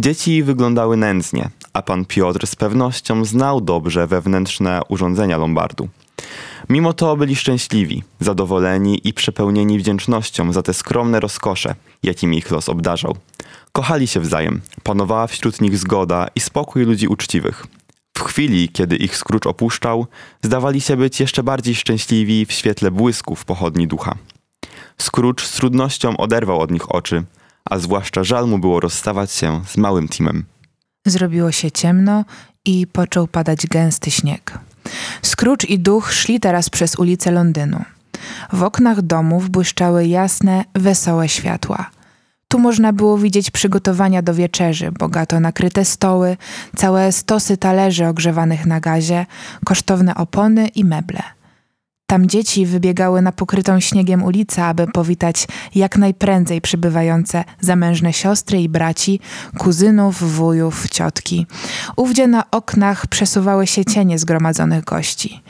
Dzieci wyglądały nędznie, a pan Piotr z pewnością znał dobrze wewnętrzne urządzenia Lombardu. Mimo to byli szczęśliwi, zadowoleni i przepełnieni wdzięcznością za te skromne rozkosze, jakimi ich los obdarzał. Kochali się wzajem, panowała wśród nich zgoda i spokój ludzi uczciwych. W chwili, kiedy ich Scrooge opuszczał, zdawali się być jeszcze bardziej szczęśliwi w świetle błysków pochodni ducha. Scrooge z trudnością oderwał od nich oczy, a zwłaszcza żal mu było rozstawać się z małym Timem. Zrobiło się ciemno i począł padać gęsty śnieg. Scrooge i duch szli teraz przez ulice Londynu. W oknach domów błyszczały jasne, wesołe światła. Tu można było widzieć przygotowania do wieczerzy, bogato nakryte stoły, całe stosy talerzy ogrzewanych na gazie, kosztowne opony i meble. Tam dzieci wybiegały na pokrytą śniegiem ulicę, aby powitać jak najprędzej przybywające zamężne siostry i braci, kuzynów, wujów, ciotki. Ówdzie na oknach przesuwały się cienie zgromadzonych gości.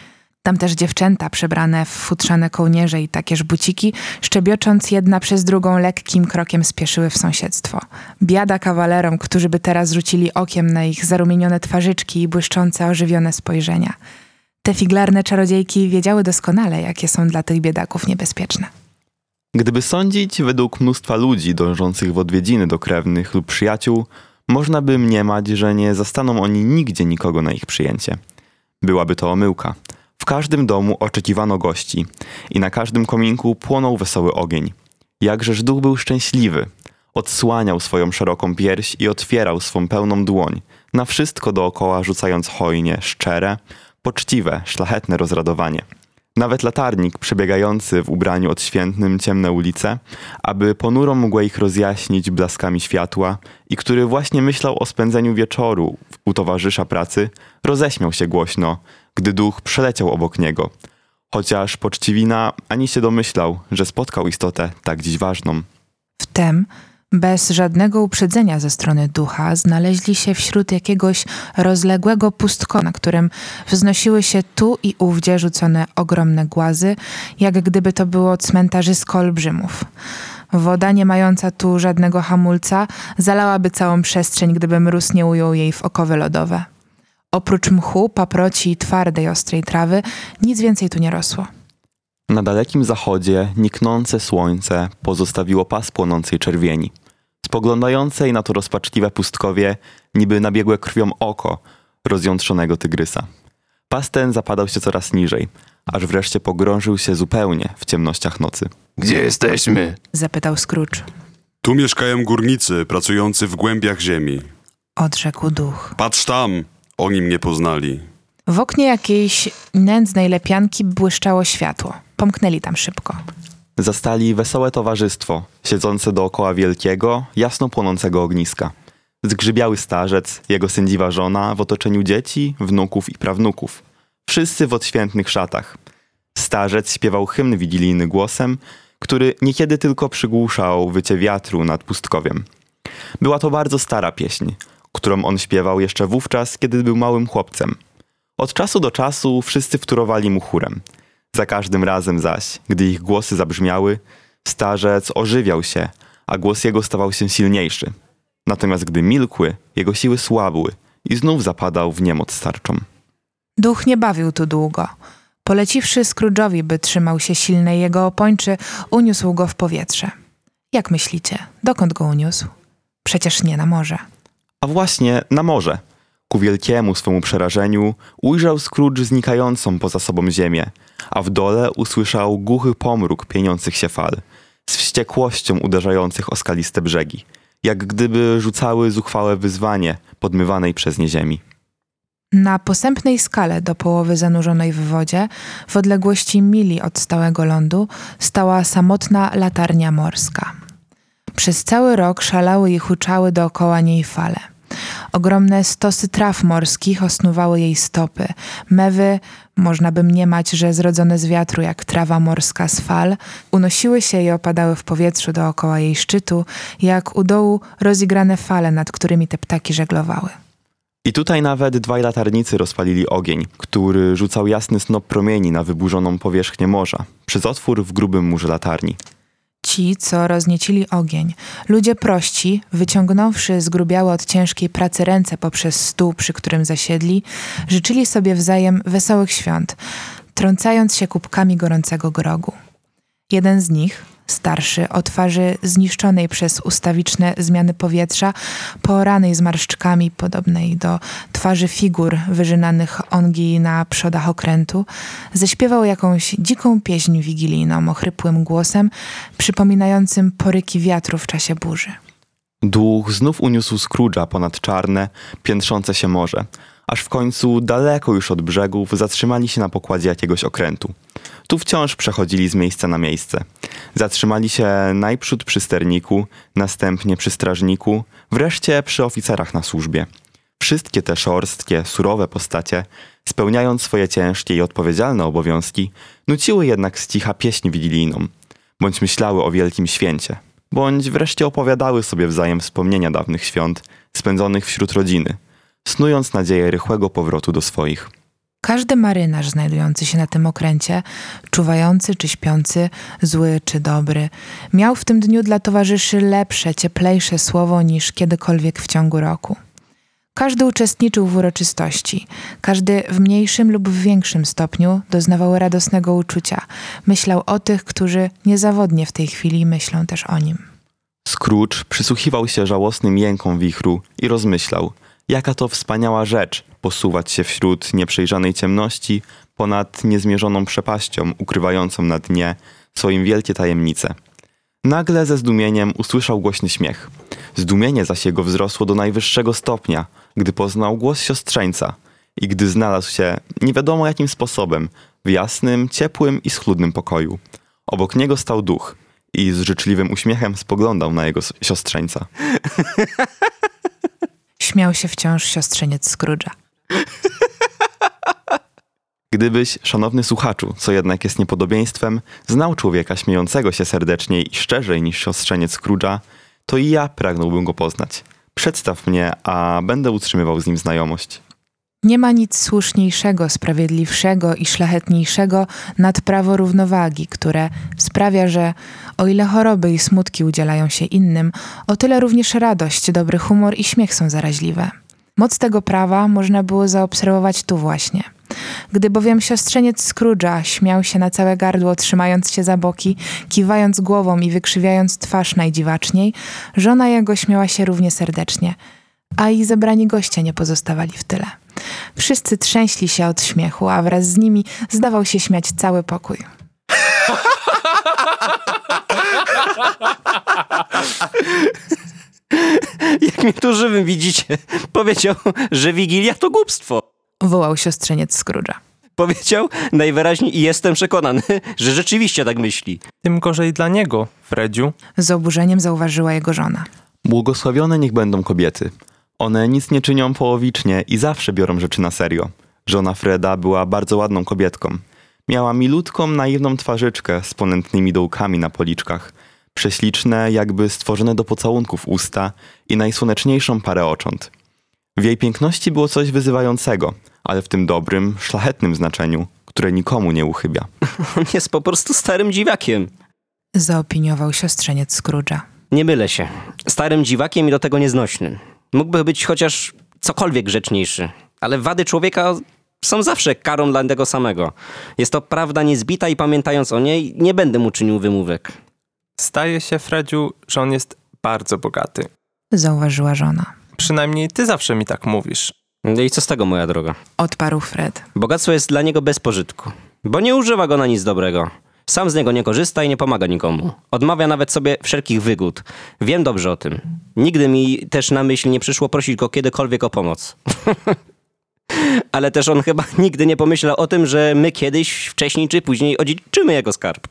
Tam też dziewczęta przebrane w futrzane kołnierze i takież buciki, szczebiocząc jedna przez drugą lekkim krokiem spieszyły w sąsiedztwo. Biada kawalerom, którzy by teraz rzucili okiem na ich zarumienione twarzyczki i błyszczące, ożywione spojrzenia. Te figlarne czarodziejki wiedziały doskonale, jakie są dla tych biedaków niebezpieczne. Gdyby sądzić według mnóstwa ludzi dążących w odwiedziny do krewnych lub przyjaciół, można by mniemać, że nie zastaną oni nigdzie nikogo na ich przyjęcie. Byłaby to omyłka. W każdym domu oczekiwano gości i na każdym kominku płonął wesoły ogień. Jakżeż duch był szczęśliwy. Odsłaniał swoją szeroką pierś i otwierał swą pełną dłoń, na wszystko dookoła rzucając hojnie, szczere, poczciwe, szlachetne rozradowanie. Nawet latarnik przebiegający w ubraniu odświętnym ciemne ulice, aby ponuro mogła ich rozjaśnić blaskami światła i który właśnie myślał o spędzeniu wieczoru u towarzysza pracy, roześmiał się głośno, gdy duch przeleciał obok niego. Chociaż poczciwina ani się domyślał, że spotkał istotę tak dziś ważną. Wtem, bez żadnego uprzedzenia ze strony ducha, znaleźli się wśród jakiegoś rozległego pustkona, na którym wznosiły się tu i ówdzie rzucone ogromne głazy, jak gdyby to było cmentarzysko olbrzymów. Woda, nie mająca tu żadnego hamulca, zalałaby całą przestrzeń, gdyby mróz nie ujął jej w okowy lodowe. Oprócz mchu, paproci i twardej, ostrej trawy, nic więcej tu nie rosło. Na dalekim zachodzie niknące słońce pozostawiło pas płonącej czerwieni, spoglądającej na to rozpaczliwe pustkowie, niby nabiegłe krwią oko rozjątrzonego tygrysa. Pas ten zapadał się coraz niżej, aż wreszcie pogrążył się zupełnie w ciemnościach nocy. Gdzie jesteśmy? Zapytał Scrooge. Tu mieszkają górnicy pracujący w głębiach ziemi. Odrzekł duch. Patrz tam, oni mnie poznali. W oknie jakiejś nędznej lepianki błyszczało światło. Pomknęli tam szybko. Zastali wesołe towarzystwo, siedzące dookoła wielkiego, jasno płonącego ogniska. Zgrzybiały starzec, jego sędziwa żona w otoczeniu dzieci, wnuków i prawnuków. Wszyscy w odświętnych szatach. Starzec śpiewał hymn wigilijny głosem, który niekiedy tylko przygłuszał wycie wiatru nad pustkowiem. Była to bardzo stara pieśń, którą on śpiewał jeszcze wówczas, kiedy był małym chłopcem. Od czasu do czasu wszyscy wtórowali mu chórem. Za każdym razem zaś, gdy ich głosy zabrzmiały, starzec ożywiał się, a głos jego stawał się silniejszy. Natomiast gdy milkły, jego siły słabły i znów zapadał w niemoc starczą. Duch nie bawił tu długo. Poleciwszy Scrooge'owi, by trzymał się silnej jego opończy, uniósł go w powietrze. Jak myślicie, dokąd go uniósł? Przecież nie na morze. A właśnie na morze. Ku wielkiemu swemu przerażeniu ujrzał Scrooge znikającą poza sobą ziemię, a w dole usłyszał głuchy pomruk pieniących się fal, z wściekłością uderzających o skaliste brzegi, jak gdyby rzucały zuchwałe wyzwanie podmywanej przez nie ziemi. Na posępnej skale do połowy zanurzonej w wodzie, w odległości mili od stałego lądu, stała samotna latarnia morska. Przez cały rok szalały i huczały dookoła niej fale. Ogromne stosy traw morskich osnuwały jej stopy. Mewy, można by mniemać, że zrodzone z wiatru jak trawa morska z fal, unosiły się i opadały w powietrzu dookoła jej szczytu, jak u dołu rozigrane fale, nad którymi te ptaki żeglowały. I tutaj nawet dwaj latarnicy rozpalili ogień, który rzucał jasny snop promieni na wyburzoną powierzchnię morza, przez otwór w grubym murze latarni. Ci, co rozniecili ogień, ludzie prości, wyciągnąwszy zgrubiałe od ciężkiej pracy ręce poprzez stół, przy którym zasiedli, życzyli sobie wzajem wesołych świąt, trącając się kubkami gorącego grogu. Jeden z nich, starszy, o twarzy zniszczonej przez ustawiczne zmiany powietrza, pooranej zmarszczkami podobnej do twarzy figur wyżynanych ongi na przodach okrętu, ześpiewał jakąś dziką pieśń wigilijną ochrypłym głosem, przypominającym poryki wiatru w czasie burzy. Duch znów uniósł Scrooge'a ponad czarne, piętrzące się morze, aż w końcu daleko już od brzegów zatrzymali się na pokładzie jakiegoś okrętu. Tu wciąż przechodzili z miejsca na miejsce. Zatrzymali się najprzód przy sterniku, następnie przy strażniku, wreszcie przy oficerach na służbie. Wszystkie te szorstkie, surowe postacie, spełniając swoje ciężkie i odpowiedzialne obowiązki, nuciły jednak z cicha pieśń wigilijną, bądź myślały o wielkim święcie, bądź wreszcie opowiadały sobie wzajem wspomnienia dawnych świąt, spędzonych wśród rodziny, snując nadzieję rychłego powrotu do swoich. Każdy marynarz znajdujący się na tym okręcie, czuwający czy śpiący, zły czy dobry, miał w tym dniu dla towarzyszy lepsze, cieplejsze słowo niż kiedykolwiek w ciągu roku. Każdy uczestniczył w uroczystości, każdy w mniejszym lub w większym stopniu doznawał radosnego uczucia, myślał o tych, którzy niezawodnie w tej chwili myślą też o nim. Scrooge przysłuchiwał się żałosnym jękom wichru i rozmyślał, jaka to wspaniała rzecz posuwać się wśród nieprzejrzanej ciemności ponad niezmierzoną przepaścią ukrywającą na dnie swoim wielkie tajemnice. Nagle ze zdumieniem usłyszał głośny śmiech. Zdumienie zaś jego wzrosło do najwyższego stopnia, gdy poznał głos siostrzeńca, i gdy znalazł się nie wiadomo jakim sposobem w jasnym, ciepłym i schludnym pokoju. Obok niego stał duch i z życzliwym uśmiechem spoglądał na jego siostrzeńca. Śmiał się wciąż siostrzeniec Scrooge'a. Gdybyś, szanowny słuchaczu, co jednak jest niepodobieństwem, znał człowieka śmiejącego się serdeczniej i szczerzej niż siostrzeniec Scrooge'a, to i ja pragnąłbym go poznać. Przedstaw mnie, a będę utrzymywał z nim znajomość. Nie ma nic słuszniejszego, sprawiedliwszego i szlachetniejszego nad prawo równowagi, które sprawia, że o ile choroby i smutki udzielają się innym, o tyle również radość, dobry humor i śmiech są zaraźliwe. Moc tego prawa można było zaobserwować tu właśnie. Gdy bowiem siostrzeniec Scrooge'a śmiał się na całe gardło, trzymając się za boki, kiwając głową i wykrzywiając twarz najdziwaczniej, żona jego śmiała się równie serdecznie, a i zebrani goście nie pozostawali w tyle. Wszyscy trzęśli się od śmiechu, a wraz z nimi zdawał się śmiać cały pokój. Jak mnie tu żywym widzicie, powiedział, że Wigilia to głupstwo. Wołał siostrzeniec Scrooge'a. Powiedział najwyraźniej i jestem przekonany, że rzeczywiście tak myśli. Tym gorzej dla niego, Fredziu. Z oburzeniem zauważyła jego żona. Błogosławione niech będą kobiety. One nic nie czynią połowicznie i zawsze biorą rzeczy na serio. Żona Freda była bardzo ładną kobietką. Miała milutką, naiwną twarzyczkę z ponętnymi dołkami na policzkach, prześliczne, jakby stworzone do pocałunków usta i najsłoneczniejszą parę ocząt. W jej piękności było coś wyzywającego, ale w tym dobrym, szlachetnym znaczeniu, które nikomu nie uchybia. On jest po prostu starym dziwakiem. Zaopiniował siostrzeniec Scrooge'a. Nie mylę się. Starym dziwakiem i do tego nieznośnym. Mógłby być chociaż cokolwiek grzeczniejszy, ale wady człowieka są zawsze karą dla tego samego. Jest to prawda niezbita i pamiętając o niej, nie będę mu czynił wymówek. Staje się, Fredziu, że on jest bardzo bogaty. Zauważyła żona. Przynajmniej ty zawsze mi tak mówisz. No I co z tego, moja droga? Odparł Fred. Bogactwo jest dla niego bez pożytku, bo nie używa go na nic dobrego. Sam z niego nie korzysta i nie pomaga nikomu. Odmawia nawet sobie wszelkich wygód. Wiem dobrze o tym. Nigdy mi też na myśl nie przyszło prosić go kiedykolwiek o pomoc. Ale też on chyba nigdy nie pomyślał o tym, że my kiedyś, wcześniej czy później odziedziczymy jego skarb.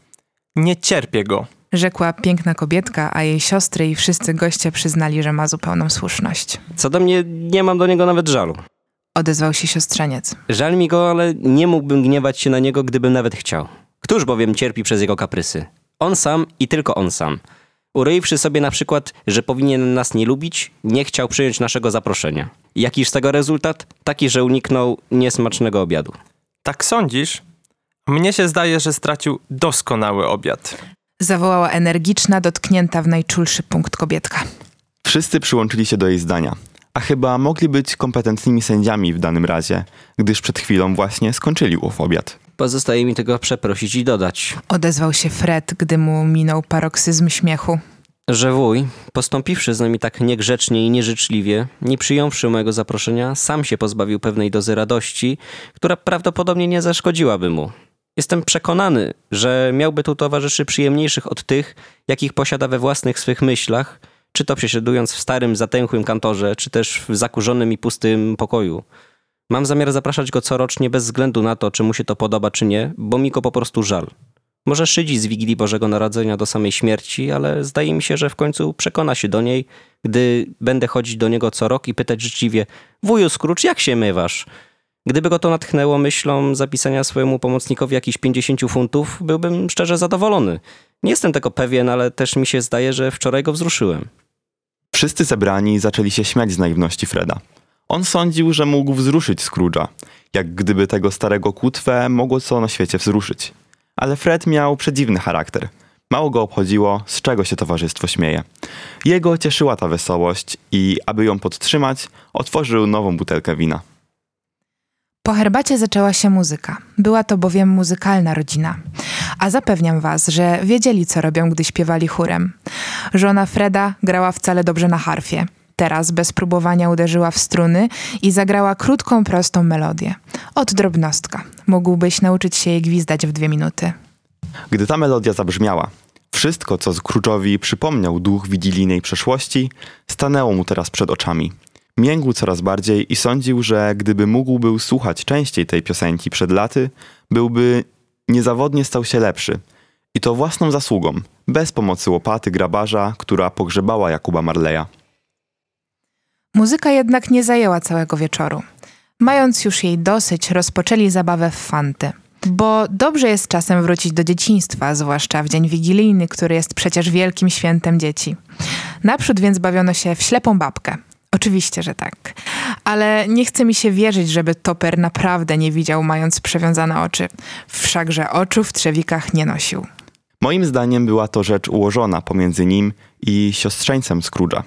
Nie cierpię go. Rzekła piękna kobietka, a jej siostry i wszyscy goście przyznali, że ma zupełną słuszność. Co do mnie, nie mam do niego nawet żalu. Odezwał się siostrzeniec. Żal mi go, ale nie mógłbym gniewać się na niego, gdybym nawet chciał. Któż bowiem cierpi przez jego kaprysy? On sam i tylko on sam. Uroiwszy sobie na przykład, że powinien nas nie lubić, nie chciał przyjąć naszego zaproszenia. Jakiż z tego rezultat? Taki, że uniknął niesmacznego obiadu. Tak sądzisz? Mnie się zdaje, że stracił doskonały obiad. Zawołała energiczna, dotknięta w najczulszy punkt kobietka. Wszyscy przyłączyli się do jej zdania, a chyba mogli być kompetentnymi sędziami w danym razie, gdyż przed chwilą właśnie skończyli ów obiad. Pozostaje mi tylko przeprosić i dodać, Odezwał się Fred, gdy mu minął paroksyzm śmiechu. że wuj, postąpiwszy z nami tak niegrzecznie i nieżyczliwie, nie przyjąwszy mojego zaproszenia, sam się pozbawił pewnej dozy radości, która prawdopodobnie nie zaszkodziłaby mu. Jestem przekonany, że miałby tu towarzyszy przyjemniejszych od tych, jakich posiada we własnych swych myślach, czy to przesiadując w starym, zatęchłym kantorze, czy też w zakurzonym i pustym pokoju. Mam zamiar zapraszać go corocznie bez względu na to, czy mu się to podoba, czy nie, bo mi go po prostu żal. Może szydzi z Wigilii Bożego Narodzenia do samej śmierci, ale zdaje mi się, że w końcu przekona się do niej, gdy będę chodzić do niego co rok i pytać życzliwie Wuju Scrooge, jak się mywasz? Gdyby go to natchnęło myślą zapisania swojemu pomocnikowi jakichś 50 funtów, byłbym szczerze zadowolony. Nie jestem tego pewien, ale też mi się zdaje, że wczoraj go wzruszyłem. Wszyscy zebrani zaczęli się śmiać z naiwności Freda. On sądził, że mógł wzruszyć Scrooge'a, jak gdyby tego starego kutwę mogło co na świecie wzruszyć. Ale Fred miał przedziwny charakter. Mało go obchodziło, z czego się towarzystwo śmieje. Jego cieszyła ta wesołość i, aby ją podtrzymać, otworzył nową butelkę wina. Po herbacie zaczęła się muzyka. Była to bowiem muzykalna rodzina. A zapewniam was, że wiedzieli, co robią, gdy śpiewali chórem. Żona Freda grała wcale dobrze na harfie. Teraz bez próbowania uderzyła w struny i zagrała krótką, prostą melodię. Od drobnostka. Mógłbyś nauczyć się jej gwizdać w dwie minuty. Gdy ta melodia zabrzmiała, wszystko, co Scrooge'owi przypomniał duch wigilijnej przeszłości, stanęło mu teraz przed oczami. Miękł coraz bardziej i sądził, że gdyby mógł był słuchać częściej tej piosenki przed laty, byłby niezawodnie stał się lepszy. I to własną zasługą, bez pomocy łopaty grabarza, która pogrzebała Jakuba Marleya. Muzyka jednak nie zajęła całego wieczoru. Mając już jej dosyć, rozpoczęli zabawę w fanty. Bo dobrze jest czasem wrócić do dzieciństwa, zwłaszcza w dzień wigilijny, który jest przecież wielkim świętem dzieci. Naprzód więc bawiono się w ślepą babkę. Oczywiście, że tak. Ale nie chce mi się wierzyć, żeby Toper naprawdę nie widział, mając przewiązane oczy. Wszakże oczu w trzewikach nie nosił. Moim zdaniem była to rzecz ułożona pomiędzy nim i siostrzeńcem Scrooge'a.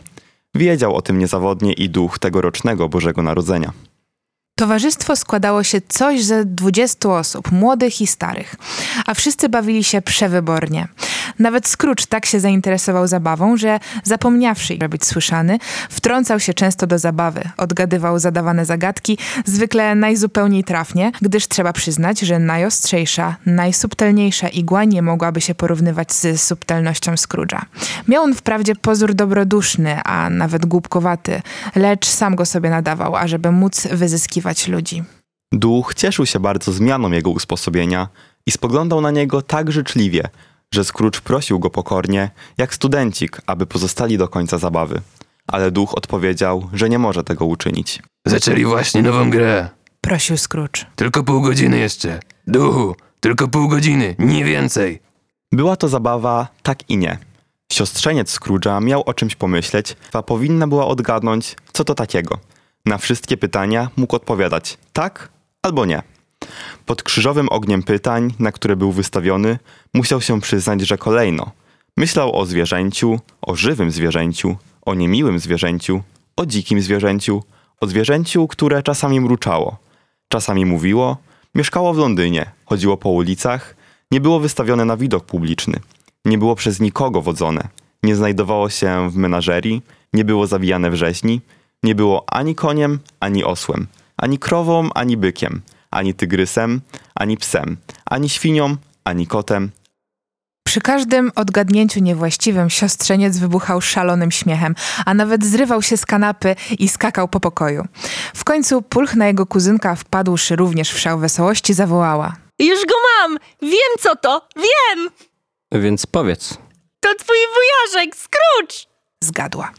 Wiedział o tym niezawodnie i duch tegorocznego Bożego Narodzenia. Towarzystwo składało się coś ze 20 osób, młodych i starych, a wszyscy bawili się przewybornie. Nawet Scrooge tak się zainteresował zabawą, że zapomniawszy być słyszany, wtrącał się często do zabawy, odgadywał zadawane zagadki, zwykle najzupełniej trafnie, gdyż trzeba przyznać, że najostrzejsza, najsubtelniejsza igła nie mogłaby się porównywać z subtelnością Scrooge'a. Miał on wprawdzie pozór dobroduszny, a nawet głupkowaty, lecz sam go sobie nadawał, ażeby móc wyzyskiwać ludzi. Duch cieszył się bardzo zmianą jego usposobienia i spoglądał na niego tak życzliwie, że Scrooge prosił go pokornie, jak studencik, aby pozostali do końca zabawy. Ale duch odpowiedział, że nie może tego uczynić. Zaczęli właśnie nową grę. Prosił Scrooge. Tylko pół godziny jeszcze. Duchu, tylko pół godziny, nie więcej. Była to zabawa tak i nie. Siostrzeniec Scrooge'a miał o czymś pomyśleć, a powinna była odgadnąć, co to takiego. Na wszystkie pytania mógł odpowiadać tak albo nie. Pod krzyżowym ogniem pytań, na które był wystawiony, musiał się przyznać, że kolejno. Myślał o zwierzęciu, o żywym zwierzęciu, o niemiłym zwierzęciu, o dzikim zwierzęciu, o zwierzęciu, które czasami mruczało, czasami mówiło, mieszkało w Londynie, chodziło po ulicach, nie było wystawione na widok publiczny, nie było przez nikogo wodzone, nie znajdowało się w menażerii, nie było zawijane w rzeźni, nie było ani koniem, ani osłem, ani krową, ani bykiem, ani tygrysem, ani psem, ani świnią, ani kotem. Przy każdym odgadnięciu niewłaściwym siostrzeniec wybuchał szalonym śmiechem, a nawet zrywał się z kanapy i skakał po pokoju. W końcu pulchna jego kuzynka, wpadłszy również w szał wesołości, zawołała. Już go mam! Wiem co to! Wiem! Więc powiedz. To twój wujaszek, Scrooge! Zgadła.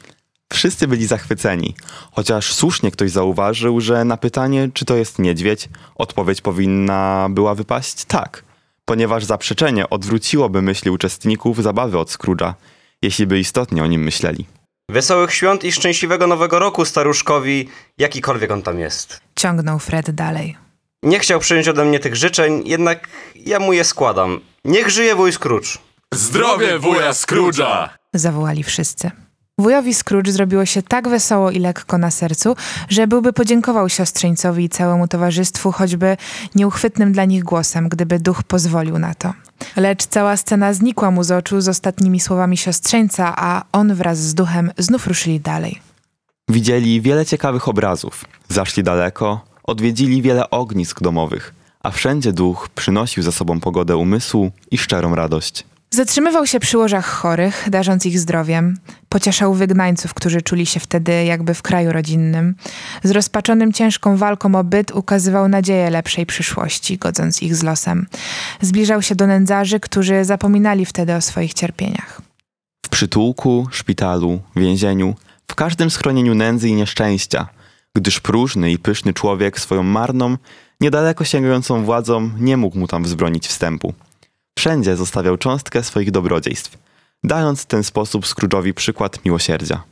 Wszyscy byli zachwyceni, chociaż słusznie ktoś zauważył, że na pytanie, czy to jest niedźwiedź, odpowiedź powinna była wypaść tak, ponieważ zaprzeczenie odwróciłoby myśli uczestników zabawy od Scrooge'a, jeśli by istotnie o nim myśleli. Wesołych świąt i szczęśliwego nowego roku staruszkowi, jakikolwiek on tam jest. Ciągnął Fred dalej. Nie chciał przyjąć ode mnie tych życzeń, jednak ja mu je składam. Niech żyje wuj Scrooge. Zdrowie wuja Scrooge'a! Zawołali wszyscy. Wujowi Scrooge zrobiło się tak wesoło i lekko na sercu, że byłby podziękował siostrzeńcowi i całemu towarzystwu choćby nieuchwytnym dla nich głosem, gdyby duch pozwolił na to. Lecz cała scena znikła mu z oczu z ostatnimi słowami siostrzeńca, a on wraz z duchem znów ruszyli dalej. Widzieli wiele ciekawych obrazów, zaszli daleko, odwiedzili wiele ognisk domowych, a wszędzie duch przynosił ze sobą pogodę umysłu i szczerą radość. Zatrzymywał się przy łożach chorych, darząc ich zdrowiem. Pocieszał wygnańców, którzy czuli się wtedy jakby w kraju rodzinnym. Zrozpaczonym ciężką walką o byt ukazywał nadzieję lepszej przyszłości, godząc ich z losem. Zbliżał się do nędzarzy, którzy zapominali wtedy o swoich cierpieniach. W przytułku, szpitalu, więzieniu, w każdym schronieniu nędzy i nieszczęścia, gdyż próżny i pyszny człowiek swoją marną, niedaleko sięgającą władzą nie mógł mu tam wzbronić wstępu. Wszędzie zostawiał cząstkę swoich dobrodziejstw, dając w ten sposób Scrooge'owi przykład miłosierdzia.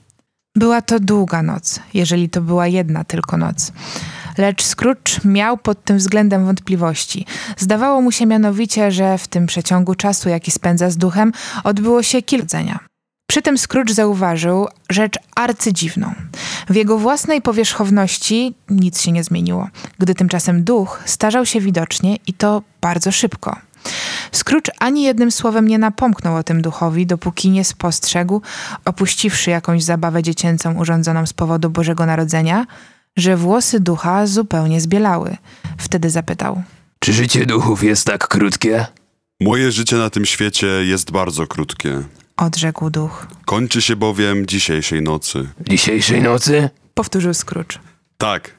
Była to długa noc, jeżeli to była jedna tylko noc. Lecz Scrooge miał pod tym względem wątpliwości. Zdawało mu się mianowicie, że w tym przeciągu czasu, jaki spędza z duchem, odbyło się kilka dzenia. Przy tym Scrooge zauważył rzecz arcydziwną. W jego własnej powierzchowności nic się nie zmieniło, gdy tymczasem duch starzał się widocznie i to bardzo szybko. Scrooge ani jednym słowem nie napomknął o tym duchowi, dopóki nie spostrzegł, opuściwszy jakąś zabawę dziecięcą urządzoną z powodu Bożego Narodzenia, że włosy ducha zupełnie zbielały. Wtedy zapytał. Czy życie duchów jest tak krótkie? Moje życie na tym świecie jest bardzo krótkie. Odrzekł duch. Kończy się bowiem dzisiejszej nocy. Dzisiejszej nocy? Powtórzył Scrooge. Tak,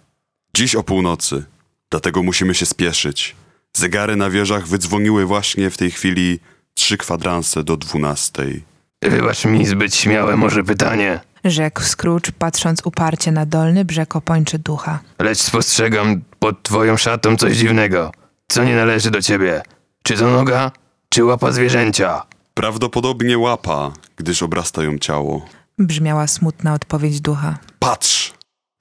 dziś o północy. Dlatego musimy się spieszyć. Zegary na wieżach wydzwoniły właśnie w tej chwili trzy kwadranse do dwunastej. Wybacz mi zbyt śmiałe może pytanie, Rzekł Scrooge, patrząc uparcie na dolny brzeg opończy ducha. lecz spostrzegam pod twoją szatą coś dziwnego. Co nie należy do ciebie? Czy to noga, czy łapa zwierzęcia? Prawdopodobnie łapa, gdyż obrasta ją ciało. Brzmiała smutna odpowiedź ducha. Patrz!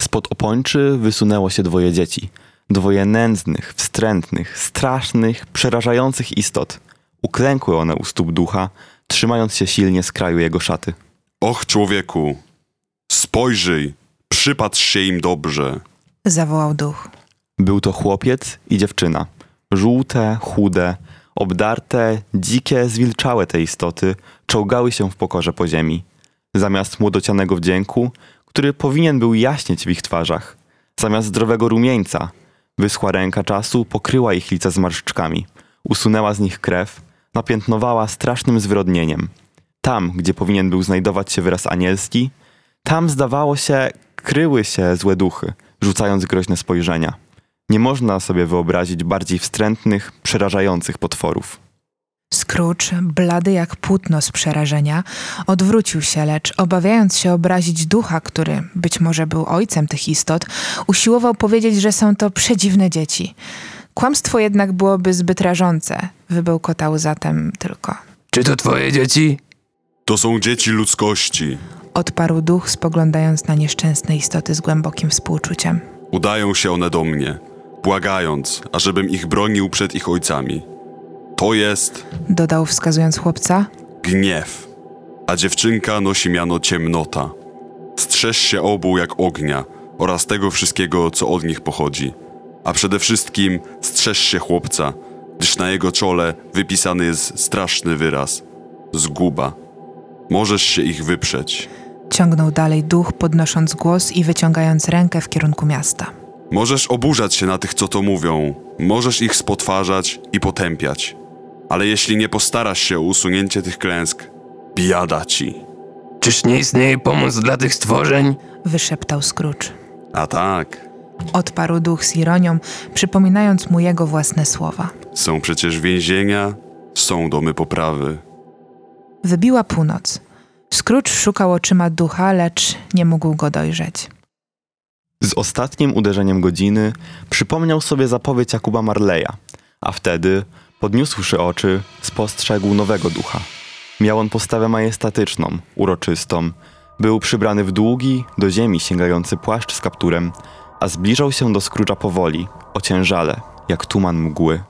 Spod opończy wysunęło się dwoje dzieci. Dwoje nędznych, wstrętnych, strasznych, przerażających istot. Uklękły one u stóp ducha, trzymając się silnie z kraju jego szaty. Och, człowieku, spojrzyj, przypatrz się im dobrze. Zawołał duch. Był to chłopiec i dziewczyna. Żółte, chude, obdarte, dzikie, zwilczałe te istoty czołgały się w pokorze po ziemi. Zamiast młodocianego wdzięku, który powinien był jaśnieć w ich twarzach, zamiast zdrowego rumieńca, wyschła ręka czasu pokryła ich lice zmarszczkami, usunęła z nich krew, napiętnowała strasznym zwyrodnieniem. Tam, gdzie powinien był znajdować się wyraz anielski, tam zdawało się, kryły się złe duchy, rzucając groźne spojrzenia. Nie można sobie wyobrazić bardziej wstrętnych, przerażających potworów. Scrooge, blady jak płótno z przerażenia, odwrócił się, lecz obawiając się obrazić ducha, który być może był ojcem tych istot, usiłował powiedzieć, że są to przedziwne dzieci. Kłamstwo jednak byłoby zbyt rażące. Wybełkotał zatem tylko. Czy to twoje dzieci? To są dzieci ludzkości. Odparł duch, spoglądając na nieszczęsne istoty z głębokim współczuciem. Udają się one do mnie, błagając, ażebym ich bronił przed ich ojcami. To jest Dodał wskazując chłopca. gniew, a dziewczynka nosi miano ciemnota. Strzeż się obu jak ognia oraz tego wszystkiego, co od nich pochodzi. A przede wszystkim strzeż się chłopca, gdyż na jego czole wypisany jest straszny wyraz zguba. Możesz się ich wyprzeć. Ciągnął dalej duch, podnosząc głos i wyciągając rękę w kierunku miasta. Możesz oburzać się na tych, co to mówią, możesz ich spotwarzać i potępiać. Ale jeśli nie postarasz się o usunięcie tych klęsk, biada ci. Czyż nie istnieje pomoc dla tych stworzeń? Wyszeptał Scrooge. A tak, Odparł duch z ironią, przypominając mu jego własne słowa. są przecież więzienia, są domy poprawy. Wybiła północ. Scrooge szukał oczyma ducha, lecz nie mógł go dojrzeć. Z ostatnim uderzeniem godziny przypomniał sobie zapowiedź Jakuba Marleya, a wtedy, podniósłszy oczy, spostrzegł nowego ducha. Miał on postawę majestatyczną, uroczystą. Był przybrany w długi, do ziemi sięgający płaszcz z kapturem, a zbliżał się do Scrooge'a powoli, ociężale, jak tuman mgły.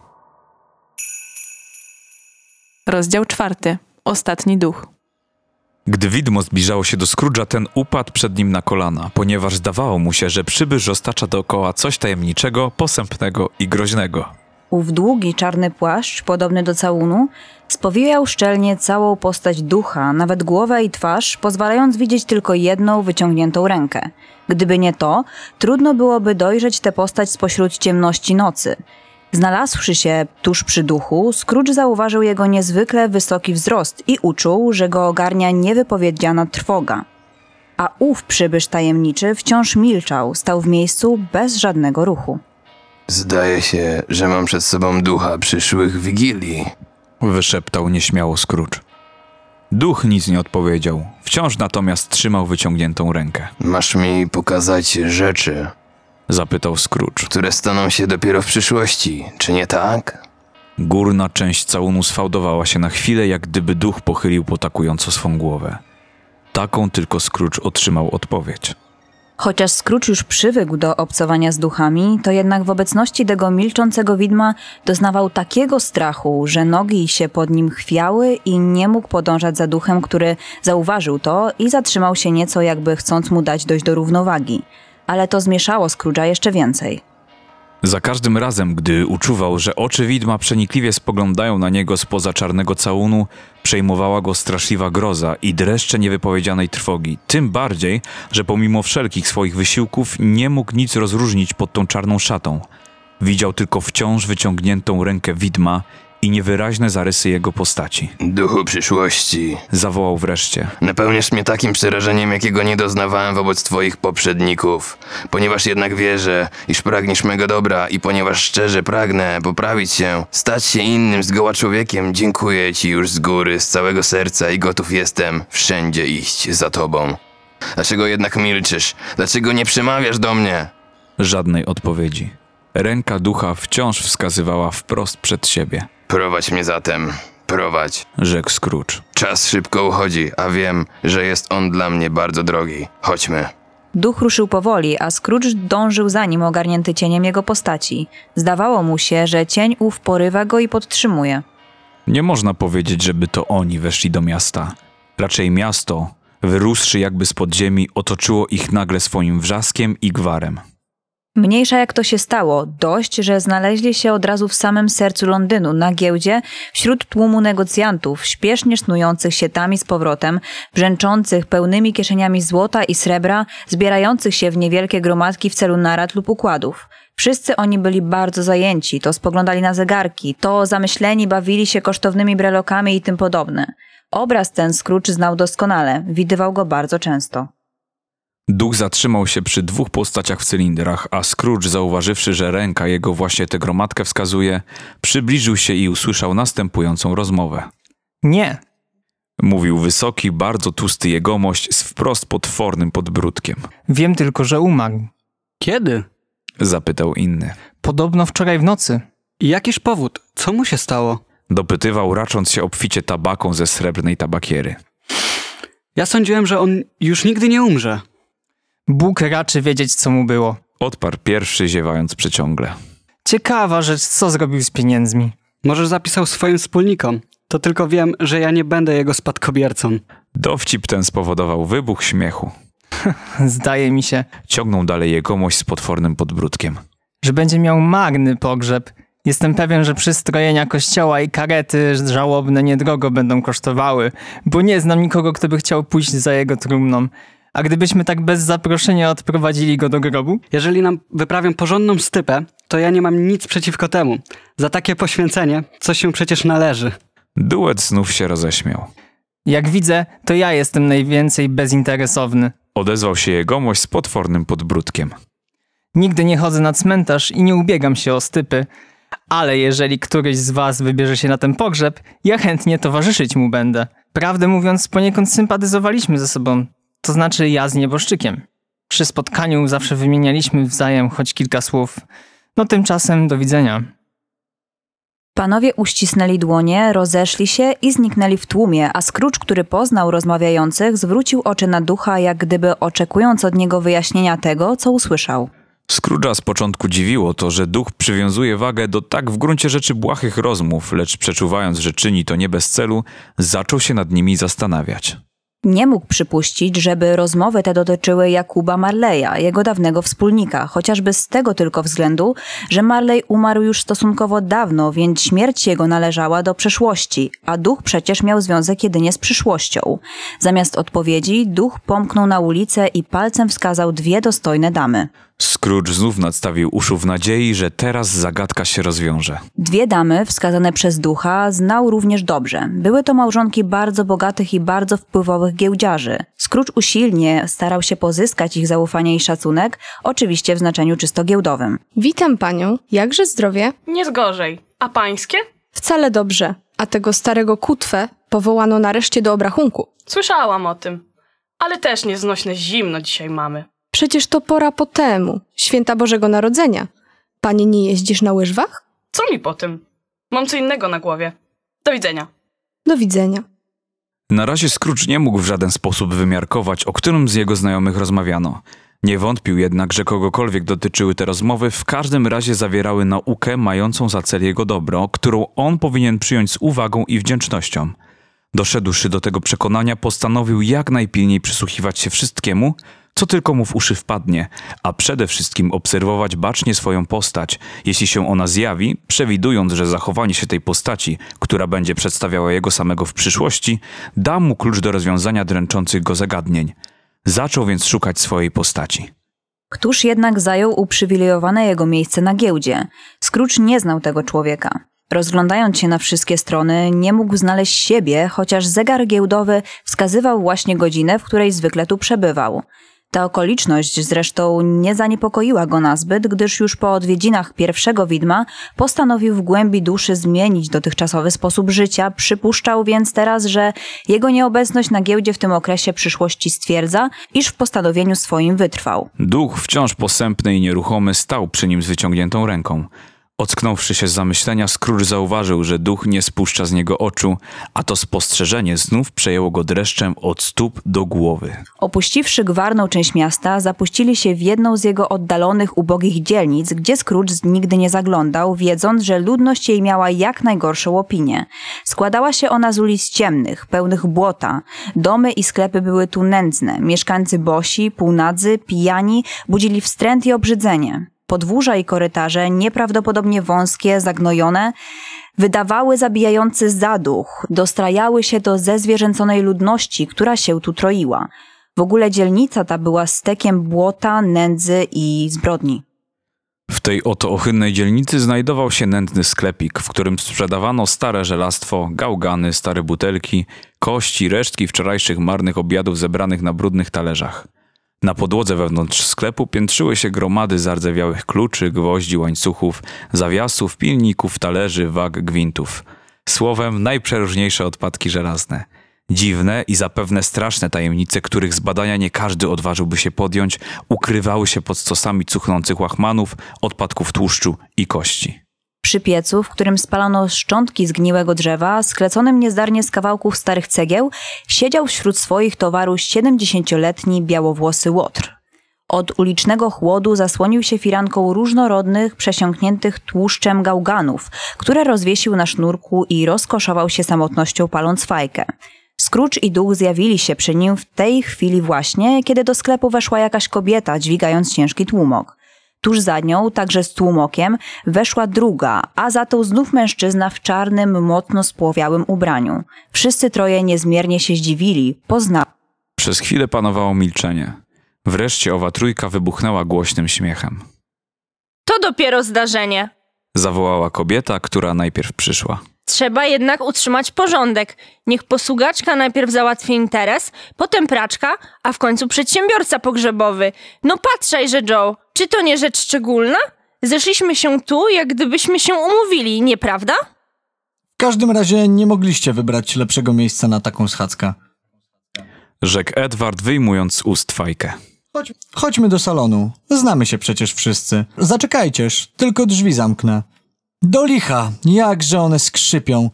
Rozdział czwarty. Ostatni duch. Gdy widmo zbliżało się do Scrooge'a, ten upadł przed nim na kolana, ponieważ zdawało mu się, że przybysz roztacza dookoła coś tajemniczego, posępnego i groźnego. Ów długi czarny płaszcz, podobny do całunu, spowijał szczelnie całą postać ducha, nawet głowę i twarz, pozwalając widzieć tylko jedną wyciągniętą rękę. Gdyby nie to, trudno byłoby dojrzeć tę postać spośród ciemności nocy. Znalazłszy się tuż przy duchu, Scrooge zauważył jego niezwykle wysoki wzrost i uczuł, że go ogarnia niewypowiedziana trwoga. A ów przybysz tajemniczy wciąż milczał, stał w miejscu bez żadnego ruchu. Zdaje się, że mam przed sobą ducha przyszłych wigilii. Wyszeptał nieśmiało Scrooge. Duch nic nie odpowiedział, wciąż natomiast trzymał wyciągniętą rękę. Masz mi pokazać rzeczy, Zapytał Scrooge. które staną się dopiero w przyszłości, czy nie tak? Górna część całunu sfałdowała się na chwilę, jak gdyby duch pochylił potakująco swą głowę. Taką tylko Scrooge otrzymał odpowiedź. Chociaż Scrooge już przywykł do obcowania z duchami, to jednak w obecności tego milczącego widma doznawał takiego strachu, że nogi się pod nim chwiały i nie mógł podążać za duchem, który zauważył to i zatrzymał się nieco, jakby chcąc mu dać dojść do równowagi. Ale to zmieszało Scrooge'a jeszcze więcej. Za każdym razem, gdy uczuwał, że oczy widma przenikliwie spoglądają na niego spoza czarnego całunu, przejmowała go straszliwa groza i dreszcze niewypowiedzianej trwogi. Tym bardziej, że pomimo wszelkich swoich wysiłków nie mógł nic rozróżnić pod tą czarną szatą. Widział tylko wciąż wyciągniętą rękę widma i niewyraźne zarysy jego postaci. Duchu przyszłości, Zawołał wreszcie. napełniasz mnie takim przerażeniem, jakiego nie doznawałem wobec twoich poprzedników. Ponieważ jednak wierzę, iż pragniesz mego dobra i ponieważ szczerze pragnę poprawić się, stać się innym zgoła człowiekiem, dziękuję ci już z góry, z całego serca i gotów jestem wszędzie iść za tobą. Dlaczego jednak milczysz? Dlaczego nie przemawiasz do mnie? Żadnej odpowiedzi. Ręka ducha wciąż wskazywała wprost przed siebie. Prowadź mnie zatem, prowadź. Rzekł Scrooge. Czas szybko uchodzi, a wiem, że jest on dla mnie bardzo drogi. Chodźmy. Duch ruszył powoli, a Scrooge dążył za nim ogarnięty cieniem jego postaci. Zdawało mu się, że cień ów porywa go i podtrzymuje. Nie można powiedzieć, żeby to oni weszli do miasta. Raczej miasto, wyrósłszy jakby z podziemi, otoczyło ich nagle swoim wrzaskiem i gwarem. Mniejsza jak to się stało, dość, że znaleźli się od razu w samym sercu Londynu, na giełdzie, wśród tłumu negocjantów, śpiesznie sznujących się tam i z powrotem, brzęczących pełnymi kieszeniami złota i srebra, zbierających się w niewielkie gromadki w celu narad lub układów. Wszyscy oni byli bardzo zajęci, to spoglądali na zegarki, to zamyśleni bawili się kosztownymi brelokami i tym podobne. Obraz ten Scrooge znał doskonale, widywał go bardzo często. Duch zatrzymał się przy dwóch postaciach w cylindrach, a Scrooge, zauważywszy, że ręka jego właśnie tę gromadkę wskazuje, przybliżył się i usłyszał następującą rozmowę. Nie. Mówił wysoki, bardzo tłusty jegomość z wprost potwornym podbródkiem. Wiem tylko, że umarł. Kiedy? Zapytał inny. Podobno wczoraj w nocy. I jakiż powód? Co mu się stało? Dopytywał, racząc się obficie tabaką ze srebrnej tabakiery. Ja sądziłem, że on już nigdy nie umrze. Bóg raczy wiedzieć, co mu było. Odparł pierwszy, ziewając przeciągle. Ciekawa rzecz, co zrobił z pieniędzmi. Może zapisał swoim wspólnikom. To tylko wiem, że ja nie będę jego spadkobiercą. Dowcip ten spowodował wybuch śmiechu. Zdaje mi się, Ciągnął dalej jegomość z potwornym podbródkiem. że będzie miał marny pogrzeb. Jestem pewien, że przystrojenia kościoła i karety żałobne niedrogo będą kosztowały, bo nie znam nikogo, kto by chciał pójść za jego trumną. A gdybyśmy tak bez zaproszenia odprowadzili go do grobu? Jeżeli nam wyprawią porządną stypę, to ja nie mam nic przeciwko temu. Za takie poświęcenie coś się przecież należy. Duet znów się roześmiał. Jak widzę, to ja jestem najwięcej bezinteresowny. Odezwał się jegomość z potwornym podbródkiem. Nigdy nie chodzę na cmentarz i nie ubiegam się o stypy, ale jeżeli któryś z was wybierze się na ten pogrzeb, ja chętnie towarzyszyć mu będę. Prawdę mówiąc, poniekąd sympatyzowaliśmy ze sobą, to znaczy ja z nieboszczykiem. Przy spotkaniu zawsze wymienialiśmy wzajem choć kilka słów. No tymczasem do widzenia. Panowie uścisnęli dłonie, rozeszli się i zniknęli w tłumie, a Scrooge, który poznał rozmawiających, zwrócił oczy na ducha, jak gdyby oczekując od niego wyjaśnienia tego, co usłyszał. Scrooge'a z początku dziwiło to, że duch przywiązuje wagę do tak w gruncie rzeczy błahych rozmów, lecz przeczuwając, że czyni to nie bez celu, zaczął się nad nimi zastanawiać. Nie mógł przypuścić, żeby rozmowy te dotyczyły Jakuba Marleya, jego dawnego wspólnika, chociażby z tego tylko względu, że Marley umarł już stosunkowo dawno, więc śmierć jego należała do przeszłości, a duch przecież miał związek jedynie z przyszłością. Zamiast odpowiedzi, duch pomknął na ulicę i palcem wskazał dwie dostojne damy. Scrooge znów nadstawił uszu w nadziei, że teraz zagadka się rozwiąże. Dwie damy, wskazane przez ducha, znał również dobrze. Były to małżonki bardzo bogatych i bardzo wpływowych giełdziarzy. Scrooge usilnie starał się pozyskać ich zaufanie i szacunek, oczywiście w znaczeniu czysto giełdowym. Witam panią. Jakże zdrowie? Nie zgorzej. A pańskie? Wcale dobrze. A tego starego kutwę powołano nareszcie do obrachunku. Słyszałam o tym. Ale też nieznośne zimno dzisiaj mamy. Przecież to pora po temu, święta Bożego Narodzenia. Pani nie jeździsz na łyżwach? Co mi po tym? Mam co innego na głowie. Do widzenia. Do widzenia. Na razie Scrooge nie mógł w żaden sposób wymiarkować, o którym z jego znajomych rozmawiano. Nie wątpił jednak, że kogokolwiek dotyczyły te rozmowy, w każdym razie zawierały naukę mającą za cel jego dobro, którą on powinien przyjąć z uwagą i wdzięcznością. Doszedłszy do tego przekonania, postanowił jak najpilniej przysłuchiwać się wszystkiemu, co tylko mu w uszy wpadnie, a przede wszystkim obserwować bacznie swoją postać, jeśli się ona zjawi, przewidując, że zachowanie się tej postaci, która będzie przedstawiała jego samego w przyszłości, da mu klucz do rozwiązania dręczących go zagadnień. Zaczął więc szukać swojej postaci. Któż jednak zajął uprzywilejowane jego miejsce na giełdzie? Scrooge nie znał tego człowieka. Rozglądając się na wszystkie strony, nie mógł znaleźć siebie, chociaż zegar giełdowy wskazywał właśnie godzinę, w której zwykle tu przebywał. Ta okoliczność zresztą nie zaniepokoiła go nazbyt, gdyż już po odwiedzinach pierwszego widma postanowił w głębi duszy zmienić dotychczasowy sposób życia. Przypuszczał więc teraz, że jego nieobecność na giełdzie w tym okresie przyszłości stwierdza, iż w postanowieniu swoim wytrwał. Duch, wciąż posępny i nieruchomy, stał przy nim z wyciągniętą ręką. Ocknąwszy się z zamyślenia, Scrooge zauważył, że duch nie spuszcza z niego oczu, a to spostrzeżenie znów przejęło go dreszczem od stóp do głowy. Opuściwszy gwarną część miasta, zapuścili się w jedną z jego oddalonych, ubogich dzielnic, gdzie Scrooge nigdy nie zaglądał, wiedząc, że ludność jej miała jak najgorszą opinię. Składała się ona z ulic ciemnych, pełnych błota. Domy i sklepy były tu nędzne. Mieszkańcy bosi, półnadzy, pijani budzili wstręt i obrzydzenie. Podwórza i korytarze, nieprawdopodobnie wąskie, zagnojone, wydawały zabijający zaduch, dostrajały się do zezwierzęconej ludności, która się tu troiła. W ogóle dzielnica ta była stekiem błota, nędzy i zbrodni. W tej oto ohydnej dzielnicy znajdował się nędzny sklepik, w którym sprzedawano stare żelastwo, gałgany, stare butelki, kości, resztki wczorajszych marnych obiadów zebranych na brudnych talerzach. Na podłodze wewnątrz sklepu piętrzyły się gromady zardzewiałych kluczy, gwoździ, łańcuchów, zawiasów, pilników, talerzy, wag, gwintów. Słowem, najprzeróżniejsze odpadki żelazne. Dziwne i zapewne straszne tajemnice, których z badania nie każdy odważyłby się podjąć, ukrywały się pod stosami cuchnących łachmanów, odpadków tłuszczu i kości. Przy piecu, w którym spalono szczątki zgniłego drzewa, skleconym niezdarnie z kawałków starych cegieł, siedział wśród swoich towarów 70-letni białowłosy łotr. Od ulicznego chłodu zasłonił się firanką różnorodnych, przesiąkniętych tłuszczem gałganów, które rozwiesił na sznurku i rozkoszował się samotnością paląc fajkę. Scrooge i duch zjawili się przy nim w tej chwili właśnie, kiedy do sklepu weszła jakaś kobieta, dźwigając ciężki tłumok. Tuż za nią, także z tłumokiem, weszła druga, a za tą znów mężczyzna w czarnym, mocno spłowiałym ubraniu. Wszyscy troje niezmiernie się zdziwili, poznali. Przez chwilę panowało milczenie. Wreszcie owa trójka wybuchnęła głośnym śmiechem. To dopiero zdarzenie. Zawołała kobieta, która najpierw przyszła. Trzeba jednak utrzymać porządek. Niech posługaczka najpierw załatwi interes, potem praczka, a w końcu przedsiębiorca pogrzebowy. No patrzaj, że Joe, czy to nie rzecz szczególna? Zeszliśmy się tu, jak gdybyśmy się umówili, nieprawda? W każdym razie nie mogliście wybrać lepszego miejsca na taką schadzkę. Rzekł Edward, wyjmując z ust fajkę. Chodź, chodźmy do salonu. Znamy się przecież wszyscy. Zaczekajcież, tylko drzwi zamknę. Do licha, jakże one skrzypią.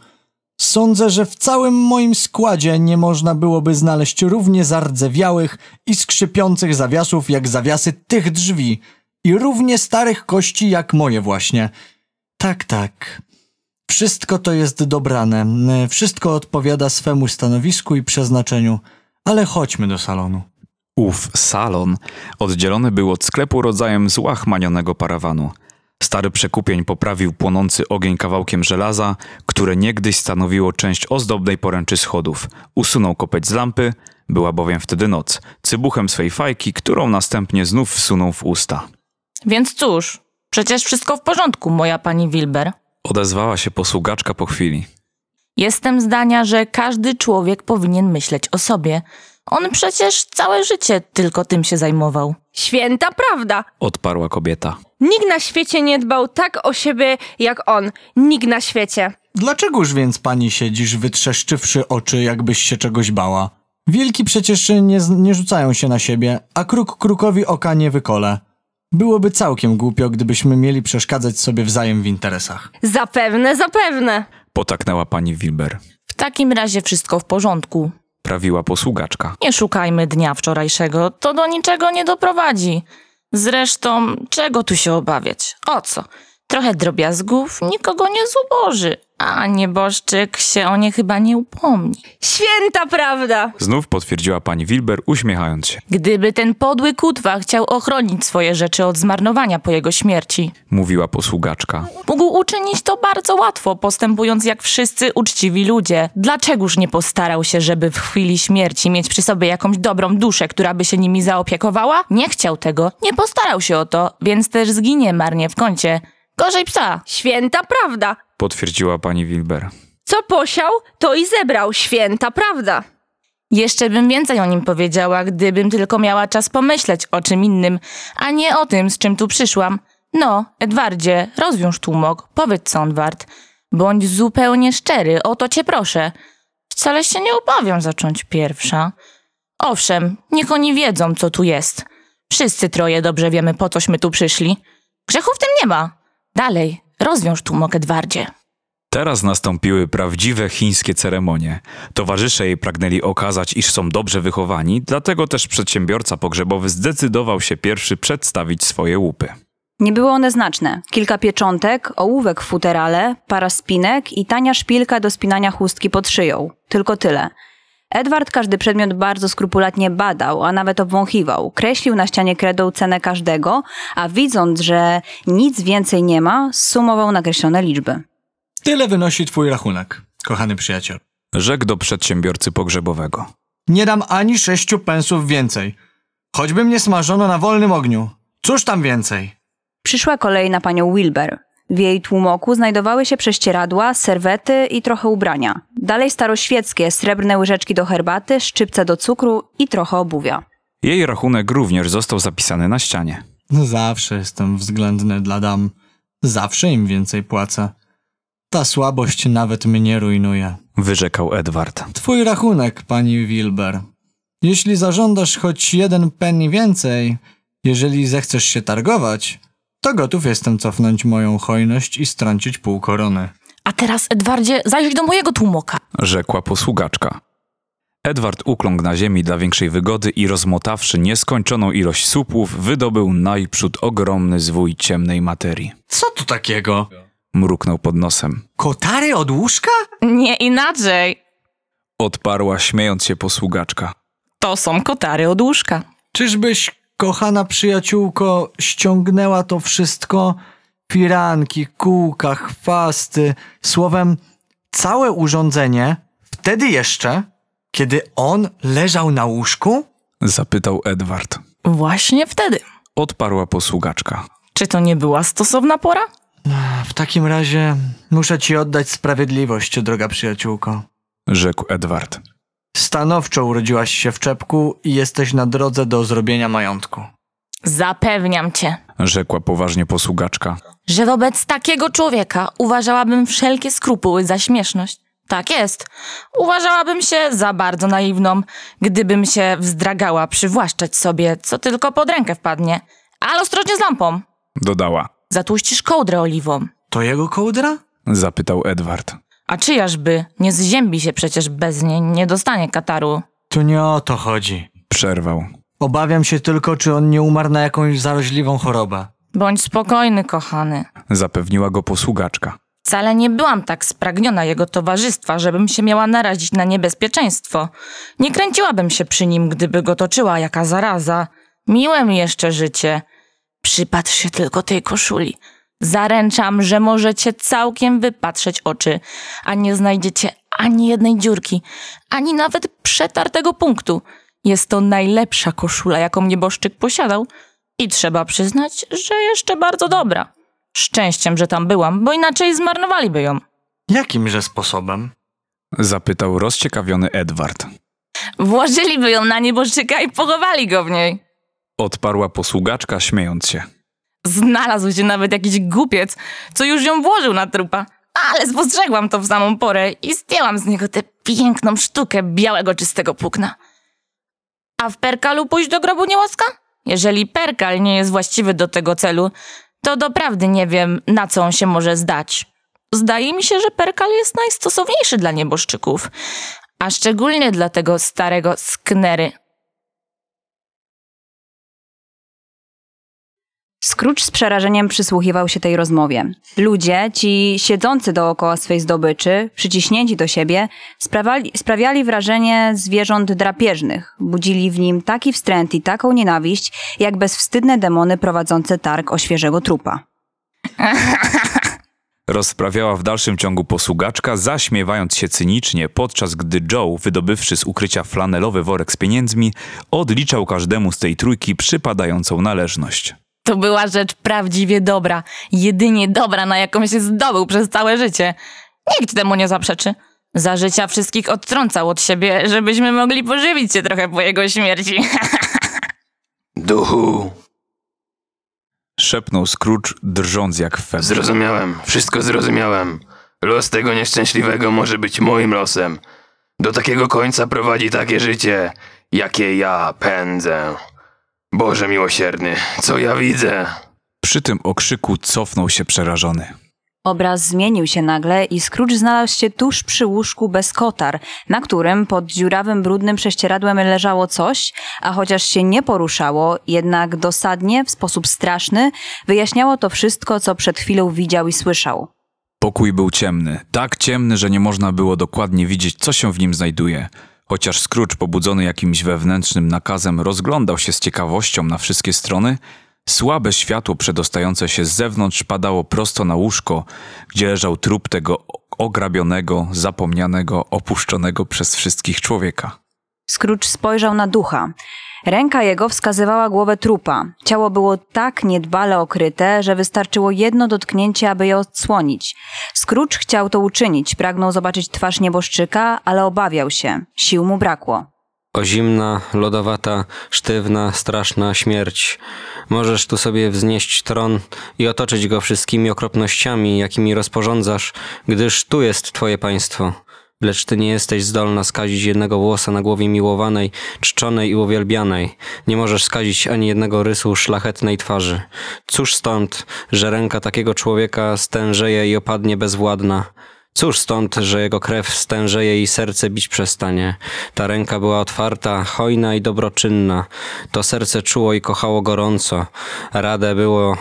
Sądzę, że w całym moim składzie nie można byłoby znaleźć równie zardzewiałych i skrzypiących zawiasów jak zawiasy tych drzwi i równie starych kości jak moje właśnie. Tak, tak. Wszystko to jest dobrane, wszystko odpowiada swemu stanowisku i przeznaczeniu, ale chodźmy do salonu. Ów salon oddzielony był od sklepu rodzajem złachmanionego parawanu. Stary przekupień poprawił płonący ogień kawałkiem żelaza, które niegdyś stanowiło część ozdobnej poręczy schodów. Usunął kopeć z lampy, była bowiem wtedy noc, cybuchem swej fajki, którą następnie znów wsunął w usta. Więc cóż, przecież wszystko w porządku, moja pani Wilber. Odezwała się posługaczka po chwili. Jestem zdania, że każdy człowiek powinien myśleć o sobie. On przecież całe życie tylko tym się zajmował. Święta prawda. Odparła kobieta. Nikt na świecie nie dbał tak o siebie jak on. Nikt na świecie. Dlaczegoż więc pani siedzisz, wytrzeszczywszy oczy, jakbyś się czegoś bała? Wilki przecież nie, nie rzucają się na siebie, a kruk krukowi oka nie wykole. Byłoby całkiem głupio, gdybyśmy mieli przeszkadzać sobie wzajem w interesach. Zapewne, zapewne. Potaknęła pani Wilber. W takim razie wszystko w porządku. Prawiła posługaczka. Nie szukajmy dnia wczorajszego, to do niczego nie doprowadzi. Zresztą, czego tu się obawiać? O co? Trochę drobiazgów nikogo nie zuboży, a nieboszczyk się o nie chyba nie upomni. Święta prawda! Znów potwierdziła pani Wilber, uśmiechając się. Gdyby ten podły kutwa chciał ochronić swoje rzeczy od zmarnowania po jego śmierci, Mówiła posługaczka. mógł uczynić to bardzo łatwo, postępując jak wszyscy uczciwi ludzie. Dlaczegoż nie postarał się, żeby w chwili śmierci mieć przy sobie jakąś dobrą duszę, która by się nimi zaopiekowała? Nie chciał tego, nie postarał się o to, więc też zginie marnie w kącie. Gorzej psa. Święta prawda. Potwierdziła pani Wilber. Co posiał, to i zebrał. Święta prawda. Jeszcze bym więcej o nim powiedziała, gdybym tylko miała czas pomyśleć o czym innym, a nie o tym, z czym tu przyszłam. No, Edwardzie, rozwiąż tłumok, powiedz co on wart. Bądź zupełnie szczery, o to cię proszę. Wcale się nie obawiam zacząć pierwsza. Owszem, niech oni wiedzą, co tu jest. Wszyscy troje dobrze wiemy, po cośmy tu przyszli. Grzechu w tym nie ma. Dalej, rozwiąż tłumok, Edwardzie. Teraz nastąpiły prawdziwe chińskie ceremonie. Towarzysze jej pragnęli okazać, iż są dobrze wychowani, dlatego też przedsiębiorca pogrzebowy zdecydował się pierwszy przedstawić swoje łupy. Nie były one znaczne. Kilka pieczątek, ołówek w futerale, para spinek i tania szpilka do spinania chustki pod szyją. Tylko tyle. Edward każdy przedmiot bardzo skrupulatnie badał, a nawet obwąchiwał. Kreślił na ścianie kredą cenę każdego, a widząc, że nic więcej nie ma, sumował nakreślone liczby. Tyle wynosi twój rachunek, kochany przyjaciel. Rzekł do przedsiębiorcy pogrzebowego. Nie dam ani sześciu pensów więcej. Choćby mnie smażono na wolnym ogniu. Cóż tam więcej? Przyszła kolej na panią Wilber. W jej tłumoku znajdowały się prześcieradła, serwety i trochę ubrania. Dalej staroświeckie, srebrne łyżeczki do herbaty, szczypce do cukru i trochę obuwia. Jej rachunek również został zapisany na ścianie. Zawsze jestem względny dla dam. Zawsze im więcej płacę. Ta słabość nawet mnie rujnuje. Wyrzekał Edward. Twój rachunek, pani Wilber. Jeśli zażądasz choć jeden penny więcej, jeżeli zechcesz się targować, to gotów jestem cofnąć moją hojność i strącić pół korony. A teraz, Edwardzie, zajrzyj do mojego tłumoka. Rzekła posługaczka. Edward ukląkł na ziemi dla większej wygody i rozmotawszy nieskończoną ilość supłów, wydobył najprzód ogromny zwój ciemnej materii. Co tu takiego? Mruknął pod nosem. Kotary od łóżka? Nie inaczej. Odparła śmiejąc się posługaczka. To są kotary od łóżka. Czyżbyś, kochana przyjaciółko, ściągnęła to wszystko? Firanki, kółka, chwasty, słowem całe urządzenie, wtedy jeszcze, kiedy on leżał na łóżku? Zapytał Edward. Właśnie wtedy. Odparła posługaczka. Czy to nie była stosowna pora? W takim razie muszę ci oddać sprawiedliwość, droga przyjaciółko. Rzekł Edward. Stanowczo urodziłaś się w czepku i jesteś na drodze do zrobienia majątku. Zapewniam cię, Rzekła poważnie posługaczka. że wobec takiego człowieka uważałabym wszelkie skrupuły za śmieszność. Tak jest. Uważałabym się za bardzo naiwną, gdybym się wzdragała przywłaszczać sobie, co tylko pod rękę wpadnie. Ale ostrożnie z lampą. Dodała. Zatłuścisz kołdrę oliwą. To jego kołdra? Zapytał Edward. A czyjażby? Nie zziębi się przecież bez niej, nie dostanie kataru. Tu nie o to chodzi. Przerwał. Obawiam się tylko, czy on nie umarł na jakąś zaraźliwą chorobę. Bądź spokojny, kochany. Zapewniła go posługaczka. Wcale nie byłam tak spragniona jego towarzystwa, żebym się miała narazić na niebezpieczeństwo. Nie kręciłabym się przy nim, gdyby go toczyła jaka zaraza. Miłe mi jeszcze życie. Przypatrz się tylko tej koszuli. Zaręczam, że możecie całkiem wypatrzeć oczy, a nie znajdziecie ani jednej dziurki, ani nawet przetartego punktu. Jest to najlepsza koszula, jaką nieboszczyk posiadał i trzeba przyznać, że jeszcze bardzo dobra. Szczęściem, że tam byłam, bo inaczej zmarnowaliby ją. Jakimże sposobem? Zapytał rozciekawiony Edward. Włożyliby ją na nieboszczyka i pochowali go w niej. Odparła posługaczka, śmiejąc się. Znalazł się nawet jakiś głupiec, co już ją włożył na trupa. Ale spostrzegłam to w samą porę i zdjęłam z niego tę piękną sztukę białego, czystego płókna. A w perkalu pójść do grobu nie łaska? Jeżeli perkal nie jest właściwy do tego celu, to doprawdy nie wiem, na co on się może zdać. Zdaje mi się, że perkal jest najstosowniejszy dla nieboszczyków, a szczególnie dla tego starego sknery. Scrooge z przerażeniem przysłuchiwał się tej rozmowie. Ludzie, ci siedzący dookoła swej zdobyczy, przyciśnięci do siebie, sprawiali, sprawiali wrażenie zwierząt drapieżnych. Budzili w nim taki wstręt i taką nienawiść, jak bezwstydne demony prowadzące targ o świeżego trupa. Rozprawiała w dalszym ciągu posługaczka, zaśmiewając się cynicznie, podczas gdy Joe, wydobywszy z ukrycia flanelowy worek z pieniędzmi, odliczał każdemu z tej trójki przypadającą należność. To była rzecz prawdziwie dobra. Jedynie dobra, na jaką się zdobył przez całe życie. Nikt temu nie zaprzeczy. Za życia wszystkich odtrącał od siebie, żebyśmy mogli pożywić się trochę po jego śmierci. Duchu, Szepnął Scrooge, drżąc jak febrze. zrozumiałem, wszystko zrozumiałem. Los tego nieszczęśliwego może być moim losem. Do takiego końca prowadzi takie życie, jakie ja pędzę. Boże miłosierny, co ja widzę? Przy tym okrzyku cofnął się przerażony. Obraz zmienił się nagle i Scrooge znalazł się tuż przy łóżku bez kotar, na którym pod dziurawym, brudnym prześcieradłem leżało coś, a chociaż się nie poruszało, jednak dosadnie, w sposób straszny, wyjaśniało to wszystko, co przed chwilą widział i słyszał. Pokój był ciemny, tak ciemny, że nie można było dokładnie widzieć, co się w nim znajduje. Chociaż Scrooge, pobudzony jakimś wewnętrznym nakazem, rozglądał się z ciekawością na wszystkie strony, słabe światło przedostające się z zewnątrz padało prosto na łóżko, gdzie leżał trup tego ograbionego, zapomnianego, opuszczonego przez wszystkich człowieka. Scrooge spojrzał na ducha. Ręka jego wskazywała głowę trupa. Ciało było tak niedbale okryte, że wystarczyło jedno dotknięcie, aby je odsłonić. Scrooge chciał to uczynić, pragnął zobaczyć twarz nieboszczyka, ale obawiał się. Sił mu brakło. O zimna, lodowata, sztywna, straszna śmierć. Możesz tu sobie wznieść tron i otoczyć go wszystkimi okropnościami, jakimi rozporządzasz, gdyż tu jest twoje państwo. Lecz ty nie jesteś zdolna skazić jednego włosa na głowie miłowanej, czczonej i uwielbianej. Nie możesz skazić ani jednego rysu szlachetnej twarzy. Cóż stąd, że ręka takiego człowieka stężeje i opadnie bezwładna. Cóż stąd, że jego krew stężeje i serce bić przestanie. Ta ręka była otwarta, hojna i dobroczynna. To serce czuło i kochało gorąco. Radę było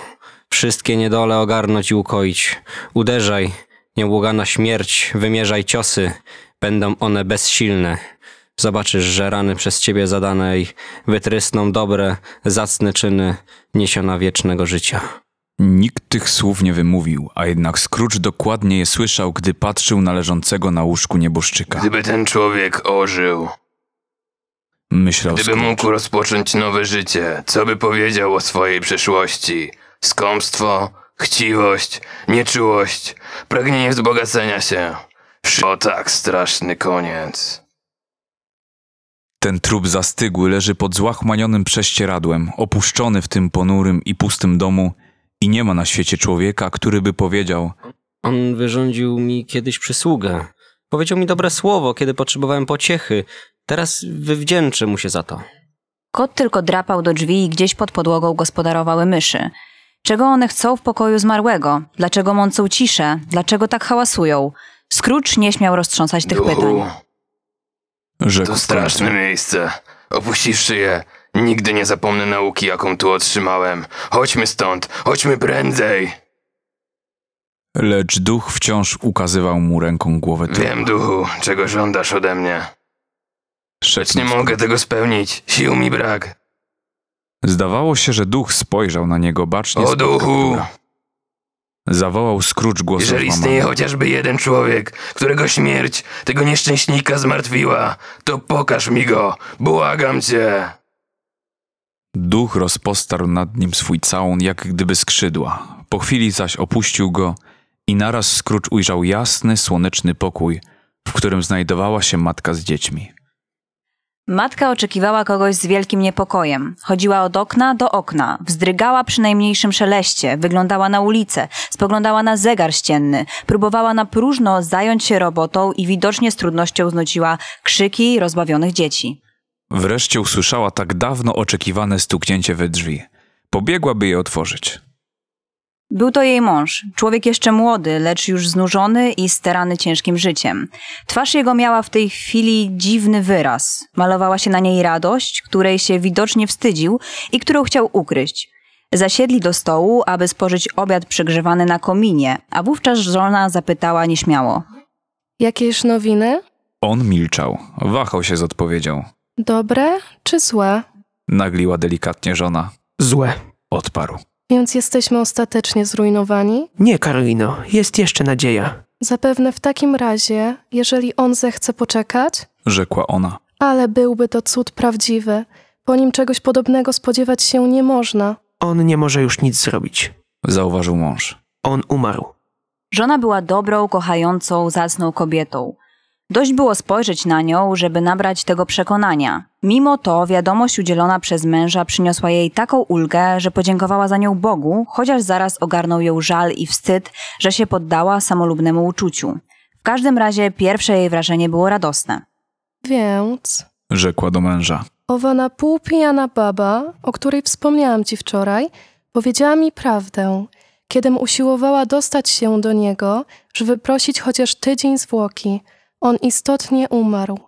wszystkie niedole ogarnąć i ukoić. Uderzaj, nieubłagana śmierć, wymierzaj ciosy. Będą one bezsilne. Zobaczysz, że rany przez ciebie zadane i wytrysną dobre, zacne czyny niesiona wiecznego życia. Nikt tych słów nie wymówił, a jednak Scrooge dokładnie je słyszał, gdy patrzył na leżącego na łóżku nieboszczyka. Gdyby ten człowiek ożył, Myślał gdyby Scrooge. mógł rozpocząć nowe życie, co by powiedział o swojej przeszłości? Skąpstwo, chciwość, nieczułość, pragnienie wzbogacenia się. O tak straszny koniec. Ten trup zastygły leży pod złachmanionym prześcieradłem, opuszczony w tym ponurym i pustym domu i nie ma na świecie człowieka, który by powiedział On wyrządził mi kiedyś przysługę. Powiedział mi dobre słowo, kiedy potrzebowałem pociechy. Teraz wywdzięczę mu się za to. Kot tylko drapał do drzwi i gdzieś pod podłogą gospodarowały myszy. Czego one chcą w pokoju zmarłego? Dlaczego mącą ciszę? Dlaczego tak hałasują? Scrooge nie śmiał roztrząsać tych Duchu, pytań. Rzekł to straszne miejsce. Opuściwszy je, nigdy nie zapomnę nauki, jaką tu otrzymałem. Chodźmy stąd, chodźmy prędzej. Lecz duch wciąż ukazywał mu ręką głowę trupa. Wiem, duchu, czego żądasz ode mnie. Lecz nie mogę tego spełnić. Sił mi brak. Zdawało się, że duch spojrzał na niego bacznie. O duchu! Zawołał Scrooge głosem Jeżeli istnieje chociażby jeden człowiek, którego śmierć tego nieszczęśnika zmartwiła, to pokaż mi go. Błagam cię. Duch rozpostarł nad nim swój całun, jak gdyby skrzydła. Po chwili zaś opuścił go i naraz Scrooge ujrzał jasny, słoneczny pokój, w którym znajdowała się matka z dziećmi. Matka oczekiwała kogoś z wielkim niepokojem. Chodziła od okna do okna, wzdrygała przy najmniejszym szeleście, wyglądała na ulicę, spoglądała na zegar ścienny, próbowała na próżno zająć się robotą i widocznie z trudnością znuciła krzyki rozbawionych dzieci. Wreszcie usłyszała tak dawno oczekiwane stuknięcie we drzwi. Pobiegła, by je otworzyć. Był to jej mąż, człowiek jeszcze młody, lecz już znużony i sterany ciężkim życiem. Twarz jego miała w tej chwili dziwny wyraz. Malowała się na niej radość, której się widocznie wstydził i którą chciał ukryć. Zasiedli do stołu, aby spożyć obiad przegrzewany na kominie, a wówczas żona zapytała nieśmiało. Jakieś nowiny? On milczał, wahał się z odpowiedzią. Dobre czy złe? Nagliła delikatnie żona. Złe. Odparł. Więc jesteśmy ostatecznie zrujnowani? Nie, Karolino, jest jeszcze nadzieja. Zapewne w takim razie, jeżeli on zechce poczekać? Rzekła ona. Ale byłby to cud prawdziwy. Po nim czegoś podobnego spodziewać się nie można. On nie może już nic zrobić. Zauważył mąż. On umarł. Żona była dobrą, kochającą, zacną kobietą. Dość było spojrzeć na nią, żeby nabrać tego przekonania. Mimo to wiadomość udzielona przez męża przyniosła jej taką ulgę, że podziękowała za nią Bogu, chociaż zaraz ogarnął ją żal i wstyd, że się poddała samolubnemu uczuciu. W każdym razie pierwsze jej wrażenie było radosne. Więc Rzekła do męża. owa napółpijana baba, o której wspomniałam ci wczoraj, powiedziała mi prawdę, kiedym usiłowała dostać się do niego, żeby prosić chociaż tydzień zwłoki. On istotnie umarł,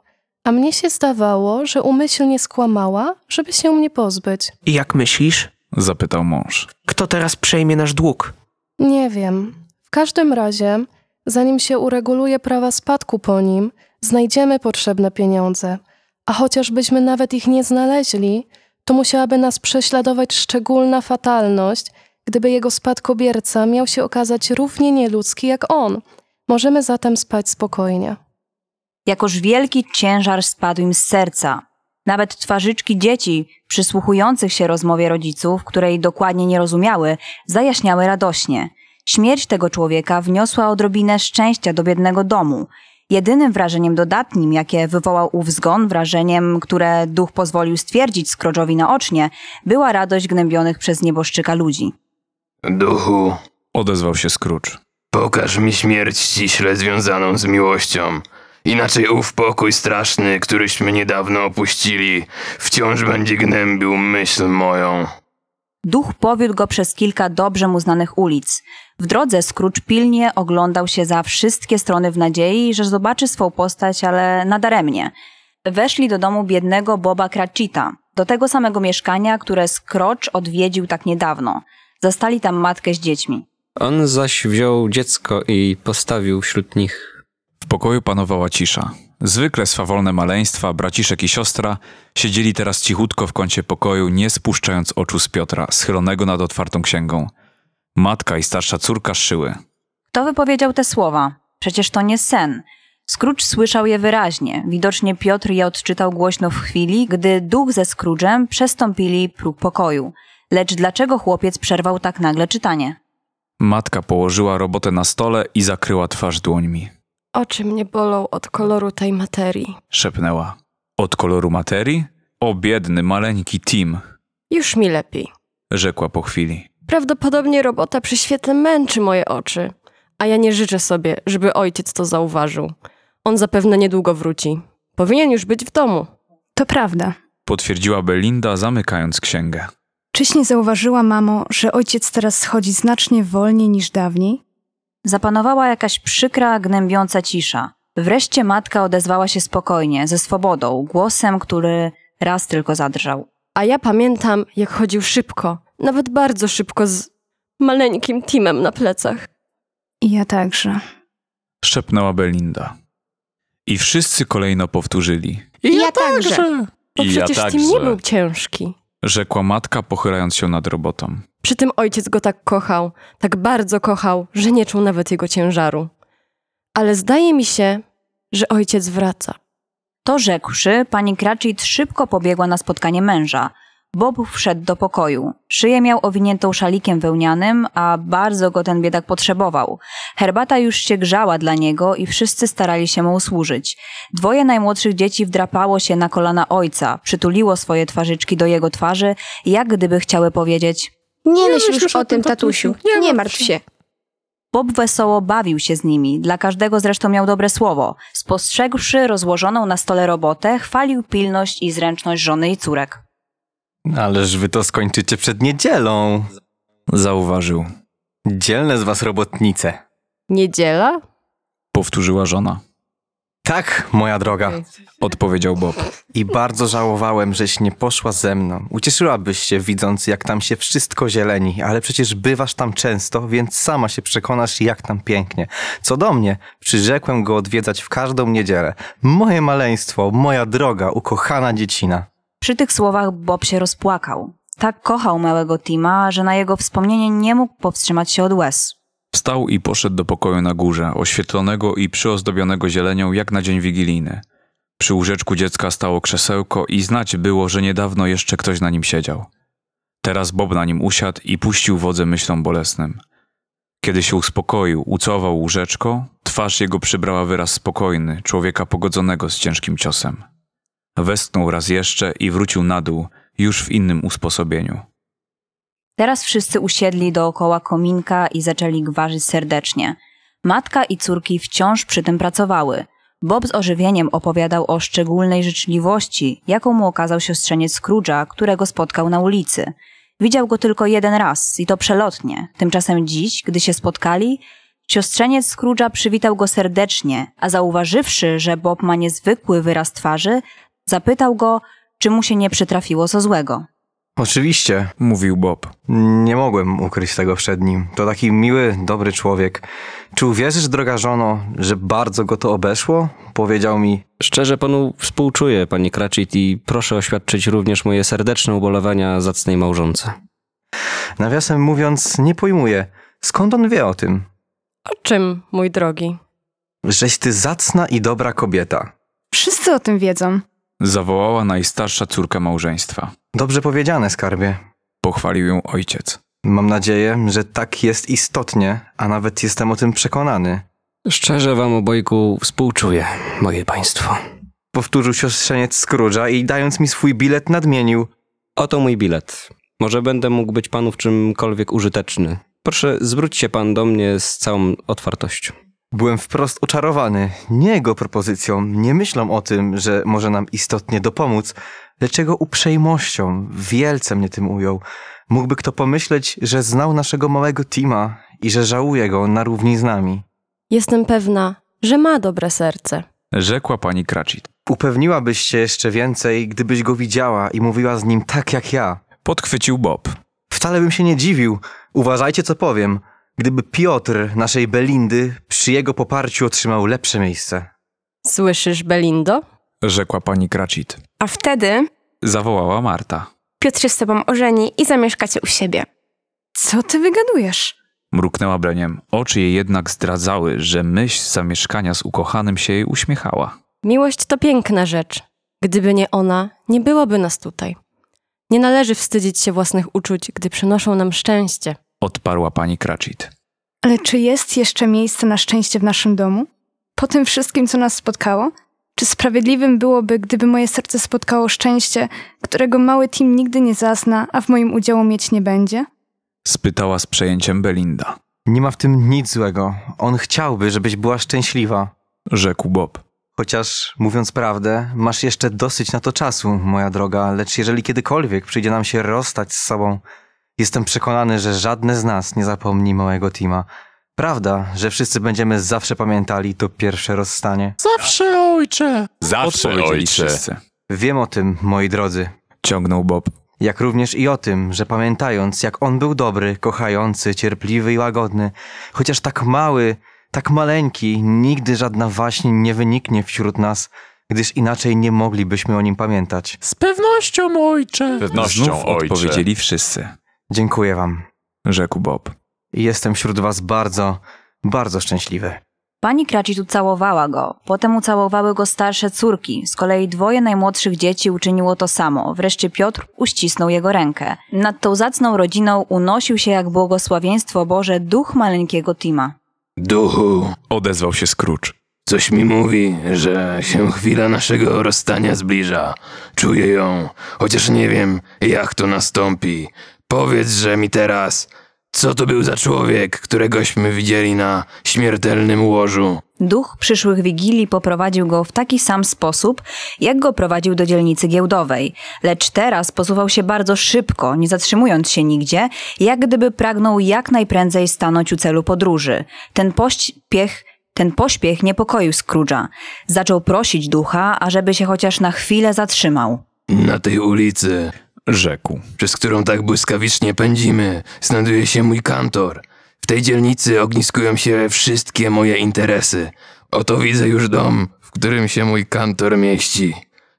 a mnie się zdawało, że umyślnie skłamała, żeby się mnie pozbyć. I jak myślisz? Zapytał mąż. Kto teraz przejmie nasz dług? Nie wiem. W każdym razie, zanim się ureguluje prawa spadku po nim, znajdziemy potrzebne pieniądze. A chociażbyśmy nawet ich nie znaleźli, to musiałaby nas prześladować szczególna fatalność, gdyby jego spadkobierca miał się okazać równie nieludzki jak on. Możemy zatem spać spokojnie. Jakoż wielki ciężar spadł im z serca. Nawet twarzyczki dzieci, przysłuchujących się rozmowie rodziców, której dokładnie nie rozumiały, zajaśniały radośnie. Śmierć tego człowieka wniosła odrobinę szczęścia do biednego domu. Jedynym wrażeniem dodatnim, jakie wywołał ów zgon, wrażeniem, które duch pozwolił stwierdzić Scrooge'owi naocznie, była radość gnębionych przez nieboszczyka ludzi. Duchu, Odezwał się Scrooge. pokaż mi śmierć ściśle związaną z miłością. Inaczej ów pokój straszny, któryśmy niedawno opuścili, wciąż będzie gnębił myśl moją. Duch powiódł go przez kilka dobrze mu znanych ulic. W drodze Scrooge pilnie oglądał się za wszystkie strony w nadziei, że zobaczy swą postać, ale nadaremnie. Weszli do domu biednego Boba Cratchita, do tego samego mieszkania, które Scrooge odwiedził tak niedawno. Zastali tam matkę z dziećmi. On zaś wziął dziecko i postawił wśród nich. W pokoju panowała cisza. Zwykle swawolne maleństwa, braciszek i siostra, siedzieli teraz cichutko w kącie pokoju, nie spuszczając oczu z Piotra, schylonego nad otwartą księgą. Matka i starsza córka szyły. Kto wypowiedział te słowa? Przecież to nie sen. Scrooge słyszał je wyraźnie. Widocznie Piotr je odczytał głośno w chwili, gdy duch ze Scrooge'em przestąpili próg pokoju. Lecz dlaczego chłopiec przerwał tak nagle czytanie? Matka położyła robotę na stole i zakryła twarz dłońmi. Oczy mnie bolą od koloru tej materii. Szepnęła. Od koloru materii? O biedny, maleńki Tim, Już mi lepiej. rzekła po chwili. Prawdopodobnie robota przy świetle męczy moje oczy, a ja nie życzę sobie, żeby ojciec to zauważył. On zapewne niedługo wróci. Powinien już być w domu. To prawda. Potwierdziła Belinda, zamykając księgę. Czyś nie zauważyła, mamo, że ojciec teraz schodzi znacznie wolniej niż dawniej? Zapanowała jakaś przykra, gnębiąca cisza. Wreszcie matka odezwała się spokojnie, ze swobodą, głosem, który raz tylko zadrżał. A ja pamiętam, jak chodził szybko, nawet bardzo szybko z maleńkim Timem na plecach. I ja także. Szepnęła Belinda. I wszyscy kolejno powtórzyli. I ja, także. Bo I ja przecież Tim także. nie był ciężki. Rzekła matka, pochylając się nad robotą. Przy tym ojciec go tak kochał, tak bardzo kochał, że nie czuł nawet jego ciężaru. Ale zdaje mi się, że ojciec wraca. To rzekłszy, pani Cratchit szybko pobiegła na spotkanie męża. Bob wszedł do pokoju. Szyję miał owiniętą szalikiem wełnianym, a bardzo go ten biedak potrzebował. Herbata już się grzała dla niego i wszyscy starali się mu usłużyć. Dwoje najmłodszych dzieci wdrapało się na kolana ojca, przytuliło swoje twarzyczki do jego twarzy, jak gdyby chciały powiedzieć Nie myśl już o tym, tatusiu. Nie martw się. Bob wesoło bawił się z nimi, dla każdego zresztą miał dobre słowo. Spostrzegłszy rozłożoną na stole robotę, chwalił pilność i zręczność żony i córek. Ależ wy to skończycie przed niedzielą. Zauważył. Dzielne z was robotnice. Niedziela? Powtórzyła żona. Tak, moja droga. Odpowiedział Bob. I bardzo żałowałem, żeś nie poszła ze mną. Ucieszyłabyś się, widząc, jak tam się wszystko zieleni, ale przecież bywasz tam często, więc sama się przekonasz, jak tam pięknie. Co do mnie, przyrzekłem go odwiedzać w każdą niedzielę. Moje maleństwo, moja droga, ukochana dziecina. Przy tych słowach Bob się rozpłakał. Tak kochał małego Tima, że na jego wspomnienie nie mógł powstrzymać się od łez. Wstał i poszedł do pokoju na górze, oświetlonego i przyozdobionego zielenią jak na dzień wigilijny. Przy łóżeczku dziecka stało krzesełko i znać było, że niedawno jeszcze ktoś na nim siedział. Teraz Bob na nim usiadł i puścił wodze myślom bolesnym. Kiedy się uspokoił, ucałował łóżeczko, twarz jego przybrała wyraz spokojny, człowieka pogodzonego z ciężkim ciosem. Westchnął raz jeszcze i wrócił na dół, już w innym usposobieniu. Teraz wszyscy usiedli dookoła kominka i zaczęli gwarzyć serdecznie. Matka i córki wciąż przy tym pracowały. Bob z ożywieniem opowiadał o szczególnej życzliwości, jaką mu okazał siostrzeniec Scrooge'a, którego spotkał na ulicy. Widział go tylko jeden raz i to przelotnie. Tymczasem dziś, gdy się spotkali, siostrzeniec Scrooge'a przywitał go serdecznie, a zauważywszy, że Bob ma niezwykły wyraz twarzy, zapytał go, czy mu się nie przytrafiło co złego. Oczywiście, mówił Bob. Nie mogłem ukryć tego przed nim. To taki miły, dobry człowiek. Czy uwierzysz, droga żono, że bardzo go to obeszło? Powiedział mi. Szczerze panu współczuję, panie Cratchit, i proszę oświadczyć również moje serdeczne ubolewania zacnej małżonce. Nawiasem mówiąc, nie pojmuję, skąd on wie o tym? O czym, mój drogi? Żeś ty zacna i dobra kobieta. Wszyscy o tym wiedzą. Zawołała najstarsza córka małżeństwa. Dobrze powiedziane, skarbie. Pochwalił ją ojciec. Mam nadzieję, że tak jest istotnie, a nawet jestem o tym przekonany. Szczerze wam obojku współczuję, moje państwo. Powtórzył siostrzeniec Scrooge'a i dając mi swój bilet nadmienił. Oto mój bilet. Może będę mógł być panu w czymkolwiek użyteczny. Proszę, zwróć się pan do mnie z całą otwartością. Byłem wprost oczarowany. Nie jego propozycją, nie myślą o tym, że może nam istotnie dopomóc, lecz jego uprzejmością. Wielce mnie tym ujął. Mógłby kto pomyśleć, że znał naszego małego Tima i że żałuje go na równi z nami. Jestem pewna, że ma dobre serce. Rzekła pani Cratchit. Upewniłabyś się jeszcze więcej, gdybyś go widziała i mówiła z nim tak jak ja. Podchwycił Bob. Wcale bym się nie dziwił. Uważajcie, co powiem. Gdyby Piotr, naszej Belindy, przy jego poparciu otrzymał lepsze miejsce. Słyszysz, Belindo? Rzekła pani Cratchit. A wtedy Zawołała Marta. Piotr się z tobą ożeni i zamieszkacie u siebie. Co ty wygadujesz? Mruknęła bleniem. Oczy jej jednak zdradzały, że myśl zamieszkania z ukochanym się jej uśmiechała. Miłość to piękna rzecz. Gdyby nie ona, nie byłoby nas tutaj. Nie należy wstydzić się własnych uczuć, gdy przynoszą nam szczęście. Odparła pani Cratchit. Ale czy jest jeszcze miejsce na szczęście w naszym domu? Po tym wszystkim, co nas spotkało? Czy sprawiedliwym byłoby, gdyby moje serce spotkało szczęście, którego mały Tim nigdy nie zazna, a w moim udziału mieć nie będzie? Spytała z przejęciem Belinda. Nie ma w tym nic złego. On chciałby, żebyś była szczęśliwa. Rzekł Bob. Chociaż, mówiąc prawdę, masz jeszcze dosyć na to czasu, moja droga, lecz jeżeli kiedykolwiek przyjdzie nam się rozstać z sobą, jestem przekonany, że żadne z nas nie zapomni małego Tima. Prawda, że wszyscy będziemy zawsze pamiętali to pierwsze rozstanie. Zawsze ojcze! Zawsze Odpowiedzieli ojcze. wszyscy. Wiem o tym, moi drodzy. Ciągnął Bob. Jak również i o tym, że pamiętając, jak on był dobry, kochający, cierpliwy i łagodny, chociaż tak mały, tak maleńki, nigdy żadna waśń nie wyniknie wśród nas, gdyż inaczej nie moglibyśmy o nim pamiętać. Z pewnością ojcze! Znów odpowiedzieli wszyscy. Dziękuję wam. Rzekł Bob. Jestem wśród was bardzo, bardzo szczęśliwy. Pani Cratchit ucałowała go, potem ucałowały go starsze córki, z kolei dwoje najmłodszych dzieci uczyniło to samo, wreszcie Piotr uścisnął jego rękę. Nad tą zacną rodziną unosił się jak błogosławieństwo Boże duch maleńkiego Tima. Duchu, Odezwał się Scrooge. coś mi mówi, że się chwila naszego rozstania zbliża. Czuję ją, chociaż nie wiem, jak to nastąpi. Powiedz, że mi teraz, co to był za człowiek, któregośmy widzieli na śmiertelnym łożu. Duch przyszłych wigilii poprowadził go w taki sam sposób, jak go prowadził do dzielnicy giełdowej, lecz teraz posuwał się bardzo szybko, nie zatrzymując się nigdzie, jak gdyby pragnął jak najprędzej stanąć u celu podróży. Ten pośpiech ten pośpiech niepokoił Scrooge'a. Zaczął prosić ducha, ażeby się chociaż na chwilę zatrzymał. Na tej ulicy, Rzekł. przez którą tak błyskawicznie pędzimy, znajduje się mój kantor. W tej dzielnicy ogniskują się wszystkie moje interesy. Oto widzę już dom, w którym się mój kantor mieści.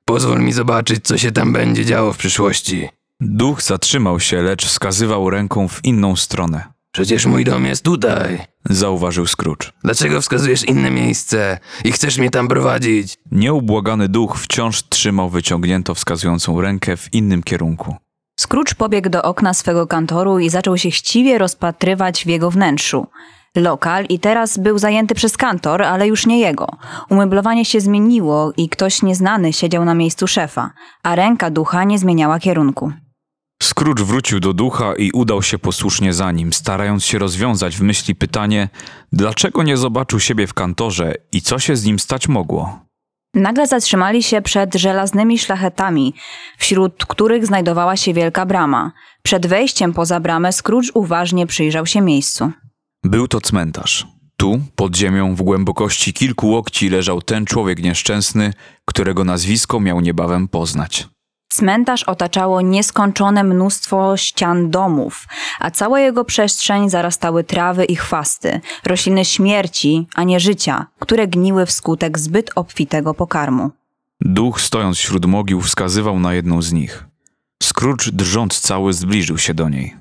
Pozwól mi zobaczyć, co się tam będzie działo w przyszłości. Duch zatrzymał się, lecz wskazywał ręką w inną stronę. Przecież mój dom jest tutaj. Zauważył Scrooge. Dlaczego wskazujesz inne miejsce i chcesz mnie tam prowadzić? Nieubłagany duch wciąż trzymał wyciągniętą wskazującą rękę w innym kierunku. Scrooge pobiegł do okna swego kantoru i zaczął się chciwie rozpatrywać w jego wnętrzu. Lokal i teraz był zajęty przez kantor, ale już nie jego. Umeblowanie się zmieniło i ktoś nieznany siedział na miejscu szefa, a ręka ducha nie zmieniała kierunku. Scrooge wrócił do ducha i udał się posłusznie za nim, starając się rozwiązać w myśli pytanie, dlaczego nie zobaczył siebie w kantorze i co się z nim stać mogło. Nagle zatrzymali się przed żelaznymi szlachetami, wśród których znajdowała się wielka brama. Przed wejściem poza bramę Scrooge uważnie przyjrzał się miejscu. Był to cmentarz. Tu, pod ziemią, w głębokości kilku łokci leżał ten człowiek nieszczęsny, którego nazwisko miał niebawem poznać. Cmentarz otaczało nieskończone mnóstwo ścian domów, a cała jego przestrzeń zarastały trawy i chwasty, rośliny śmierci, a nie życia, które gniły wskutek zbyt obfitego pokarmu. Duch, stojąc wśród mogił, wskazywał na jedną z nich. Scrooge, drżąc cały, zbliżył się do niej.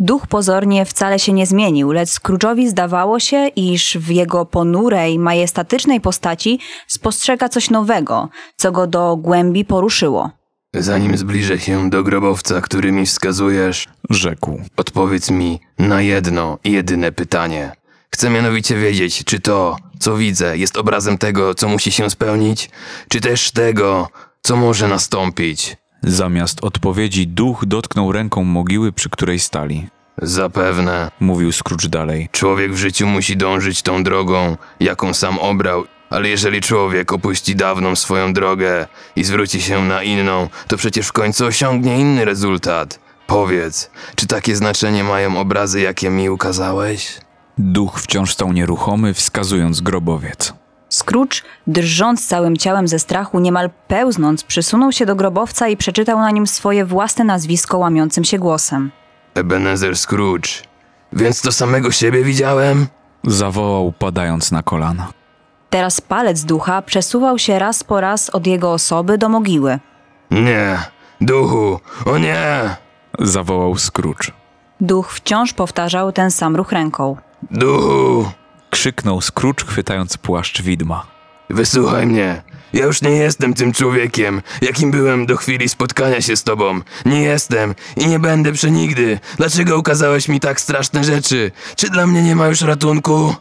Duch pozornie wcale się nie zmienił, lecz Scrooge'owi zdawało się, iż w jego ponurej, majestatycznej postaci spostrzega coś nowego, co go do głębi poruszyło. Zanim zbliżę się do grobowca, który mi wskazujesz, rzekł, odpowiedz mi na jedno i jedyne pytanie. Chcę mianowicie wiedzieć, czy to, co widzę, jest obrazem tego, co musi się spełnić, czy też tego, co może nastąpić. Zamiast odpowiedzi, duch dotknął ręką mogiły, przy której stali. Zapewne, mówił Scrooge dalej. Człowiek w życiu musi dążyć tą drogą, jaką sam obrał, ale jeżeli człowiek opuści dawną swoją drogę i zwróci się na inną, to przecież w końcu osiągnie inny rezultat. Powiedz, czy takie znaczenie mają obrazy, jakie mi ukazałeś? Duch wciąż stał nieruchomy, wskazując grobowiec. Scrooge, drżąc całym ciałem ze strachu, niemal pełznąc, przysunął się do grobowca i przeczytał na nim swoje własne nazwisko łamiącym się głosem. Ebenezer Scrooge. Więc to samego siebie widziałem? Zawołał, padając na kolana. Teraz palec ducha przesuwał się raz po raz od jego osoby do mogiły. Nie, duchu, o nie! Zawołał Scrooge. Duch wciąż powtarzał ten sam ruch ręką. Duchu! Krzyknął Scrooge, chwytając płaszcz widma. Wysłuchaj mnie. Ja już nie jestem tym człowiekiem, jakim byłem do chwili spotkania się z tobą. Nie jestem i nie będę przenigdy. Dlaczego ukazałeś mi tak straszne rzeczy? Czy dla mnie nie ma już ratunku?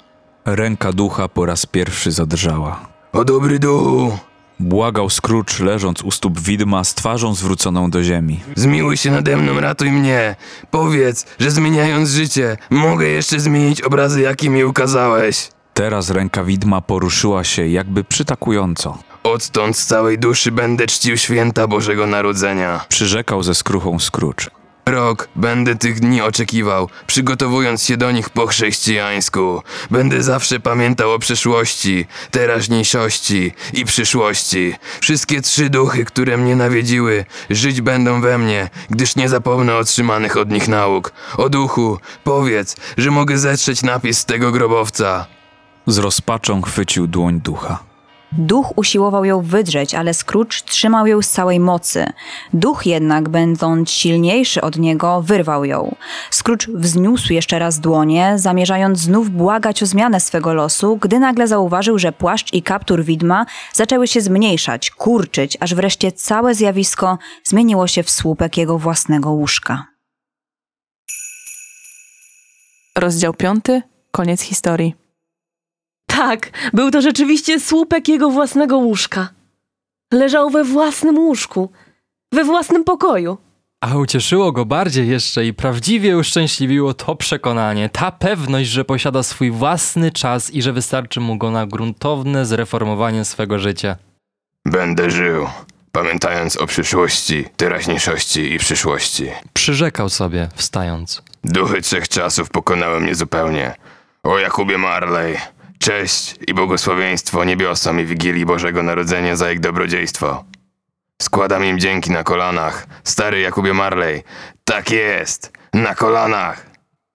Ręka ducha po raz pierwszy zadrżała. O dobry duchu! Błagał Scrooge, leżąc u stóp widma z twarzą zwróconą do ziemi. Zmiłuj się nade mną, ratuj mnie. Powiedz, że zmieniając życie, mogę jeszcze zmienić obrazy, jakie mi ukazałeś. Teraz ręka widma poruszyła się jakby przytakująco. Odtąd z całej duszy będę czcił święta Bożego Narodzenia. Przyrzekał ze skruchą Scrooge. Rok będę tych dni oczekiwał, przygotowując się do nich po chrześcijańsku. Będę zawsze pamiętał o przeszłości, teraźniejszości i przyszłości. Wszystkie trzy duchy, które mnie nawiedziły, żyć będą we mnie, gdyż nie zapomnę otrzymanych od nich nauk. O duchu, powiedz, że mogę zetrzeć napis z tego grobowca. Z rozpaczą chwycił dłoń ducha. Duch usiłował ją wydrzeć, ale Scrooge trzymał ją z całej mocy. Duch jednak, będąc silniejszy od niego, wyrwał ją. Scrooge wzniósł jeszcze raz dłonie, zamierzając znów błagać o zmianę swego losu, gdy nagle zauważył, że płaszcz i kaptur widma zaczęły się zmniejszać, kurczyć, aż wreszcie całe zjawisko zmieniło się w słupek jego własnego łóżka. Rozdział piąty, koniec historii. Tak, był to rzeczywiście słupek jego własnego łóżka. Leżał we własnym łóżku, we własnym pokoju. A ucieszyło go bardziej jeszcze i prawdziwie uszczęśliwiło to przekonanie, ta pewność, że posiada swój własny czas i że wystarczy mu go na gruntowne zreformowanie swego życia. Będę żył, pamiętając o przyszłości, teraźniejszości i przyszłości. Przyrzekał sobie, wstając. Duchy trzech czasów pokonały mnie zupełnie. O Jakubie Marley, cześć i błogosławieństwo niebiosom i Wigilii Bożego Narodzenia za ich dobrodziejstwo. Składam im dzięki na kolanach, stary Jakubie Marley. Tak jest, na kolanach.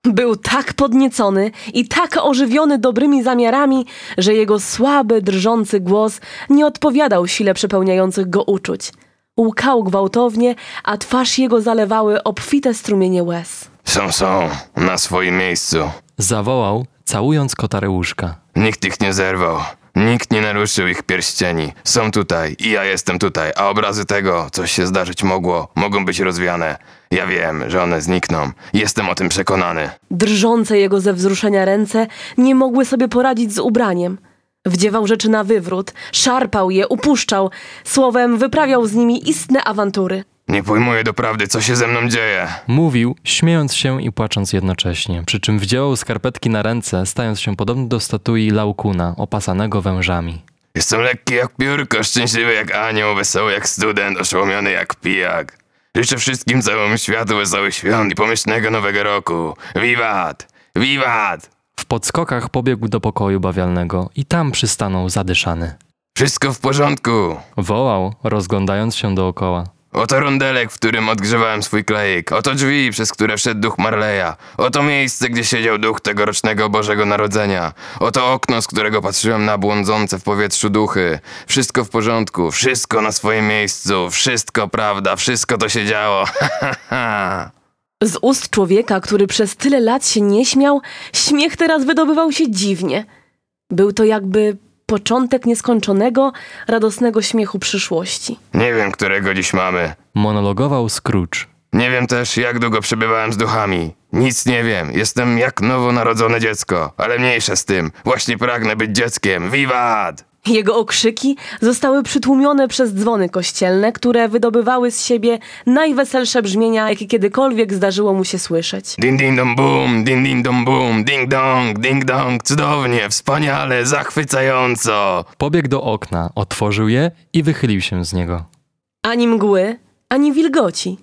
Był tak podniecony i tak ożywiony dobrymi zamiarami, że jego słaby, drżący głos nie odpowiadał sile przepełniających go uczuć. Łkał gwałtownie, a twarz jego zalewały obfite strumienie łez. Są, są, na swoim miejscu. Zawołał, całując kotarę łóżka. Nikt ich nie zerwał. Nikt nie naruszył ich pierścieni. Są tutaj i ja jestem tutaj, a obrazy tego, co się zdarzyć mogło, mogą być rozwiane. Ja wiem, że one znikną. Jestem o tym przekonany. Drżące jego ze wzruszenia ręce nie mogły sobie poradzić z ubraniem. Wdziewał rzeczy na wywrót, szarpał je, upuszczał, słowem wyprawiał z nimi istne awantury. Nie pojmuję doprawdy, co się ze mną dzieje. Mówił, śmiejąc się i płacząc jednocześnie, przy czym wdziałał skarpetki na ręce, stając się podobny do statui Laukuna, opasanego wężami. Jestem lekki jak piórko, szczęśliwy jak anioł, wesoły jak student, oszołomiony jak pijak. Życzę wszystkim całemu światu wesołych świąt i pomyślnego nowego roku. Wiwat! Wiwat! W podskokach pobiegł do pokoju bawialnego i tam przystanął zadyszany. Wszystko w porządku. Wołał, rozglądając się dookoła. Oto rondelek, w którym odgrzewałem swój klejek. Oto drzwi, przez które wszedł duch Marleya. Oto miejsce, gdzie siedział duch tegorocznego Bożego Narodzenia. Oto okno, z którego patrzyłem na błądzące w powietrzu duchy. Wszystko w porządku, wszystko na swoim miejscu, wszystko prawda, wszystko to się działo. Z ust człowieka, który przez tyle lat się nie śmiał, śmiech teraz wydobywał się dziwnie. Był to jakby początek nieskończonego, radosnego śmiechu przyszłości. Nie wiem, którego dziś mamy. Monologował Scrooge. Nie wiem też, jak długo przebywałem z duchami. Nic nie wiem. Jestem jak nowonarodzone dziecko. Ale mniejsze z tym. Właśnie pragnę być dzieckiem. Wiwat! Jego okrzyki zostały przytłumione przez dzwony kościelne, które wydobywały z siebie najweselsze brzmienia, jakie kiedykolwiek zdarzyło mu się słyszeć. Din din dom bum, din din dom bum, ding dong, ding dong, cudownie, wspaniale, zachwycająco. Pobiegł do okna, otworzył je i wychylił się z niego. Ani mgły, ani wilgoci.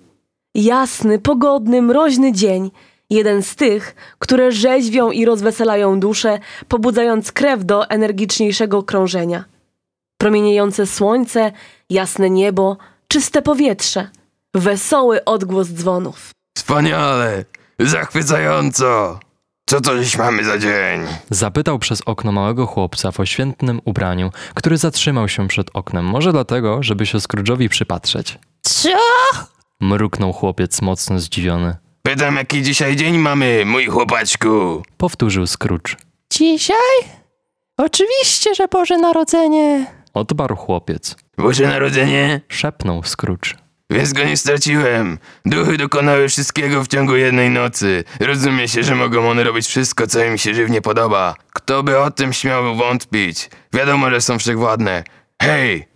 Jasny, pogodny, mroźny dzień. Jeden z tych, które rzeźwią i rozweselają duszę, pobudzając krew do energiczniejszego krążenia. Promieniejące słońce, jasne niebo, czyste powietrze. Wesoły odgłos dzwonów. Wspaniale, zachwycająco. Co to dziś mamy za dzień? Zapytał przez okno małego chłopca w oświętnym ubraniu, który zatrzymał się przed oknem, może dlatego, żeby się Scrooge'owi przypatrzeć. Co? Mruknął chłopiec mocno zdziwiony. Pytam, jaki dzisiaj dzień mamy, mój chłopaczku. Powtórzył Scrooge. Dzisiaj? Oczywiście, że Boże Narodzenie. Odparł chłopiec. Boże Narodzenie? Szepnął Scrooge. Więc go nie straciłem. Duchy dokonały wszystkiego w ciągu jednej nocy. Rozumie się, że mogą one robić wszystko, co im się żywnie podoba. Kto by o tym śmiał wątpić? Wiadomo, że są wszechwładne. Hej!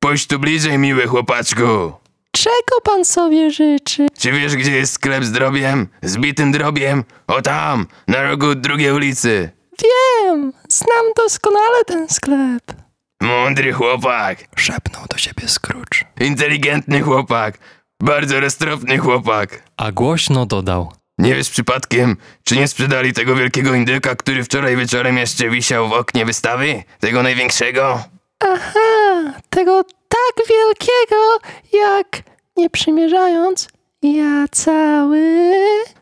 Pójdź tu bliżej, miły chłopaczku. Czego pan sobie życzy? Czy wiesz, gdzie jest sklep z drobiem? Zbitym drobiem? O tam, na rogu drugiej ulicy. Wiem, znam doskonale ten sklep. Mądry chłopak. Szepnął do siebie Scrooge. Inteligentny chłopak. Bardzo roztropny chłopak. A głośno dodał. Nie wiesz przypadkiem, czy nie sprzedali tego wielkiego indyka, który wczoraj wieczorem jeszcze wisiał w oknie wystawy? Tego największego? Aha, tego tak wielkiego, jak nie przymierzając, ja cały.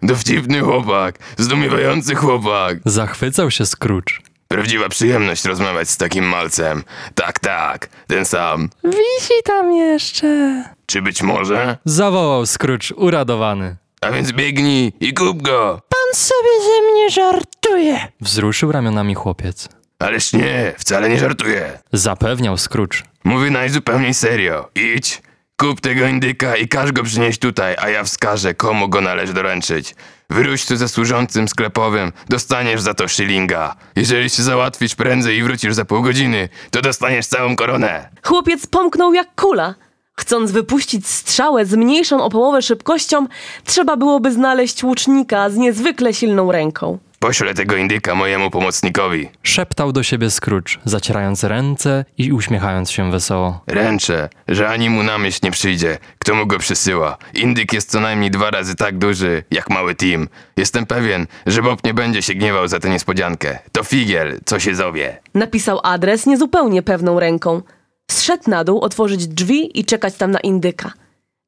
Dowcipny chłopak, zdumiewający chłopak. Zachwycał się Scrooge. Prawdziwa przyjemność rozmawiać z takim malcem. Tak, tak, ten sam. Wisi tam jeszcze. Czy być może? Zawołał Scrooge uradowany. A więc biegnij i kup go. Pan sobie ze mnie żartuje. Wzruszył ramionami chłopiec. Ależ nie, wcale nie żartuję. Zapewniał Scrooge. Mówię najzupełniej serio. Idź, kup tego indyka i każ go przynieść tutaj, a ja wskażę, komu go należy doręczyć. Wróć tu ze służącym sklepowym, dostaniesz za to szylinga. Jeżeli się załatwisz prędzej i wrócisz za pół godziny, to dostaniesz całą koronę. Chłopiec pomknął jak kula. Chcąc wypuścić strzałę z mniejszą o połowę szybkością, trzeba byłoby znaleźć łucznika z niezwykle silną ręką. Poślę tego indyka mojemu pomocnikowi. Szeptał do siebie Scrooge, zacierając ręce i uśmiechając się wesoło. Ręczę, że ani mu na myśl nie przyjdzie, kto mu go przysyła. Indyk jest co najmniej dwa razy tak duży, jak mały Tim. Jestem pewien, że Bob nie będzie się gniewał za tę niespodziankę. To figiel, co się zowie. Napisał adres niezupełnie pewną ręką. Zszedł na dół, otworzyć drzwi i czekać tam na indyka.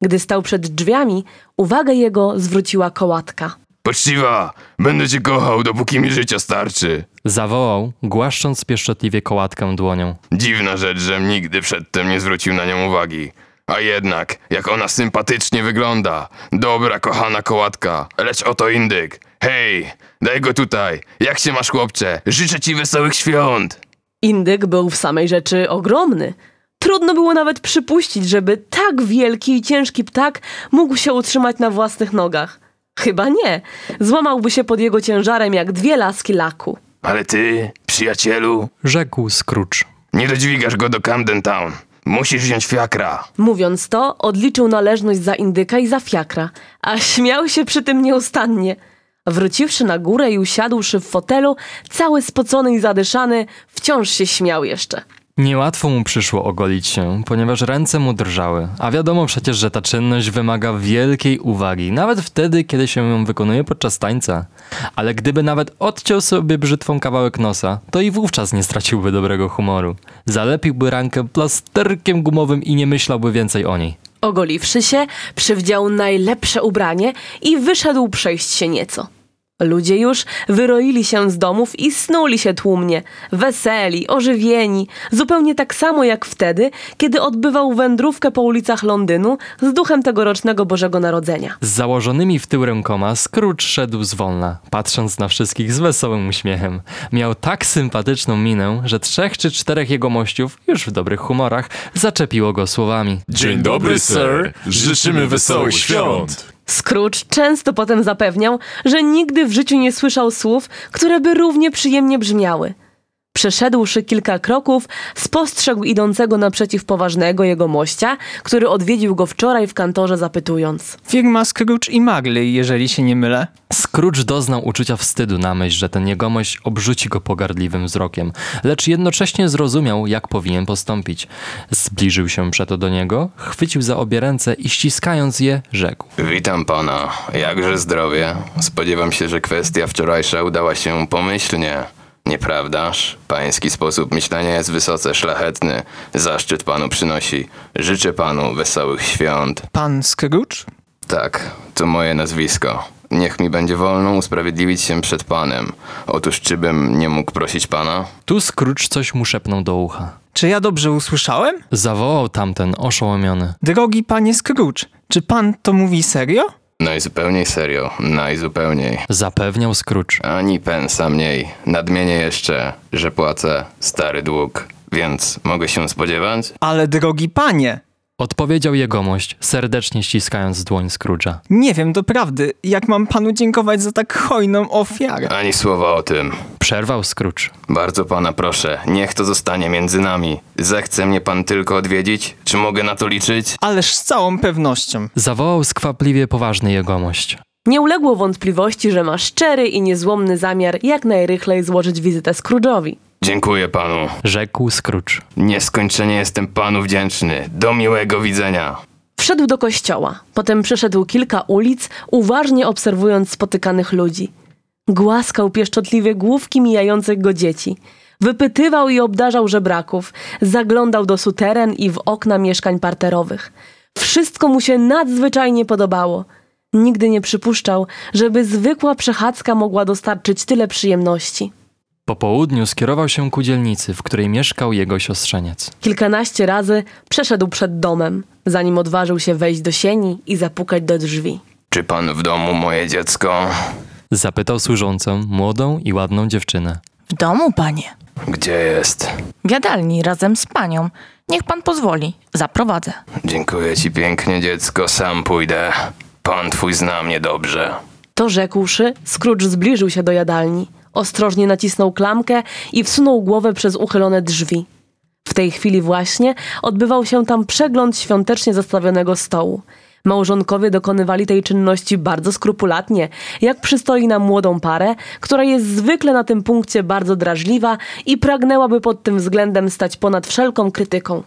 Gdy stał przed drzwiami, uwagę jego zwróciła kołatka. Poczciwa, będę cię kochał, dopóki mi życia starczy. Zawołał, głaszcząc pieszczotliwie kołatkę dłonią. Dziwna rzecz, żem nigdy przedtem nie zwrócił na nią uwagi. A jednak, jak ona sympatycznie wygląda. Dobra, kochana kołatka. Lecz oto indyk. Hej, daj go tutaj. Jak się masz, chłopcze? Życzę ci wesołych świąt. Indyk był w samej rzeczy ogromny. Trudno było nawet przypuścić, żeby tak wielki i ciężki ptak mógł się utrzymać na własnych nogach. Chyba nie. Złamałby się pod jego ciężarem jak dwie laski laku. Ale ty, przyjacielu, Rzekł Scrooge. nie dodźwigasz go do Camden Town. Musisz wziąć fiakra. Mówiąc to, odliczył należność za indyka i za fiakra, a śmiał się przy tym nieustannie. Wróciwszy na górę i usiadłszy w fotelu, cały spocony i zadyszany, wciąż się śmiał jeszcze. Niełatwo mu przyszło ogolić się, ponieważ ręce mu drżały, a wiadomo przecież, że ta czynność wymaga wielkiej uwagi, nawet wtedy, kiedy się ją wykonuje podczas tańca. Ale gdyby nawet odciął sobie brzytwą kawałek nosa, to i wówczas nie straciłby dobrego humoru. Zalepiłby rankę plasterkiem gumowym i nie myślałby więcej o niej. Ogoliwszy się, przywdział najlepsze ubranie i wyszedł przejść się nieco. Ludzie już wyroili się z domów i snuli się tłumnie, weseli, ożywieni, zupełnie tak samo jak wtedy, kiedy odbywał wędrówkę po ulicach Londynu z duchem tegorocznego Bożego Narodzenia. Z założonymi w tył rękoma Scrooge szedł zwolna, patrząc na wszystkich z wesołym uśmiechem. Miał tak sympatyczną minę, że trzech czy czterech jego mościów, już w dobrych humorach, zaczepiło go słowami. Dzień dobry, sir. Życzymy wesołych świąt. Scrooge często potem zapewniał, że nigdy w życiu nie słyszał słów, które by równie przyjemnie brzmiały. Przeszedłszy kilka kroków, spostrzegł idącego naprzeciw poważnego jego mościa, który odwiedził go wczoraj w kantorze zapytując. Firma Scrooge i Marley, jeżeli się nie mylę. Scrooge doznał uczucia wstydu na myśl, że ten jegomość obrzuci go pogardliwym wzrokiem, lecz jednocześnie zrozumiał, jak powinien postąpić. Zbliżył się przeto do niego, chwycił za obie ręce i ściskając je, rzekł. Witam pana. Jakże zdrowie? Spodziewam się, że kwestia wczorajsza udała się pomyślnie. Nieprawdaż? Pański sposób myślenia jest wysoce szlachetny. Zaszczyt panu przynosi. Życzę panu wesołych świąt. Pan Scrooge? Tak, to moje nazwisko. Niech mi będzie wolno usprawiedliwić się przed panem. Otóż czy bym nie mógł prosić pana? Tu Scrooge coś mu szepnął do ucha. Czy ja dobrze usłyszałem? Zawołał tamten oszołomiony. Drogi panie Scrooge, czy pan to mówi serio? Najzupełniej serio, najzupełniej. Zapewniał Scrooge. Ani pensa mniej. Nadmienię jeszcze, że płacę stary dług, więc mogę się spodziewać? Ale drogi panie, Odpowiedział jegomość, serdecznie ściskając dłoń Scrooge'a. nie wiem doprawdy, jak mam panu dziękować za tak hojną ofiarę. Ani słowa o tym. Przerwał Scrooge. Bardzo pana proszę, niech to zostanie między nami. Zechce mnie pan tylko odwiedzić? Czy mogę na to liczyć? Ależ z całą pewnością. Zawołał skwapliwie poważny jegomość. Nie uległo wątpliwości, że ma szczery i niezłomny zamiar jak najrychlej złożyć wizytę Scrooge'owi. Dziękuję panu. Rzekł Scrooge. Nieskończenie jestem panu wdzięczny. Do miłego widzenia. Wszedł do kościoła, potem przeszedł kilka ulic, uważnie obserwując spotykanych ludzi. Głaskał pieszczotliwie główki mijających go dzieci. Wypytywał i obdarzał żebraków, zaglądał do suteren i w okna mieszkań parterowych. Wszystko mu się nadzwyczajnie podobało. Nigdy nie przypuszczał, żeby zwykła przechadzka mogła dostarczyć tyle przyjemności. Po południu skierował się ku dzielnicy, w której mieszkał jego siostrzeniec. Kilkanaście razy przeszedł przed domem, zanim odważył się wejść do sieni i zapukać do drzwi. Czy pan w domu, moje dziecko? Zapytał służącą, młodą i ładną dziewczynę. W domu, panie. Gdzie jest? W jadalni razem z panią. Niech pan pozwoli. Zaprowadzę. Dziękuję ci pięknie, dziecko. Sam pójdę. Pan twój zna mnie dobrze. To rzekłszy, Scrooge zbliżył się do jadalni. Ostrożnie nacisnął klamkę i wsunął głowę przez uchylone drzwi. W tej chwili właśnie odbywał się tam przegląd świątecznie zastawionego stołu. Małżonkowie dokonywali tej czynności bardzo skrupulatnie, jak przystoi na młodą parę, która jest zwykle na tym punkcie bardzo drażliwa i pragnęłaby pod tym względem stać ponad wszelką krytyką.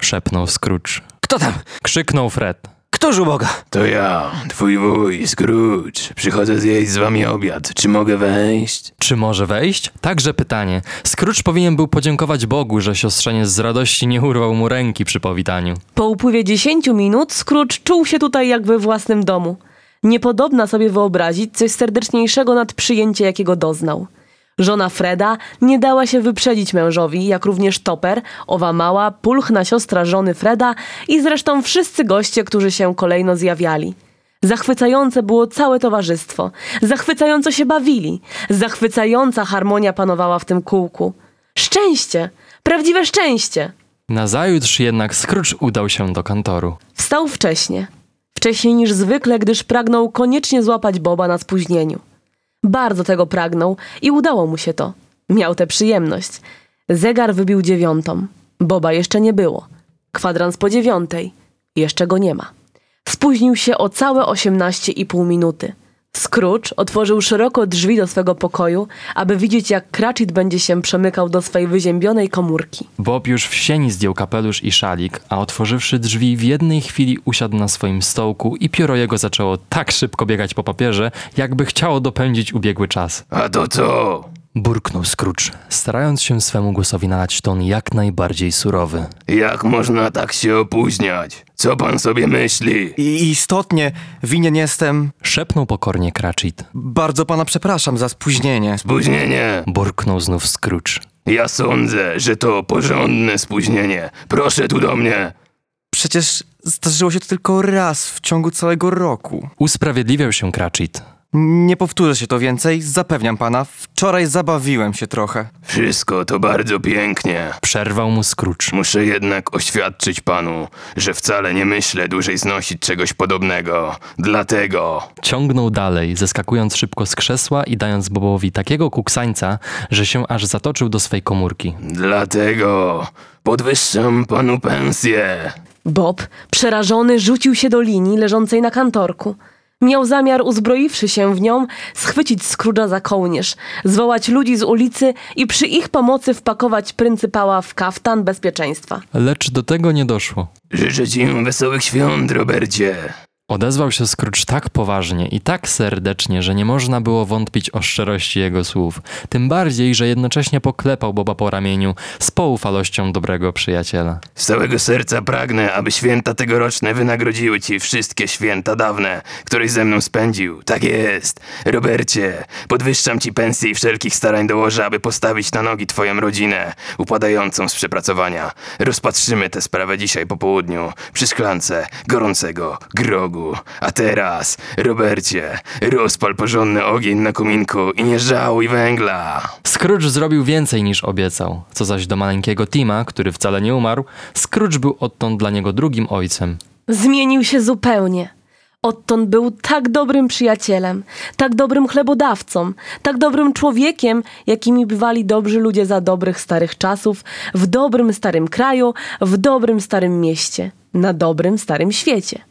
Szepnął Scrooge. Kto tam? Krzyknął Fred. Któż uboga? To ja, twój wuj, Scrooge. Przychodzę zjeść z wami obiad. Czy mogę wejść? Czy może wejść? Także pytanie. Scrooge powinien był podziękować Bogu, że siostrzeniec z radości nie urwał mu ręki przy powitaniu. Po upływie dziesięciu minut Scrooge czuł się tutaj jak we własnym domu. Niepodobna sobie wyobrazić coś serdeczniejszego nad przyjęcie, jakiego doznał. Żona Freda nie dała się wyprzedzić mężowi, jak również Topper, owa mała, pulchna siostra żony Freda i zresztą wszyscy goście, którzy się kolejno zjawiali. Zachwycające było całe towarzystwo. Zachwycająco się bawili. Zachwycająca harmonia panowała w tym kółku. Szczęście! Prawdziwe szczęście! Nazajutrz jednak Scrooge udał się do kantoru. Wstał wcześnie. Wcześniej niż zwykle, gdyż pragnął koniecznie złapać Boba na spóźnieniu. Bardzo tego pragnął i udało mu się to. Miał tę przyjemność. Zegar wybił dziewiątą. Boba jeszcze nie było. Kwadrans po dziewiątej. Jeszcze go nie ma. Spóźnił się o całe osiemnaście i pół minuty. Scrooge otworzył szeroko drzwi do swego pokoju, aby widzieć, jak Cratchit będzie się przemykał do swej wyziębionej komórki. Bob już w sieni zdjął kapelusz i szalik, a otworzywszy drzwi w jednej chwili usiadł na swoim stołku i pióro jego zaczęło tak szybko biegać po papierze, jakby chciało dopędzić ubiegły czas. A to co? Burknął Scrooge, starając się swemu głosowi nadać ton jak najbardziej surowy. Jak można tak się opóźniać? Co pan sobie myśli? I istotnie winien jestem. Szepnął pokornie Cratchit. Bardzo pana przepraszam za spóźnienie. Spóźnienie? Burknął znów Scrooge. Ja sądzę, że to porządne spóźnienie. Proszę tu do mnie. Przecież zdarzyło się to tylko raz w ciągu całego roku. Usprawiedliwiał się Cratchit. Nie powtórzę się to więcej, zapewniam pana. Wczoraj zabawiłem się trochę. Wszystko to bardzo pięknie. Przerwał mu Scrooge. Muszę jednak oświadczyć panu, że wcale nie myślę dłużej znosić czegoś podobnego. Dlatego. Ciągnął dalej, zeskakując szybko z krzesła i dając Bobowi takiego kuksańca, że się aż zatoczył do swej komórki. Dlatego podwyższam panu pensję. Bob, przerażony, rzucił się do linii leżącej na kantorku. Miał zamiar, uzbroiwszy się w nią, schwycić Scrooge'a za kołnierz, zwołać ludzi z ulicy i przy ich pomocy wpakować pryncypała w kaftan bezpieczeństwa. Lecz do tego nie doszło. Życzę ci wesołych świąt, Robercie. Odezwał się Scrooge tak poważnie i tak serdecznie, że nie można było wątpić o szczerości jego słów. Tym bardziej, że jednocześnie poklepał Boba po ramieniu z poufalością dobrego przyjaciela. Z całego serca pragnę, aby święta tegoroczne wynagrodziły ci wszystkie święta dawne, któreś ze mną spędził. Tak jest. Robercie, podwyższam ci pensję i wszelkich starań dołożę, aby postawić na nogi twoją rodzinę, upadającą z przepracowania. Rozpatrzymy tę sprawę dzisiaj po południu, przy szklance gorącego grogu. A teraz, Robercie, rozpal porządny ogień na kominku i nie żałuj węgla. Scrooge zrobił więcej niż obiecał. Co zaś do maleńkiego Tima, który wcale nie umarł, Scrooge był odtąd dla niego drugim ojcem. Zmienił się zupełnie. Odtąd był tak dobrym przyjacielem, tak dobrym chlebodawcą, tak dobrym człowiekiem, jakimi bywali dobrzy ludzie za dobrych starych czasów, w dobrym starym kraju, w dobrym starym mieście, na dobrym starym świecie.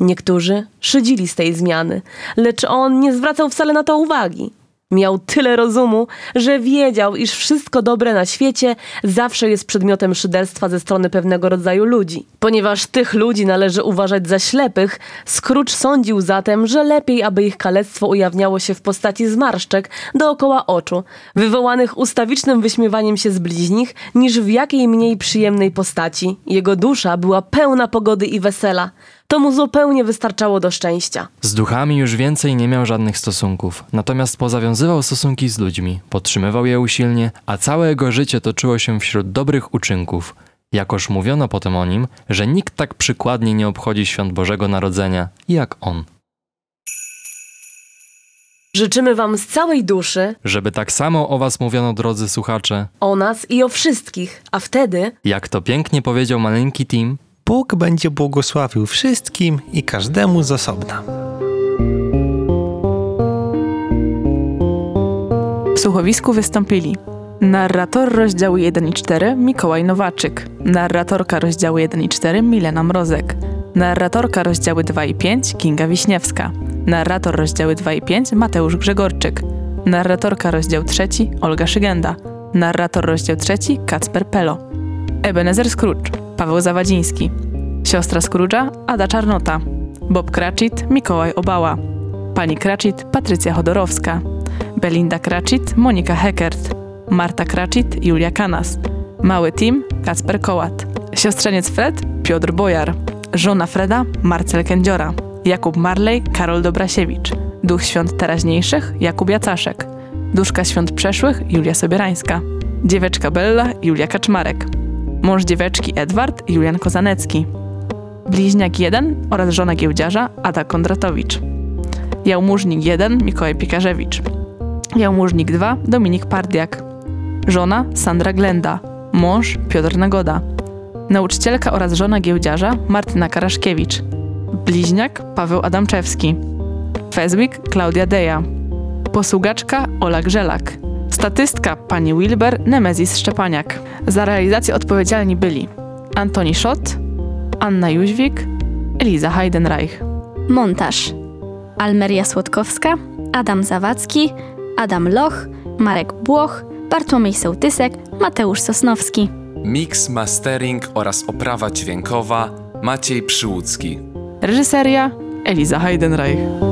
Niektórzy szydzili z tej zmiany, lecz on nie zwracał wcale na to uwagi. Miał tyle rozumu, że wiedział, iż wszystko dobre na świecie zawsze jest przedmiotem szyderstwa ze strony pewnego rodzaju ludzi. Ponieważ tych ludzi należy uważać za ślepych, Scrooge sądził zatem, że lepiej, aby ich kalectwo ujawniało się w postaci zmarszczek dookoła oczu, wywołanych ustawicznym wyśmiewaniem się z bliźnich, niż w jakiej mniej przyjemnej postaci. Jego dusza była pełna pogody i wesela. To mu zupełnie wystarczało do szczęścia. Z duchami już więcej nie miał żadnych stosunków, natomiast pozawiązywał stosunki z ludźmi, podtrzymywał je usilnie, a całe jego życie toczyło się wśród dobrych uczynków. Jakoż mówiono potem o nim, że nikt tak przykładnie nie obchodzi świąt Bożego Narodzenia jak on. Życzymy Wam z całej duszy, Żeby tak samo o was mówiono, drodzy słuchacze, o nas i o wszystkich, a wtedy jak to pięknie powiedział maleńki Tim, Bóg będzie błogosławił wszystkim i każdemu z osobna. W słuchowisku wystąpili narrator rozdziału 1 i 4 Mikołaj Nowaczyk, narratorka rozdziału 1 i 4 Milena Mrozek, narratorka rozdziały 2 i 5 Kinga Wiśniewska, narrator rozdziały 2 i 5 Mateusz Grzegorczyk, narratorka rozdział 3 Olga Szygenda, narrator rozdział 3 Kacper Pelo, Ebenezer Scrooge Paweł Zawadziński, siostra Scrooge'a Ada Czarnota, Bob Cratchit Mikołaj Obała, pani Cratchit Patrycja Chodorowska, Belinda Cratchit Monika Heckert, Marta Cratchit Julia Kanas, mały Tim Kacper Kołat, siostrzeniec Fred Piotr Bojar, żona Freda Marcel Kędziora, Jakub Marley Karol Dobrasiewicz, duch świąt teraźniejszych Jakub Jacaszek, duszka świąt przeszłych Julia Sobierańska, dzieweczka Bella Julia Kaczmarek, mąż dzieweczki Edward Julian Kozanecki, bliźniak 1 oraz żona giełdziarza Ada Kondratowicz, jałmużnik 1 Mikołaj Piekarzewicz, jałmużnik 2 Dominik Pardiak, żona Sandra Glenda, mąż Piotr Nagoda, nauczycielka oraz żona giełdziarza Martyna Karaszkiewicz, bliźniak Paweł Adamczewski, Fezwik Klaudia Deja, posługaczka Ola Grzelak, statystka pani Wilber Nemezis Szczepaniak. Za realizację odpowiedzialni byli Antoni Schott, Anna Jóźwik, Eliza Heidenreich. Montaż Almeria Słodkowska, Adam Zawadzki, Adam Loch, Marek Błoch, Bartłomiej Sołtysek, Mateusz Sosnowski. Mix, mastering oraz oprawa dźwiękowa Maciej Przyłódzki. Reżyseria Eliza Heidenreich.